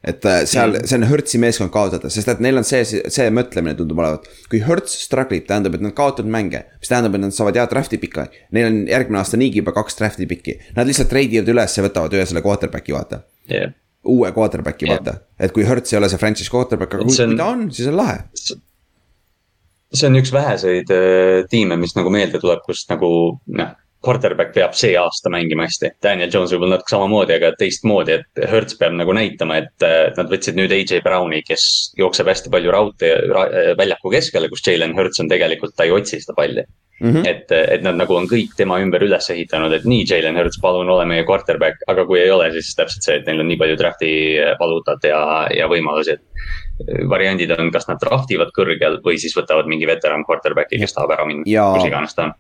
S2: et äh, seal, see on Hertzi meeskond kaotada, sest et neil on see, see mõtlemine tundub olevat. kui Hertz struggle ib, tähendab, et nad kaotavad mänge, mis tähendab, et nad saavad hea draft'i pika. Neil on järgmine aasta niigi juba kaks draft'i pikki, nad lihtsalt treidivad üles ja võtavad ühe selle quarterback'i, vaata
S3: yeah..
S2: uue quarterback'i yeah., vaata, et kui Hertz ei ole see franchise quarterback, aga kui, on... kui ta on, siis on lahe
S3: see on üks väheseid äh, tiime, mis nagu meelde tuleb, kus nagu noh quarterback peab see aasta mängima hästi. Daniel Jones võib-olla natuke samamoodi, aga teistmoodi, et Hertz peab nagu näitama, et nad võtsid nüüd AJ Browni, kes jookseb hästi palju raudtee ra, väljaku keskele, kus Jalen Hertz on tegelikult, ta ei otsi seda palli. Mm -hmm. et, et nad nagu on kõik tema ümber üles ehitanud, et nii, Jalen Hertz, palun ole meie quarterback, aga kui ei ole, siis täpselt see, et neil on nii palju draft'i valuutat ja, ja võimalusi, et variandid on, kas nad draft ivad kõrgel või siis võtavad mingi veteran quarterback'i, kes tahab ära minna, kus iganes ta on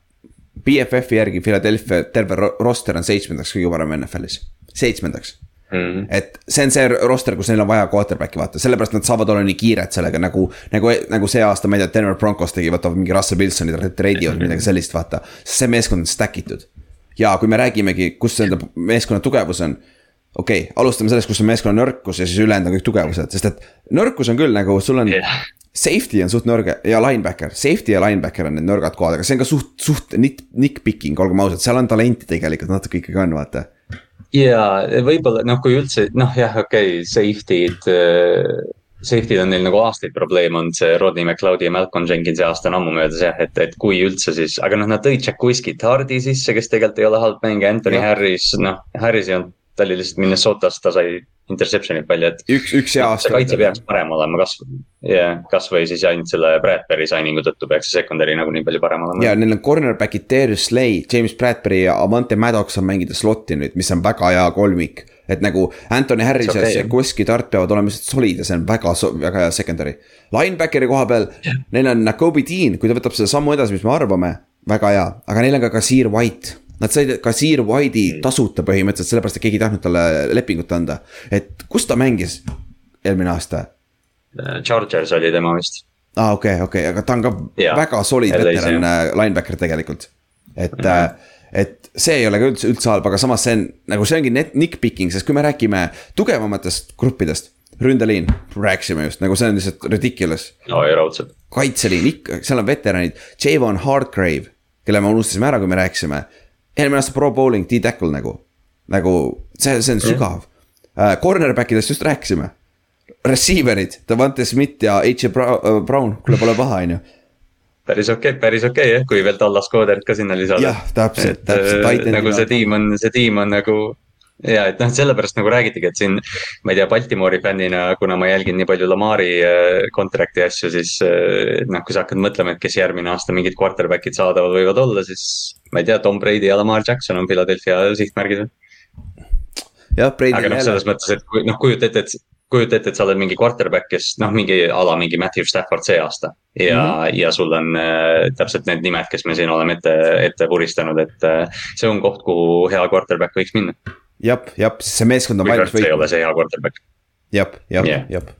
S2: BFF-i järgi Philadelphia terve roster on seitsmendaks kõige parem NFL-is, seitsmendaks Mm -hmm. et see on see roster, kus neil on vaja quarterback'i vaata, sellepärast nad saavad olla nii kiired sellega nagu, nagu, nagu see aasta, ma ei tea, Denver Broncos tegi, võtavad mingi Russell Wilsoni, treidivad midagi sellist, vaata. see meeskond on stack itud. ja kui me räägimegi, kus enda meeskonna tugevus on. okei okay,, alustame sellest, kus on meeskonna nõrkus ja siis ülejäänud on kõik tugevused, sest et nõrkus on küll nagu sul on yeah Safety on suht nõrge ja linebacker, safety ja linebacker on need nõrgad kohad, aga see on ka suht, suht nick, nick-picking, olgem ausad, seal on talenti tegelikult natuke ikkagi on, vaata.
S3: ja võib-olla noh, kui üldse noh, jah, okei okay,, safety'd äh,. Safety'd on neil nagu aastaid probleem olnud, see Rodney McLeodi ja Malcolm Jenkinsi aasta on ammu möödas jah, et, et kui üldse siis, aga noh, nad tõid Jack Whiskey Tardi sisse, kes tegelikult ei ole halb mängija, Anthony ja. Harris, noh, Harris ei olnud ta oli lihtsalt Minnesotas, ta sai interception'id palju, et.
S2: üks, üks hea aasta.
S3: see kaitse peaks parem olema, kas, jah, kasvõi siis ainult selle Bradbury signing'u tõttu peaks see secondary nagu nii palju parem olema.
S2: ja neil on cornerback'id Darius Slay, James Bradbury ja Avante Maddox on mängida slot'i nüüd, mis on väga hea kolmik. et nagu Anthony Harris okay, ja Sikoski Tart peavad olema lihtsalt solid ja see on väga, väga hea secondary. Linebackeri koha peal yeah., neil on Nakobe Dean, kui ta võtab selle sammu edasi, mis me arvame, väga hea, aga neil on ka Kasir White Nad said Kasir White'i tasuta põhimõtteliselt, sellepärast et keegi ei tahtnud talle lepingut anda. et kus ta mängis eelmine aasta?
S3: Äh, Chargers oli tema vist.
S2: aa ah,, okei okay,, okei okay., aga ta on ka ja, väga solid veteran äh, linebacker tegelikult. et mm, -hmm. et see ei ole ka üldse, üldse halb, aga samas see on nagu see ongi nitpicking, sest kui me räägime tugevamatest gruppidest ründeliin, rääkisime just, nagu see on lihtsalt ridiculous.
S3: no ja raudselt.
S2: kaitseliin ikka, seal on veteranid, Javon Hardgrave, kelle me unustasime ära, kui me rääkisime eelmine aasta pro bowling, D-tackle nagu, nagu see, see on sügav uh,. Cornerback idest just rääkisime. Receiver'id, Davante Smith ja H. Brown, kuule pole paha, on ju
S3: päris okei okay,, päris okei okay, jah, kui veel Tallas Coderit ka sinna lisada.
S2: jah, täpselt, täpselt.
S3: Äh, nagu see tiim on, see tiim on nagu ja et noh, sellepärast nagu räägitigi, et siin ma ei tea, Baltimori fännina, kuna ma jälgin nii palju Lamari äh, contract'i asju, siis äh, noh, kui sa hakkad mõtlema, et kes järgmine aasta mingid quarterback'id saadaval võivad olla, siis. Ma ei tea, Tom Brady ja Lamar Jackson on Philadelphia sihtmärgid või?
S2: jah, Brady.
S3: aga noh, selles mõttes, et kui noh, kujuta ette, et kujuta ette, et sa oled mingi quarterback, kes noh, mingi ala mingi Matthew Stafford see aasta. ja mm, -hmm. ja sul on äh, täpselt need nimed, kes me siin oleme ette, ette puristanud, et äh, see on koht, kuhu hea quarterback võiks minna
S2: jep, jep, see meeskond on valmis
S3: võitma. ei ole see hea quarterback.
S2: jep, jep yeah., jep.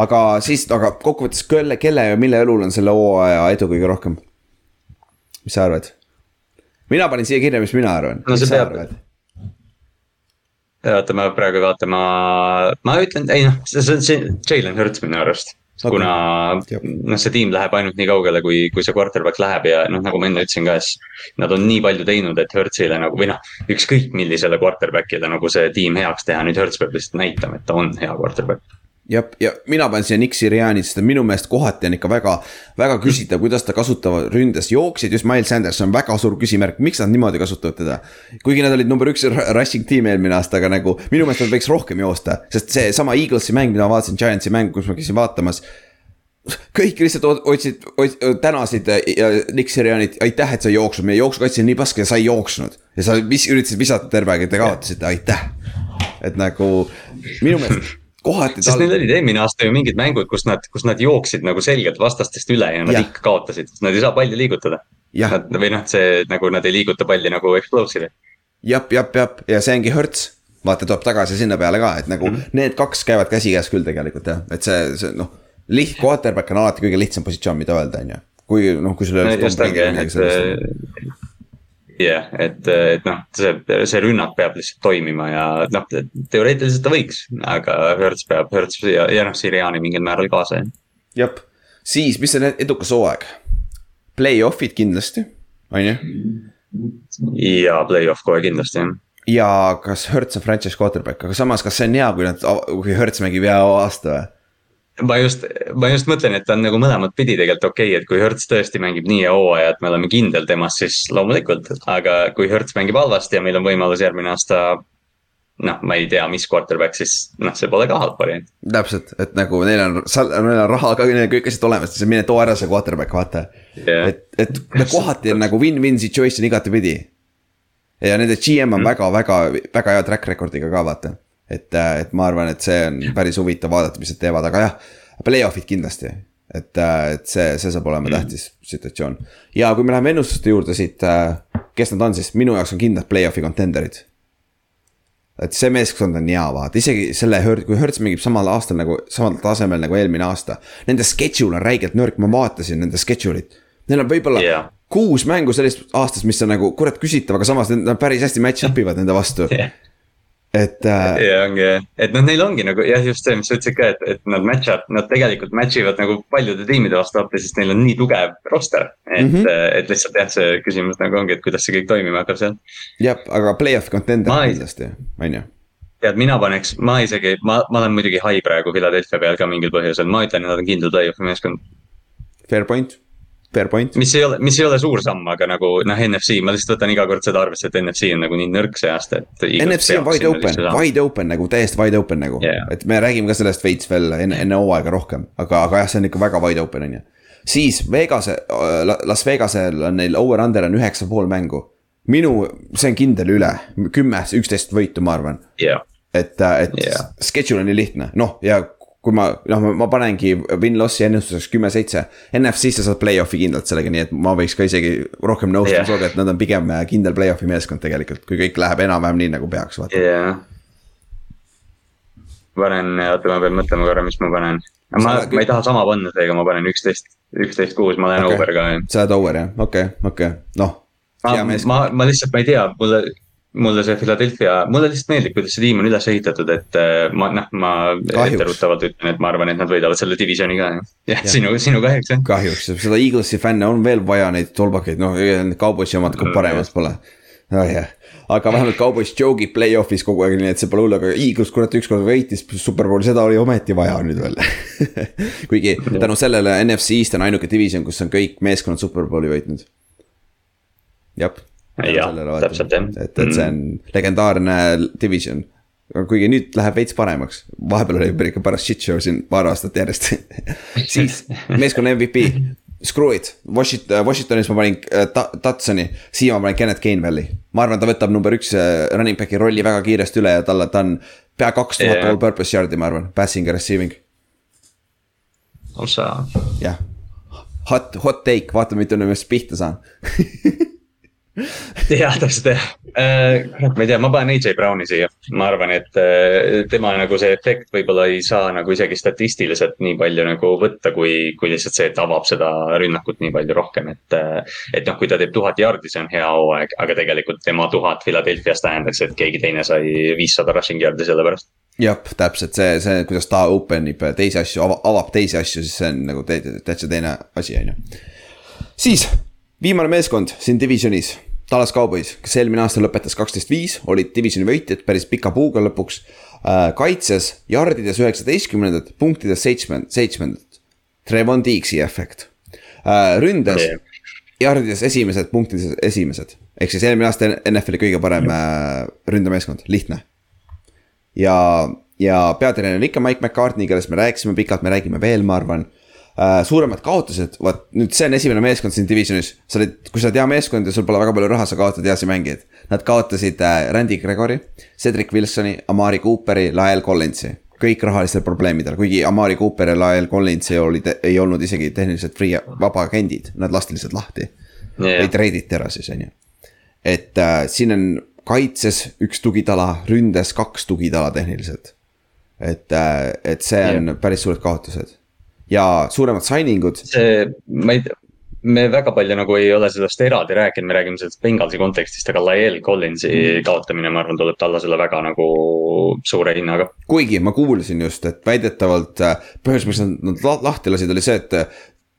S2: aga siis, aga kokkuvõttes kelle, kelle ja mille õlul on selle hooaja edu kõige rohkem? mis sa arvad? Mina panin siia kirja, mis mina arvan.
S3: no see peab. oota, ma praegu vaatan, ma, ma ütlen, ei noh, see on see Jalen Hurts minu arust okay.. kuna noh, see tiim läheb ainult nii kaugele, kui, kui see quarterback läheb ja noh, nagu ma enne ütlesin ka, siis. Nad on nii palju teinud, et Hertzile nagu või noh, ükskõik millisele quarterback'ile nagu see tiim heaks teha, nüüd Hertz peab lihtsalt näitama, et ta on hea quarterback
S2: jah, ja mina panen siia Nick Siriani, sest minu meelest kohati on ikka väga, väga küsitav, kuidas ta kasutavad ründes jooksid, just Miles Sanders on väga suur küsimärk, miks nad niimoodi kasutavad teda. kuigi nad olid number üks rushing tiim eelmine aasta, aga nagu minu meelest nad võiks rohkem joosta, sest seesama Eaglesi mäng, mida ma vaatasin, Giantsi mäng, kus ma käisin vaatamas kõik lihtsalt otsid, tänasid ja Nick Sirianit, aitäh, et sa ei jooksnud, meie jooksukaitse on nii pask ja sa ei jooksnud. ja sa vis, üritasid visata terve aeg ja te kaotasite, aitäh. et nagu minu meelest kohati
S3: tal.... sest neil olid eelmine aasta ju mingid mängud, kus nad, kus nad jooksid nagu selgelt vastastest üle ja nad ja. ikka kaotasid, sest nad ei saa palli liigutada. või noh, see nagu nad ei liiguta palli nagu explosive'i.
S2: jah, jah, jah, ja see ongi Hertz vaata, tuleb tagasi sinna peale ka, et nagu mm -hmm. need kaks käivad käsikäes küll tegelikult jah, et see, see noh. liht-, quarterback on alati kõige lihtsam positsioon, mida öelda, on ju. kui noh, kui sul ei
S3: ole. jah yeah,, et, et noh, see, see rünnak peab lihtsalt toimima ja noh, teoreetiliselt ta võiks, aga Hertz peab, Hertz ja, ja noh, Siriani mingil määral kaasa.
S2: jah, siis, mis on edukas hooaeg? Play-off'id kindlasti, on ju?
S3: ja play-off kohe kindlasti jah
S2: ja kas Hertz on franchise quarterback, aga samas, kas see on hea, kui nad, kui Hertz mängib hea aasta või?
S3: Ma just, ma just mõtlen, et ta on nagu mõlemat pidi tegelikult okei okay,, et kui Hertz tõesti mängib nii hooaja, et me oleme kindel temas, siis loomulikult. aga kui Hertz mängib halvasti ja meil on võimalus järgmine aasta noh, ma ei tea, mis quarterback, siis noh, see pole ka halb variant.
S2: täpselt, et nagu neil on, neil on raha ka, neil on kõik asjad olemas, siis mine too ära see quarterback, vaata yeah.. et, et kohati on nagu win-win situation igatepidi. ja nende GM on mm. väga hea track record'iga ka vaata et, äh, et ma arvan, et see on päris huvitav vaadata, mis nad teevad, aga jah, play-off'id kindlasti. et, äh, et see, see saab olema mm. tähtis situatsioon. ja kui me läheme ennustuste juurde siit, äh, kes nad on, siis minu jaoks on kindlad play-off'i contender'id. et see meeskond on hea, vaata, isegi selle, kui Hertz mängib samal aastal nagu, samal tasemel nagu eelmine aasta. Nende schedule on räigelt nõrk, ma vaatasin nende schedule'it. Neil on võib-olla yeah. kuus mängu sellest aastast, mis on nagu kurat küsitav, aga samas nad päris hästi match up ivad nende vastu yeah et äh....
S3: ja ongi, et noh, neil ongi nagu jah, just see, mis sa ütlesid ka, et, et nad match up, nad tegelikult match ivad nagu paljude tiimide vastu appi, sest neil on nii tugev roster. et mm, -hmm. et lihtsalt jah, see küsimus nagu ongi, et kuidas see kõik toimima hakkab seal.
S2: jah, aga play-off contender kindlasti, on ju
S3: tead, mina paneks, ma isegi, ma, ma olen muidugi hai praegu Philadelphia peal ka mingil põhjusel, ma ütlen, et nad on kindel play-off'i meeskond.
S2: Fair point fair point.
S3: mis ei ole, mis ei ole suur samm, aga nagu noh, NFC, ma lihtsalt võtan iga kord seda arvesse, et NFC on nagu nii nõrk see aasta, et.
S2: NFC on wide open, wide open nagu täiesti wide open nagu yeah., et me räägime ka sellest veits veel enne, enne hooaega rohkem, aga, aga jah, see on ikka väga wide open on ju. siis Vegase, Las Vegasel on neil over-under on üheksa pool mängu. minu, see on kindel üle, kümme, üksteist võitu, ma arvan
S3: yeah
S2: et, et yeah. schedule on nii lihtne, noh ja kui ma, noh, ma panengi win-loss'i ennustuseks kümme-seitse. NFC-sse saad play-off'i kindlalt sellega, nii et ma võiks ka isegi rohkem nõustuda yeah. sinuga, et nad on pigem äh, kindel play-off'i meeskond tegelikult, kui kõik läheb enam-vähem nii nagu peaks,
S3: vaata. yeah.. panen, oota, ma pean mõtlema korra, mis ma panen. ma, ma ei taha sama panna seega, ma panen üksteist, üksteist kuus, ma lähen okay. over ka.
S2: sa lähed over jah, okei okay,, okei okay., noh.
S3: ma, ma, ma lihtsalt, ma ei tea, mulle mulle see Philadelphia, mulle lihtsalt meeldib, kuidas see tiim on üles ehitatud, et äh, ma noh, ma etteruttavalt ütlen, et ma arvan, et nad võidavad selle divisioni ka. jah, sinu, sinu kahjuks jah.
S2: kahjuks, seda Eaglesi fänne on veel vaja neid tolbakaid, noh, Cowboysi omad ka paremas pole. oh jah, aga vähemalt Cowboys joogib play-off'is kogu aeg, nii et see pole hull, aga Eagles kurat ükskord võitis superbowli, seda oli ometi vaja nüüd veel. Kuigi tänu sellele NFC East on ainuke division, kus on kõik meeskonnad superbowli võitnud. jah
S3: jah, täpselt jah.
S2: et, et see on legendaarne division. kuigi nüüd läheb veits paremaks, vahepeal oli ikka paras shit show siin paar aastat järjest. Siis meeskonna MVP, screw it, Washington, Washingtonis ma panin äh, Tatsoni, siia ma panin Kenneth Gainwelli. ma arvan, ta võtab number üks äh, running back'i rolli väga kiiresti üle ja talle, ta on pea kaks tuhat all purpose yard'i, ma arvan, passing ja receiving.
S3: ossa.
S2: jah, hot, hot take, vaatame, mitu nendest pihta saan
S3: jah, täpselt jah äh,. ma ei tea, ma panen AJ Browni siia, ma arvan, et äh, tema nagu see efekt võib-olla ei saa nagu isegi statistiliselt nii palju nagu võtta, kui, kui lihtsalt see, et avab seda rünnakut nii palju rohkem, et. Äh, et noh, kui ta teeb tuhat jaardi, see on hea hooaeg, aga tegelikult tema tuhat Philadelphia's tähendaks, et keegi teine sai viissada rushing yard'i selle pärast
S2: jah, täpselt see, see, kuidas ta open ib teisi asju, avab teisi asju, siis see on nagu täitsa teine asi, on ju. siis viimane meeskond siin divisionis, Tallas Cowboys, kes eelmine aasta lõpetas kaksteist viis, olid divisioni võitjad päris pika puuga lõpuks äh,. kaitses jardides üheksateistkümnendat, punktides seitsmend-, seitsmendat. Trevon Deaksi efekt äh,, ründes yeah. jardides esimesed, punktides esimesed. ehk siis eelmine aasta NFL-i kõige parem äh, ründemeeskond, lihtne. ja, ja peatreener on ikka Mike McCartney, kellest me rääkisime pikalt, me räägime veel, ma arvan äh, suuremad kaotused, vot nüüd see on esimene meeskond siin divisionis. sa oled, kui sa oled hea meeskond ja sul pole väga palju raha, sa kaotad heasi mängijaid. Nad kaotasid äh, Randy Gregori, Cedric Wilsoni, Amari Cooperi, Lael Collinsi. kõik rahalistel probleemidel, kuigi Amari Cooper ja Lael Collins ei olnud, ei olnud isegi tehniliselt free, vaba agendid, nad lasti lihtsalt lahti yeah.. või treiditi ära siis, on ju. et äh, siin on kaitses üks tugitala, ründes kaks tugitala tehniliselt. et äh,, et see on yeah. päris suured kaotused ja suuremad signing ud.
S3: see, ma ei tea me väga palju nagu ei ole sellest eraldi rääkinud, me räägime sellest Bengalsi kontekstist, aga Lael Collinsi mm. kaotamine, ma arvan, tuleb Tallasele väga nagu suure hinnaga.
S2: kuigi ma kuulsin just, et väidetavalt põhjus, miks nad, nad lahti lasid, oli see, et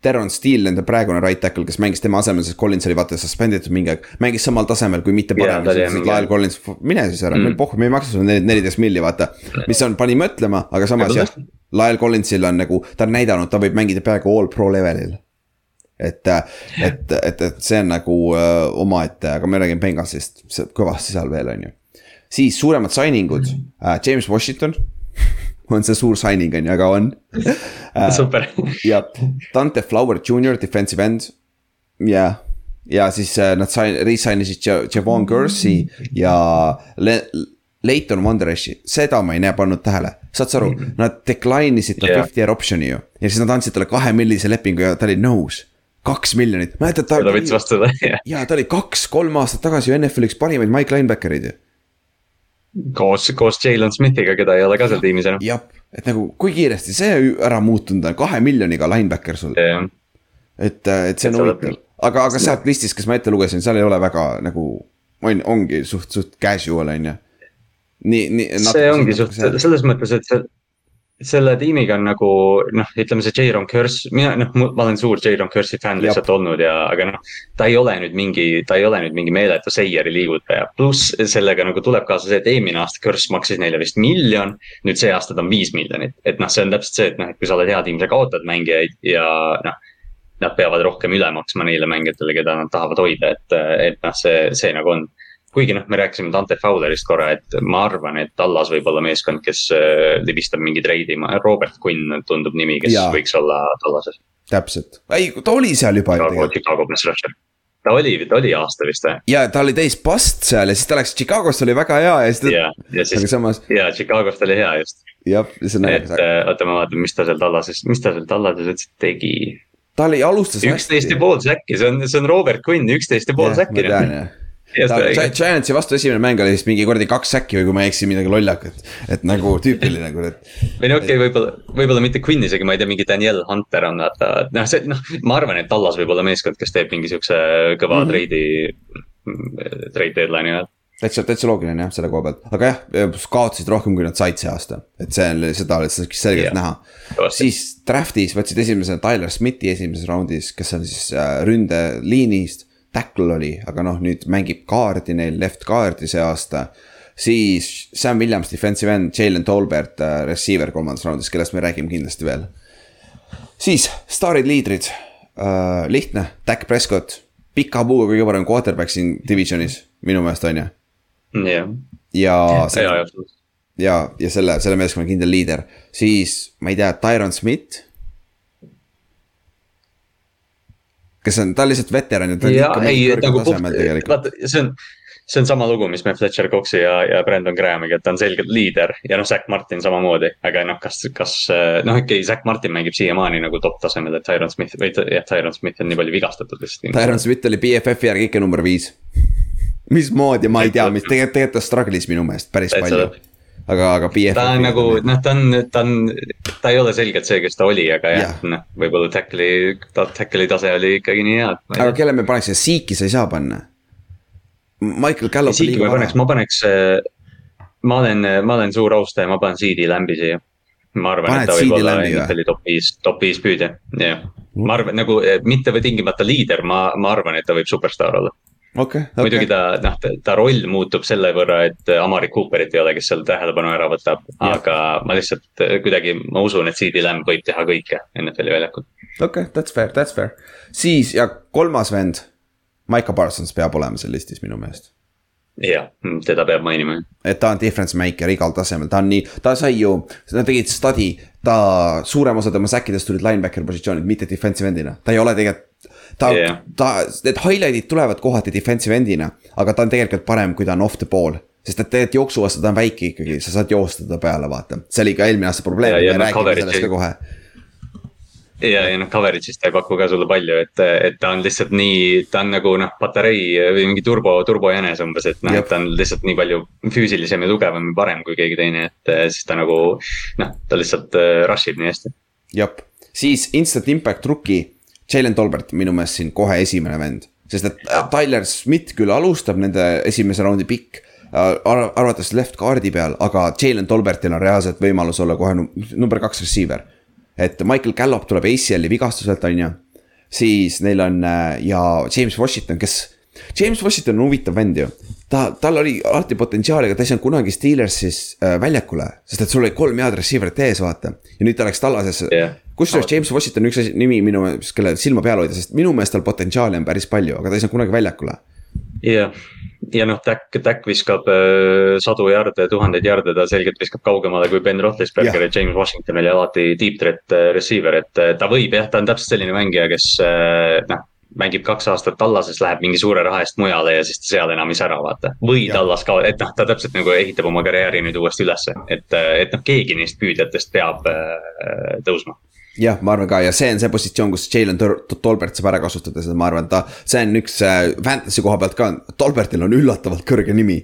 S2: Teron Steele, nende praegune right tackle, kes mängis tema asemel, sest Collins oli vaata suspenditud mingi aeg. mängis samal tasemel, kui mitte parem yeah,, siis Lael Collins, mine siis ära mm., meil pohhu, me ei maksa sulle neliteist milli, vaata. mis on, pani mõtlema, aga samas jah, Lael Collinsil on nagu, ta on näidanud, ta võib mängida peaaegu all pro levelil et, et, et, et see on nagu uh, omaette, aga me räägime Benghazist, kõvasti seal veel, on ju. siis suuremad signing ud uh,, James Washington on see suur signing on ju, aga on
S3: uh,. super.
S2: ja Dante Flower Jr, defensive end, jah ja siis uh, nad sain, re-sign isid Javon Kersey ja Le Leighton Wondereshi, seda ma ei näe pannud tähele, saad sa aru, nad decline isid ta yeah. fifth year option'i ju. ja siis nad andsid talle kahemillise lepingu ja ta oli nõus kaks miljonit, mäletad
S3: ta. ta võttis vastu seda,
S2: jah. ja ta oli kaks-kolm aastat tagasi ju NFL-i üks parimaid Mike linebacker'id ju.
S3: Koos, koos Jalen Smithiga, keda ei ole ka seal tiimis enam.
S2: jah, et nagu kui kiiresti see ära muutunud on, kahe miljoniga linebacker sul
S3: yeah..
S2: et, et see on huvitav, aga, aga sealt listist, kes ma ette lugesin, seal ei ole väga nagu, on, ongi suht, suht casual on ju. nii, nii.
S3: see ongi suht, selles mõttes, et see selle tiimiga on nagu noh, ütleme see J-Ron Curse, mina noh, ma olen suur J-Ron Curse'i fänn lihtsalt olnud ja, aga noh. ta ei ole nüüd mingi, ta ei ole nüüd mingi meeletu seieri liigutaja, pluss sellega nagu tuleb kaasa see, et eelmine aasta Curse maksis neile vist miljon. nüüd see aasta ta on viis miljonit, et noh, see on täpselt see, et noh, et kui sa oled hea tiim, sa kaotad mängijaid ja noh. Nad peavad rohkem üle maksma neile mängijatele, keda nad tahavad hoida, et, et noh, see, see nagu on kuigi noh, me rääkisime Dante Fowlerist korra, et ma arvan, et Tallas võib olla meeskond, kes äh, libistab mingi treidi, Robert Quinn tundub nimi, kes ja. võiks olla Tallases.
S2: täpselt, ei ta oli seal juba
S3: ju tegelikult ta oli, ta oli aasta vist või?
S2: ja ta oli täis past seal ja siis ta läks Chicagost oli väga hea ja siis ta.
S3: ja, ja siis, samas... ja Chicagost oli hea just.
S2: jah, see on
S3: naljakas. et äh, oota, ma vaatan, mis ta seal Tallases, mis ta seal Tallases üldse tegi.
S2: ta oli, alustas.
S3: üksteist ja pool säkki, see on, see on Robert Quinn, üksteist ja pool säkki.
S2: ma tean jah Giantsi vastu esimene mäng oli vist mingi kuradi kaks säkki või kui ma ei eksi, midagi lollakat. et nagu tüüpiline kurat.
S3: või no okei okay,, võib-olla, võib-olla mitte Quinn isegi, ma ei tea, mingi Daniel Hunter on vaata, noh, see noh, ma arvan, et Tallas võib olla meeskond, kes teeb mingi siukse kõva mm -hmm. treidi, trade deadline'i ajal
S2: täitsa, täitsa loogiline jah, selle koha pealt, aga jah, kaotasid rohkem, kui nad said see aasta, et see on, seda oli selgelt yeah. näha. siis draft'is võtsid esimesena Tyler Smithi esimeses raundis, kes on siis äh, ründeliinist tackle oli, aga noh, nüüd mängib kaardi neil, left kaardi see aasta. siis Sam Williams, defensive end, Jalen Tolbert, äh, receiver kolmandas raundis, kellest me räägime kindlasti veel. siis staarid, liidrid uh,, lihtne, Dak Prescott, pika puuga kõige parem quarterback siin divisionis, minu meelest on ju.
S3: jah.
S2: ja. ja, ja, ja selle, selle meeskonna kindel liider, siis ma ei tea, Tyron Smith kes on, ta on lihtsalt veteran ja ta on ikka mingi kõrgel nagu tasemel tegelikult.
S3: vaata, see on, see on sama lugu, mis me Fletcher Coxi ja, ja Brandon Grahamiga, et ta on selgelt liider ja noh, Zack Martin samamoodi. aga noh, kas, kas noh, okei okay,, Zack Martin mängib siiamaani nagu top tasemel, et Tyron Smith või jah, Tyron Smith on nii palju vigastatud lihtsalt.
S2: Tyron Smith oli BFF-i järgi ikka number viis mismoodi, ma ei tea, mis tegelikult, tegelikult ta struggle'is minu meelest päris palju aga, aga BFF.
S3: ta on nagu noh, ta on, ta on, ta ei ole selgelt see, kes ta oli, aga jah ja., noh, võib-olla tackle'i, tackle'i tase oli ikkagi nii hea.
S2: aga kelle me paneks, Seeki sa ei saa panna? Michael Gallup.
S3: Seeki ma paneks, ma paneks, ma olen, ma olen suur austaja, ma panen CD Lamb'i siia. ma arvan, et ta võib olla NFL-i top viis, top viis püüdja, jah. ma arvan nagu mitte või tingimata liider, ma, ma arvan, et ta võib superstaar olla
S2: okay, okay.
S3: muidugi ta, noh, ta roll muutub selle võrra, et Amari Cooperit ei ole, kes seal tähelepanu ära võtab, aga ma lihtsalt kuidagi, ma usun, et CD Lamb võib teha kõike NFL-i väljakul.
S2: okei okay,, that's fair, that's fair. siis ja kolmas vend, Maiko Parsons peab olema seal listis minu meelest
S3: jah, teda peab mainima.
S2: et ta on difference maker igal tasemel, ta on nii, ta sai ju, nad tegid study, ta, suurem osa tema säkkidest tulid linebacker positsioonilt, mitte defensive end'ina, ta ei ole tegelikult ta yeah., ta, need highlight'id tulevad kohati defensive end'ina, aga ta on tegelikult parem, kui ta on off the ball. Sest et tegelikult jooksu vastu ta on väike ikkagi, sa saad joosta ta peale, vaata, see oli ka eelmine aasta probleem, me räägime sellest ka kohe.
S3: Ja, ja noh, coverage'ist ta ei paku ka sulle palju, et, et ta on lihtsalt nii, ta on nagu noh, patarei või mingi turbo, turbojänes umbes, et noh, et ta on lihtsalt nii palju füüsilisem ja tugevam ja parem kui keegi teine, et siis ta nagu noh, ta lihtsalt äh, rush ib nii hästi.
S2: jah, siis instant impact rookie Jalen Tolbert minu meelest siin kohe esimene vend. sest et äh, Tyler Smith küll alustab nende esimese raundi pikk äh, ar. arvatavasti left guard'i peal, aga Jalen Tolbertil on reaalselt võimalus olla kohe number kaks receiver. et Michael Gallup tuleb ACL-i vigastuselt, on ju. siis neil on äh, ja James Washington, kes James Washington on huvitav vend ju. ta, tal oli alati potentsiaali, aga ta ei saanud kunagi Steelersis väljakule, sest et sul oli kolm head receiver'it ees, vaata. ja nüüd ta läks tallasesse yeah.. Kusjuures James Washington üks asi, nimi minu meelest, kelle silma peal hoida, sest minu meelest tal potentsiaali on päris palju, aga ta ei saanud kunagi väljakule.
S3: jah yeah., ja noh, Tack, Tack viskab äh, sadu jarde, tuhandeid jarde, ta selgelt viskab kaugemale kui Ben Roethlisberger yeah. ja James Washington oli alati deep threat äh, receiver, et äh, ta võib jah, ta on täpselt selline mängija, kes äh, noh mängib kaks aastat Tallases, läheb mingi suure raha eest mujale ja siis ta seal enam ei sära, vaata. või ja. Tallas ka, et noh, ta täpselt nagu ehitab oma karjääri nüüd uuesti ülesse, et, et noh, keegi neist püüdjatest peab äh, tõusma
S2: jah, ma arvan ka ja see on see positsioon, kus Jalen Tolbert saab ära kasutada seda, ma arvan, ta, see on üks äh, fantasy koha pealt ka, Tolbertil on üllatavalt kõrge nimi.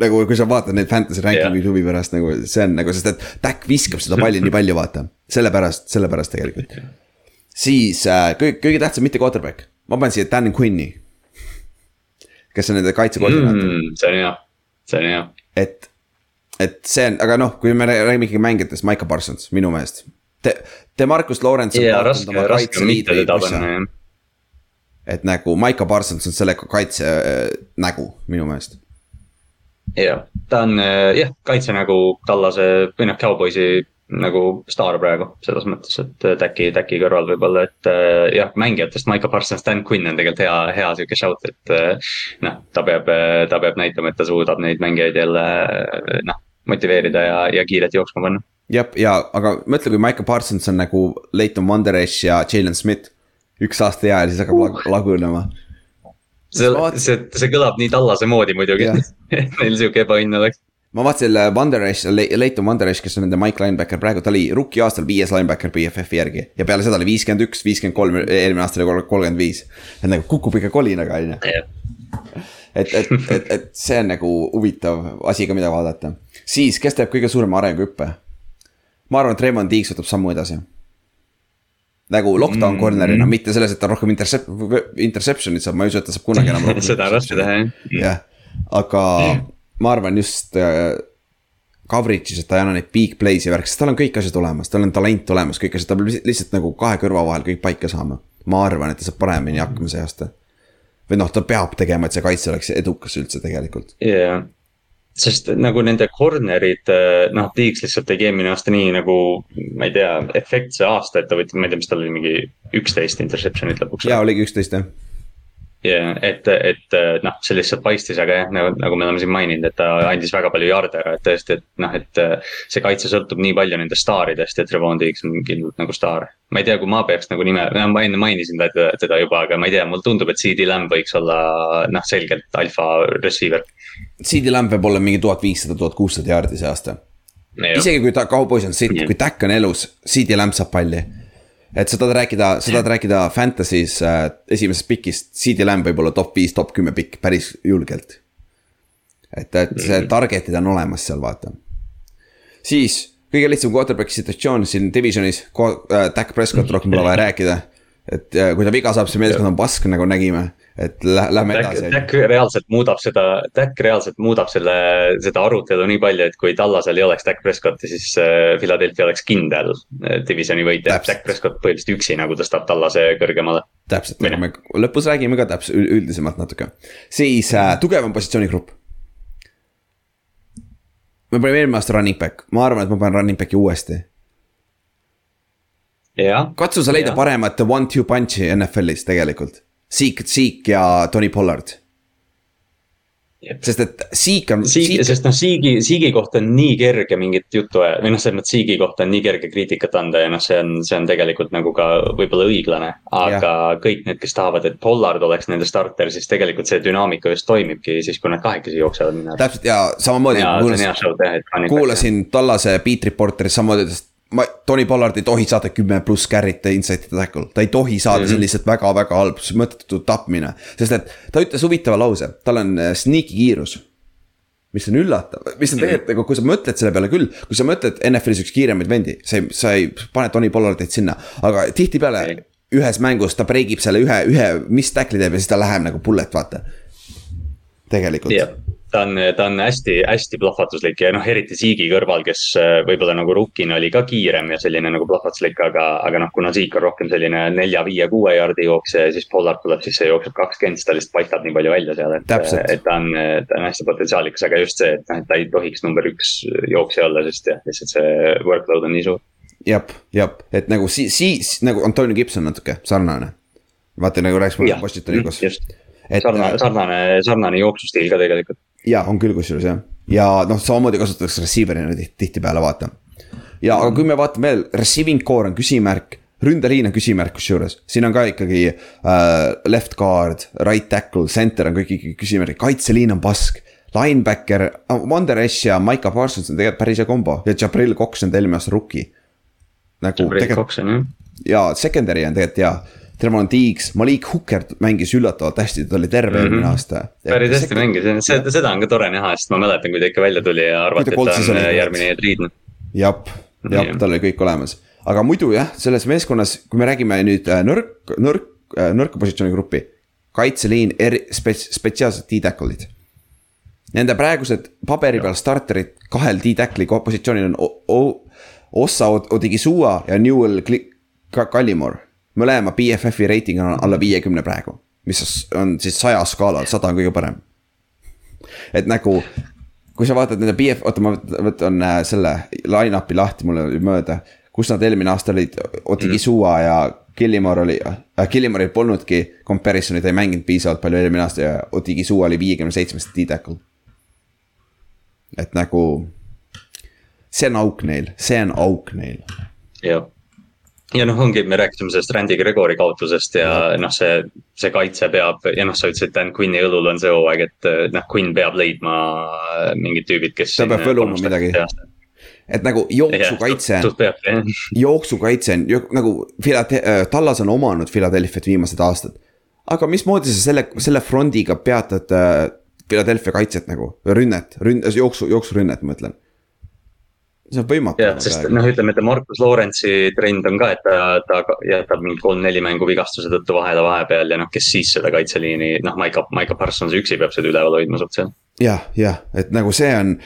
S2: nagu kui sa vaatad neid fantasy ranking'uid yeah. huvi pärast nagu see on nagu, sest et Tack viskab seda palli nii palju, vaata. sellepärast, sellepärast tegelikult. siis äh, kõige, kõige tähtsam mitte quarterback ma panen siia Dan Quinni. kes on nende kaitsekoordinaator
S3: mm,. see on hea, see on hea.
S2: et, et see on, aga noh, kui me räägime ikkagi mängijatest, Maiko Parsons minu meelest. Te, Demarcus Lawrence.
S3: jaa, raske, raske mitte teda panna jah.
S2: et nagu Maiko Parsons on selle kaitse äh, nägu minu meelest
S3: jah, ta on äh, jah, kaitsenägu Tallase või noh, Cowboysi nagu staar praegu selles mõttes, et Täki, Täki kõrval võib-olla, et äh, jah, mängijatest Maiko Parsons, Dan Quinn on tegelikult hea, hea sihuke shout, et äh, noh, ta peab, ta peab näitama, et ta suudab neid mängijaid jälle noh, motiveerida ja, ja kiirelt jooksma panna.
S2: Jah, ja aga mõtle, kui Maiko Parsons on nagu Leighton Wanderesh ja Jalen Smith, üks aasta hea ja siis hakkab lag lagunema
S3: see, see, see kõlab nii tallase moodi muidugi Neil sihuke ebaõnn oleks
S2: ma vaatasin Wanderesh, Leighton Wanderesh, kes on nende Mike linebacker praegu, ta oli rookie aastal viies linebacker BFF-i järgi. ja peale seda oli viiskümmend üks, viiskümmend kolm, eelmine aasta oli kolmkümmend viis. et nagu kukub ikka kolinaga, on ju. et, et, et, et see on nagu huvitav asi ka, mida vaadata. siis, kes teeb kõige suurema arenguhüppe? Ma arvan, et Raymond Deeks võtab sammu edasi. nagu lockdown mm -hmm. corner'ina, mitte selles, et ta rohkem intercep-, interception'it saab, ma ei usu, et ta saab kunagi enam rohkem
S3: seda on raske teha, jah.
S2: jah, aga ma arvan just äh, coverage'is, et ta ei anna neid big play'si ja värk, sest tal on kõik asjad olemas, tal on talent olemas, kõik asjad, ta peab lihtsalt nagu kahe kõrva vahel kõik paika saama. ma arvan, et ta saab paremini hakkama see aasta. või noh, ta peab tegema, et see kaitse oleks edukas üldse tegelikult.
S3: jaa yeah., sest nagu nende corner'id, äh, noh, Tiiks lihtsalt tegi eelmine aasta nii nagu, ma ei tea, efektse aasta, et ta võttis, ma ei tea, mis tal oli, mingi üksteist interception'it lõpuks.
S2: jaa, oligi üksteist jah
S3: ja et, et noh, see lihtsalt paistis, aga jah, nagu, nagu me oleme siin maininud, et ta andis väga palju jarde ära, et tõesti, et noh, et. see kaitse sõltub nii palju nendest staaridest, et Revon Diggs on kindlalt nagu staar. ma ei tea, kui ma peaks nagu nime, ma enne mainisin teda, teda juba, aga ma ei tea, mulle tundub, et CD Lamb võiks olla noh, selgelt alfa receiver.
S2: CD Lamb peab olema mingi tuhat viissada, tuhat kuussada jaardi see aasta. isegi kui ta, kaubois on sitt, kui Tack on elus, CD Lamb saab palli et sa tahad rääkida, sa tahad rääkida Fantasy's äh, esimesest pikist, CD Lamb võib olla top viis, top kümme pikk päris julgelt. et, et see mhm. target'id on olemas seal, vaata. siis kõige lihtsam quarterback'i situatsioon siin divisionis, äh, Dak Prescott rohkem pole vaja rääkida. et äh, kui ta viga saab, see meeskond on pask, nagu nägime et lähme edasi.
S3: Tack reaalselt muudab seda, Tack reaalselt muudab selle, seda arutelu nii palju, et kui Tallasel ei oleks Tack Prescotti, siis äh, Philadelphia oleks kindel äh, divisioni võitja. Tack Prescott põhiliselt üksi nagu tõstab Tallase kõrgemale.
S2: täpselt, nagu me lõpus räägime ka täpselt üldisemalt natuke. siis äh, tugevam positsioonigrupp. me panime eelmine aasta running back, ma arvan, et ma panen running back'i uuesti katsu sa leida ja. paremat one-two punch'i NFL-is tegelikult Seek, Seek ja Tony Pollard. sest et Seek on.
S3: Seek, sest noh, Seeki, Seeki kohta on nii kerge mingit juttu või noh, selles mõttes Seeki kohta on nii kerge kriitikat anda ja noh, see on, see on tegelikult nagu ka võib-olla õiglane. aga ja. kõik need, kes tahavad, et Pollard oleks nende starter, siis tegelikult see dünaamika just toimibki siis, kui nad kahekesi jooksevad.
S2: täpselt ja samamoodi. kuulasin tollase Beat Reporteris samamoodi ütles, ma, Tony Pollard ei tohi saada kümme pluss carry'te inside tackle, ta ei tohi saada mm, -hmm. lihtsalt väga-väga halb, mõttetu tapmine. sest et ta ütles huvitava lause, tal on äh, sneaky kiirus. mis on üllatav, mis on mhm. tegelikult nagu, kui sa mõtled selle peale küll, kui sa mõtled NFL-is üks kiiremaid vendi, sa ei, sa ei pane Tony Pollardit sinna, aga tihtipeale ühes mängus ta break ib selle ühe, ühe, mis tackli teeb ja siis ta läheb nagu bullet, vaata. tegelikult
S3: yeah ta on, ta on hästi-hästi plahvatuslik ja noh, eriti Siigi kõrval, kes äh, võib-olla nagu rukkina oli ka kiirem ja selline nagu plahvatuslik, aga, aga noh, kuna Siik on rohkem selline nelja, viie, kuue jaardi jooksja ja siis Pollard tuleb sisse ja jookseb kakskümmend, siis ta lihtsalt paistab nii palju välja seal, et. et ta on, ta on hästi potentsiaalikas, aga just see, et noh, et ta ei tohiks number üks jooksja olla, sest jah, lihtsalt see workload on nii suur.
S2: jah, jah, et nagu siis, siis nagu Antonio Gibson natuke sarnane. vaata nagu rääkisime Washingtoni koos.
S3: just sarnane, sarnane, sarnane jooksustiil ka tegelikult
S2: ja on küll kusjuures jah, ja noh, samamoodi kasutatakse receiver'ina tihtipeale vaata. ja aga kui me vaatame veel, receiving core on küsimärk, ründeliin on küsimärk kusjuures, siin on ka ikkagi äh, left guard, right tackle, center on kõik ikkagi küsimärk, kaitseliin on pask. Linebacker, Wander Esh ja Maiko Parsons on tegelikult päris hea kombo ja Jabril Cox on eelmine aasta rookie.
S3: nagu tegelikult.
S2: ja secondary on tegelikult hea Tremon Diggs, Malik Hooker mängis üllatavalt hästi, ta oli terve mhm. eelmine mm -hmm. aasta.
S3: päris hästi mängis, seda, seda on ka tore näha, sest ma mäletan, kui ta ikka välja tuli ja arvati, et ta on äh, järgmine Ed Reed.
S2: jah, jah, tal oli kõik olemas, aga muidu jah, selles meeskonnas, kui me räägime nüüd äh, nõrk, nõrk, äh, nõrka positsiooni gruppi. kaitseliin, eri, spets-, spetsiaalsed T-tackle'id. Nende praegused paberi peal starterid kahel T-tackle'i positsioonil on o o Ossa Odigisua ja Newell Kallimore mõlema BFF-i reiting on alla viiekümne praegu, mis on siis saja skaalal, sada on kõige parem. et nagu, kui sa vaatad nende BF, oota, ma võtan äh, selle line-up'i lahti, mul oli mööda. kus nad eelmine aasta olid, Otigi mm. Sua ja Killimore oli äh,, Killimoril polnudki comparison'i, ta ei mänginud piisavalt palju eelmine aasta ja Otigi Sua oli viiekümne seitsmest D-tackle. et nagu, see on auk neil, see on auk neil.
S3: jah ja noh, ongi, me rääkisime sellest Randy Gregori kaotusest ja noh, see, see kaitse peab ja noh, sa ütlesid, Dan Quinni õlul on see hooaeg, et noh, Quinn peab leidma mingid tüübid, kes.
S2: ta peab võluma midagi. et nagu jooksukaitse, jooksukaitse on nagu Philate-, äh, Tallas on omanud Philadelphia't viimased aastad. aga mismoodi sa selle, selle frondiga peatad Philadelphia kaitset nagu, rünnet, rünn-, jooksu, jooksurünnet ma mõtlen see on võimatu.
S3: jah, sest noh, ütleme, et Markus Lorentsi trend on ka, et ta, ta jätab mingi kolm-neli mängu vigastuse tõttu vahele vahepeal ja noh, kes siis seda kaitseliini, noh, Maiko, Maiko Parsons üksi peab seda üleval hoidma sealt seal.
S2: jah, jah, et nagu see on,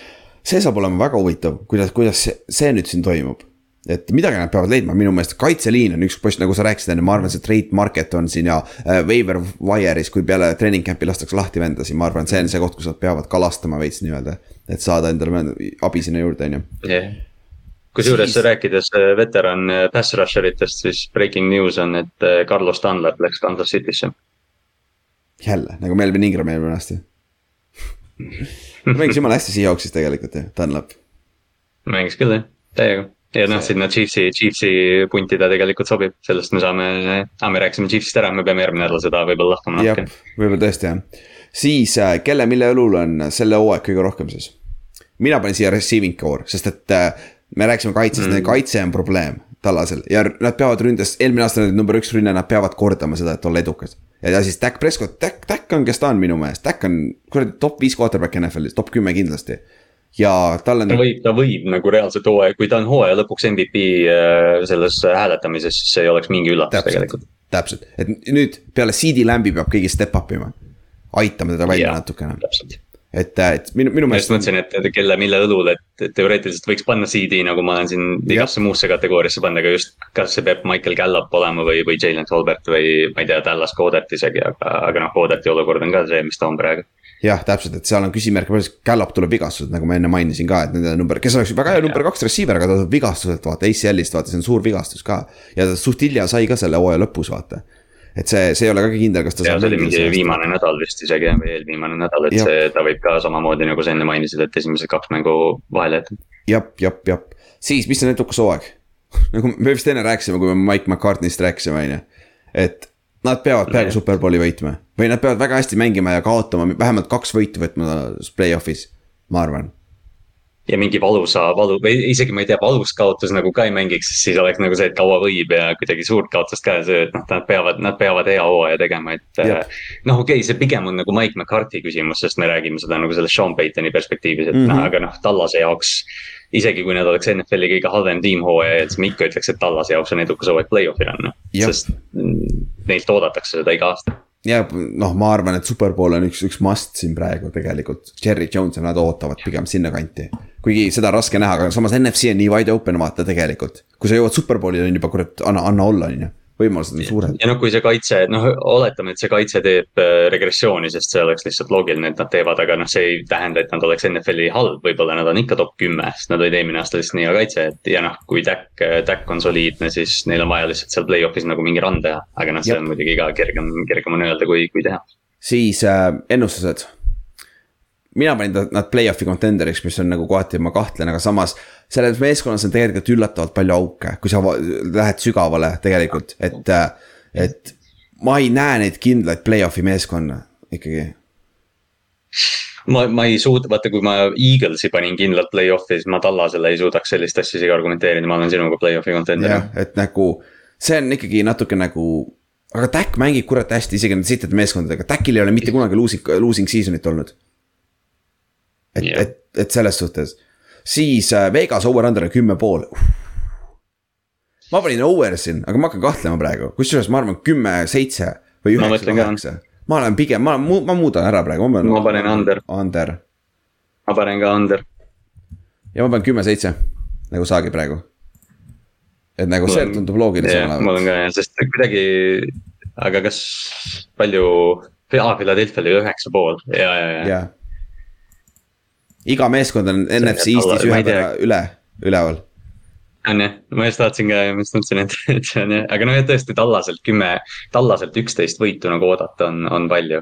S2: see saab olema väga huvitav, kuidas, kuidas see, see nüüd siin toimub et midagi nad peavad leidma, minu meelest kaitseliin on üks post, nagu sa rääkisid enne, ma arvan, see trade market on siin ja äh, waiver wire'is, kui peale treening camp'i lastakse lahti vendasid, ma arvan, see on see koht, kus nad peavad kalastama veits nii-öelda et saada endale abi sinna juurde, on ju.
S3: kusjuures siis... rääkides äh, veteran äh, pass rusher itest, siis breaking news on, et äh, Carlos Dunlap läks Kansas City'sse.
S2: jälle, nagu Melvin Ingram eelmine aasta mängis jumala hästi Seahawksis tegelikult ju, Dunlap.
S3: mängis küll jah, täiega ja noh, sinna Chiefsi, Chiefsi punti ta tegelikult sobib, sellest me saame, aa me rääkisime Chiefsist ära, me peame järgmine nädal seda võib-olla lahkama natuke.
S2: võib-olla tõesti jah siis äh, kelle, mille õlul on selle hooaeg kõige rohkem siis? mina panin siia receiving core, sest et äh, me rääkisime kaitsest mm., kaitse on probleem tallasel ja nad peavad ründes, eelmine aasta oli number üks rünne, nad peavad kordama seda, et olla edukas. ja siis Dak Prescott, Dak, Dak on, kes ta on minu meelest, Dak on kuradi top viis quarterback NFL-is, top kümme kindlasti ja tal on.
S3: ta võib, ta võib nagu reaalselt hooaja, kui ta on hooaja lõpuks MVP äh, selles hääletamises, siis see ei oleks mingi üllatus täpselt, tegelikult.
S2: täpselt, et nüüd peale CD Lambi peab keegi step up ima aitama teda välja yeah, natukene. et, äh, et minu, minu
S3: meelest. ma just mõtlesin, et kelle, mille õlul, et teoreetiliselt võiks panna CD nagu ma olen siin igasse muusse kategooriasse pannud, aga just. kas see peab Michael Gallup olema või, või Jalen Tolbert või ma ei tea, Dallas Codet isegi, aga, aga noh, Codeti olukord on ka see, mis ta on praegu
S2: jah, täpselt, et seal on küsimärk, Gallup tuleb vigastused, nagu ma enne mainisin ka, et nende number, kes oleks väga hea number kaks receiver, aga ta tuleb vigastuselt, vaata ACL-ist, vaata, see on suur vigastus ka. ja ta suht hilja sai ka selle hooaja lõpus, vaata et see, see ei ole ka kindel, kas ta
S3: ja, see oli mingi viimane nädal vist isegi või eelviimane nädal, et ja. see, ta võib ka samamoodi nagu sa enne mainisid, et esimesed kaks mängu vahele jätta.
S2: jep, jep, jep, siis, mis on edukas hooaeg? nagu me vist enne rääkisime, kui me Mike McCartney'st rääkisime, on ju, et nad peavad peaaegu superbowli võitma või nad peavad väga hästi mängima ja kaotama, vähemalt kaks võitu võtma play-off'is, ma arvan
S3: ja mingi valusa valu või isegi ma ei tea, valus kaotus nagu ka ei mängiks, siis oleks nagu see, et kaua võib ja kuidagi suurt kaotust ka see, et noh, nad peavad, nad peavad hea hooaja tegema, et. noh, okei okay,, see pigem on nagu Mike McCarthy küsimus, sest me räägime seda nagu sellest Sean Paytoni perspektiivis, et mm -hmm. noh, aga noh, Tallase jaoks isegi kui nad oleks NFL-i kõige halvem tiim hooajal, siis ma ikka ütleks, et Tallase jaoks on edukas hooaeg play-off'il on, sest neilt oodatakse seda iga aasta
S2: ja noh, ma arvan, et superpool on üks, üks must siin praegu tegelikult, Cherry Jones ja nad ootavad pigem sinnakanti. kuigi seda on raske näha, aga samas NFC on nii wide open vaata tegelikult, kui sa jõuad superpoolile on juba kurat, anna, anna olla, on ju võimalused on suured.
S3: ja noh, kui see kaitse, noh, oletame, et see kaitse teeb äh, regressiooni, sest see oleks lihtsalt loogiline, et nad teevad, aga noh, see ei tähenda, et nad oleks NFL-i halb, võib-olla nad on ikka top kümme, sest nad olid eelmine aasta lihtsalt nii hea kaitse, et ja noh, kui Tack, Tack on soliidne, siis neil on vaja lihtsalt seal play-off'is nagu mingi run teha, aga noh, see on muidugi ka kergem, kergem on öelda, kui, kui teha.
S2: siis äh, ennustused mina panin nad play-off'i contenderiks, mis on nagu kohati ma kahtlen, aga samas. selles meeskonnas on tegelikult üllatavalt palju auke, kui sa lähed sügavale tegelikult, et, et. ma ei näe neid kindlaid play-off'i meeskonna ikkagi.
S3: ma, ma ei suuda, vaata, kui ma Eaglesi panin kindlalt play-off'i, siis ma Tallasele ei suudaks sellist asja isegi argumenteerida, ma olen sinuga play-off'i contender.
S2: jah, et nagu see on ikkagi natuke nagu aga Tack mängib kurat hästi isegi nende sitade meeskondadega, Tackil ei ole mitte kunagi losing, losing season'it olnud et yeah., et, et selles suhtes. siis äh, Vegas over-under kümme pool. ma panin over siin, aga ma hakkan kahtlema praegu, kusjuures ma arvan kümme, seitse või üheksa, kaheksa. ma olen pigem, ma, ma muudan ära praegu,
S3: ma panen. ma under.
S2: Under.
S3: ma panen ka under.
S2: ja ma panen kümme, seitse, nagu saagi praegu. et nagu see tundub loogilisem
S3: olevat. mul on ka jah, sest kuidagi, aga kas palju, aa, Philadelphia'l oli üheksa pool ja, ja, ja, ja
S2: iga meeskond on NFC Eestis ühe võrra üle, üleval.
S3: on jah, ma just tahtsin ka, ma just mõtlesin, et, et see on jah, aga noh, tõesti Tallaselt kümme, Tallaselt üksteist võitu nagu oodata on, on palju.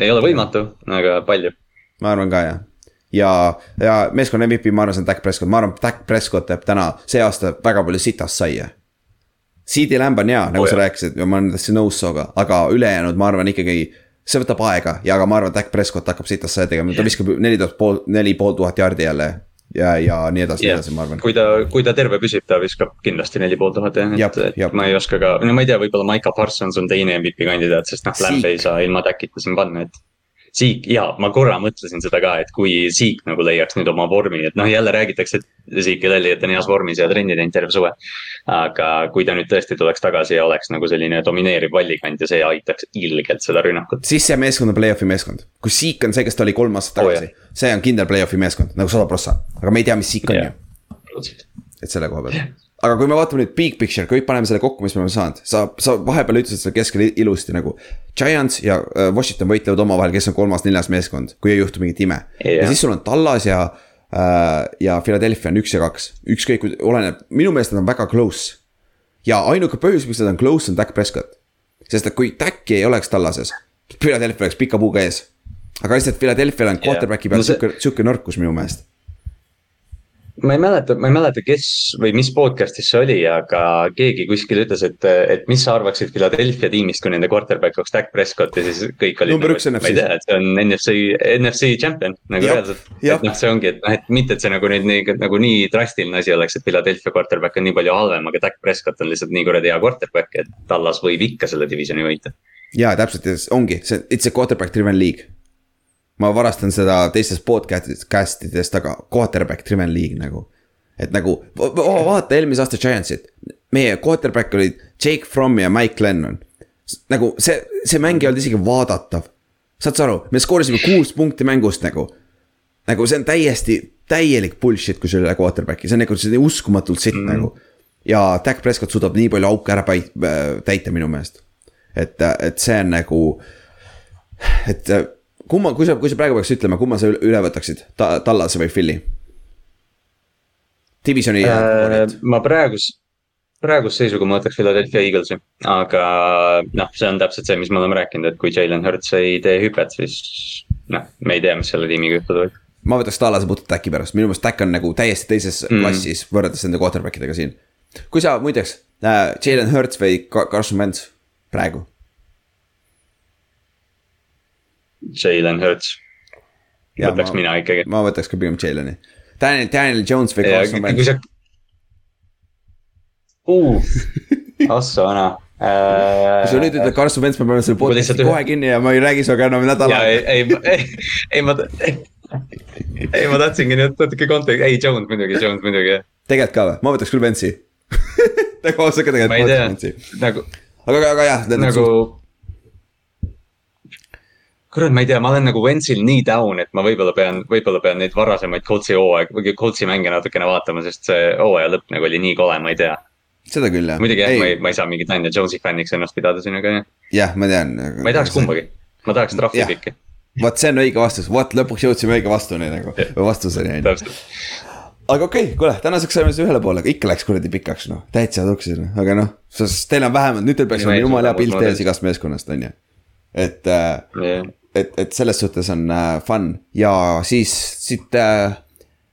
S3: ei ole võimatu, aga palju.
S2: ma arvan ka jah ja, ja meeskonna MVP, ma arvan, see on Dak Prescott, ma arvan, Dak Prescott teeb täna, see aasta väga palju sitast saia. CD Lamb on hea, nagu oh, sa jah. rääkisid ja ma olen täitsa nõus sinuga, aga ülejäänud, ma arvan ikkagi see võtab aega ja, aga ma arvan, et Dak Prescott hakkab sitast saja tegema, ta viskab neli tuhat pool, neli pool tuhat jaardi jälle. ja, ja nii edasi yeah., nii edasi, ma arvan.
S3: kui ta, kui ta terve püsib, ta viskab kindlasti neli pool tuhat jah, et, et ma ei oska ka, no ma ei tea, võib-olla Maiko Parsons on teine MVP kandidaat, sest noh, Lamb ei saa ilma Dakita siin panna, et Siik ja ma korra mõtlesin seda ka, et kui Siik nagu leiaks nüüd oma vormi, et noh, jälle räägitakse, et Siik ei lälli, et on heas vormis ja trenni teinud terve suve. aga kui ta nüüd tõesti tuleks tagasi ja oleks nagu selline domineeriv vallikant ja see aitaks ilgelt seda rünnakut.
S2: siis see meeskond on play-off'i meeskond, kui Siik on see, kes ta oli kolm aastat tagasi oh,, see on kindel play-off'i meeskond nagu sada prossa, aga me ei tea, mis Siik on ju. et selle koha pealt aga kui me vaatame nüüd big picture, kõik paneme selle kokku, mis me oleme saanud, sa, sa vahepeal ütlesid seal keskel ilusti nagu. Giants ja äh, Washington võitlevad omavahel, kes on kolmas-neljas meeskond, kui ei juhtu mingit ime yeah.. ja siis sul on Tallas ja äh,, ja Philadelphia on üks ja kaks, ükskõik, oleneb, minu meelest nad on väga close. ja ainuke põhjus, miks nad on close, on Dak Prescott. sest et kui Dacki ei oleks Tallases, Philadelphia oleks pika puuga ees. aga lihtsalt Philadelphia'l on quarterback'i peal sihuke no see..., sihuke nõrkus minu meelest
S3: ma ei mäleta, ma ei mäleta, kes või mis podcast'is see oli, aga keegi kuskil ütles, et, et mis sa arvaksid Philadelphia tiimist, kui nende quarterback oleks Dak Prescott ja siis kõik olid.
S2: number üks NFC-s.
S3: ma ei tea, et see on NFC, NFC champion nagu reaalselt. et noh, see ongi, et noh, et mitte, et see nagu nüüd nii, nagu nii drastiline asi oleks, et Philadelphia quarterback on nii palju halvem, aga Dak Prescott on lihtsalt nii kuradi hea quarterback, et Tallas võib ikka selle divisioni võita.
S2: ja täpselt, ongi, see, it's a quarterback driven league ma varastan seda teistest podcast idest, aga quarterback driven league nagu. et nagu oh, vaata eelmise aasta Giantsit, meie quarterback olid Jake Fromm ja Mike Lennon. nagu see, see mäng ei olnud isegi vaadatav. saad sa aru, me skoorisime kuus punkti mängust nagu. nagu see on täiesti, täielik bullshit, kui sul ei ole quarterback'i, see on nagu, see uskumatult sitt mm -hmm. nagu. ja Dak Prescott suudab nii palju auke ära täita minu meelest. et, et see on nagu, et kumma, kui sa, kui sa praegu peaks ütlema, kumma sa üle võtaksid Ta,, Tallase või Philly? Divisioni
S3: äh,. ma praegus, praeguse seisuga ma võtaks Philadelphia Eaglesi, aga noh, see on täpselt see, mis me oleme rääkinud, et kui Jalen Hurts ei tee hüpet, siis noh, me ei tea, mis selle tiimiga juhtuda võib.
S2: ma võtaks Tallase puhtalt äkki pärast, minu meelest äkk on nagu täiesti teises mm. klassis võrreldes nende quarterback idega siin. kui sa muideks äh,, Jalen Hurts või Carson Wentz praegu
S3: Jalen Hurts. võtaks ma, mina ikkagi.
S2: ma võtaks ka pigem Jaleni. Daniel, Daniel Jones või Carson Wentz.
S3: vana
S2: kui sa nüüd ütled Carson Wentz, me peame selle podcast'i kohe kinni ja ma ei räägi sinuga enam nädal
S3: aega. ei, ei, ei, ei ma, ei, ma tahtsingi nüüd natuke konteksti, ei Jones muidugi, Jones muidugi,
S2: tegelikult ka või, ma võtaks küll Vance'i nagu ausalt ka tegelikult
S3: ma ei tea nagu,
S2: aga, aga jah,
S3: nagu
S2: nagu.
S3: kurat, ma ei tea, ma olen nagu Wentzil nii down, et ma võib-olla pean, võib-olla pean neid varasemaid Coltsi hooaeg või Coltsi mänge natukene vaatama, sest see hooaja lõpp nagu oli nii kole, ma ei tea.
S2: seda küll jah.
S3: muidugi jah, ma ei, ma ei saa mingit Daniel Jones'i fänniks ennast pidada siin, aga jah,
S2: jah, ma tean.
S3: ma ei tahaks. kumbagi, ma tahaks trahvi pikki,
S2: vot see on õige vastus, vot lõpuks jõudsime õige vastuni nagu, vastuseni on ju. aga okei okay,, kuule, tänaseks saime siis ühele poole, ikka läks kuradi pikaks noh, täitsa tuksis noh, aga noh, sest teil on vähemalt, nüüd teil peaks olema jumala hea pilt ees igast meeskonnast on ju. et äh,
S3: jah,
S2: et, et selles suhtes on äh, fun ja siis siit äh,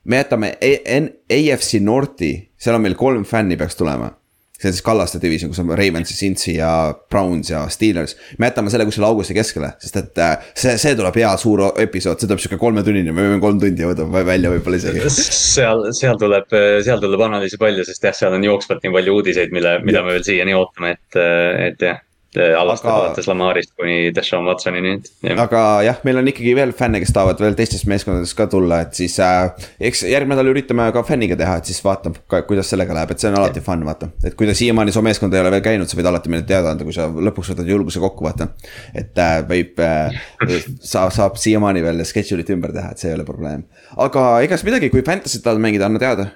S2: me jätame N- AFC Northi, seal on meil kolm fänni peaks tulema. see on siis Kallaste division, kus on Ravens ja Cincy ja Browns ja Steelers. me jätame selle kuskile augusti keskele, sest et äh, see, see tuleb hea suur episood, see tuleb sihuke kolmetunnine, me võime kolm tundi võtta välja võib-olla isegi.
S3: seal, seal tuleb, seal tuleb analüüsi palju, sest jah, seal on jooksvalt nii palju uudiseid, mille, mida me veel siiani ootame, et, et jah. Alates
S2: Aga-
S3: alates Lamarist kuni Deshaun Watsonini jah.
S2: aga jah, meil on ikkagi veel fänne, kes tahavad veel teistest meeskondadest ka tulla, et siis äh, eks järgmine nädal üritame ka fänniga teha, et siis vaatame, kuidas sellega läheb, et see on alati fun, vaata. et kui ta siiamaani su meeskond ei ole veel käinud, sa võid alati meile teada anda, kui sa lõpuks võtad julguse kokku, vaata. et äh, võib äh,, saab, saab siiamaani veel schedule'it ümber teha, et see ei ole probleem. aga egas midagi, kui Fantasy't tahad mängida, anna teada.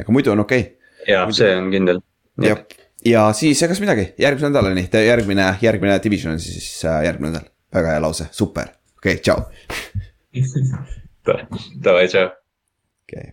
S2: aga muidu on okei okay.
S3: ja see on kindel.
S2: ja, ja siis egas midagi, järgmise nädalani, järgmine, järgmine division on siis äh, järgmine nädal. väga hea lause, super, okei okay,, tšau.
S3: Davai, tšau.
S2: okei okay.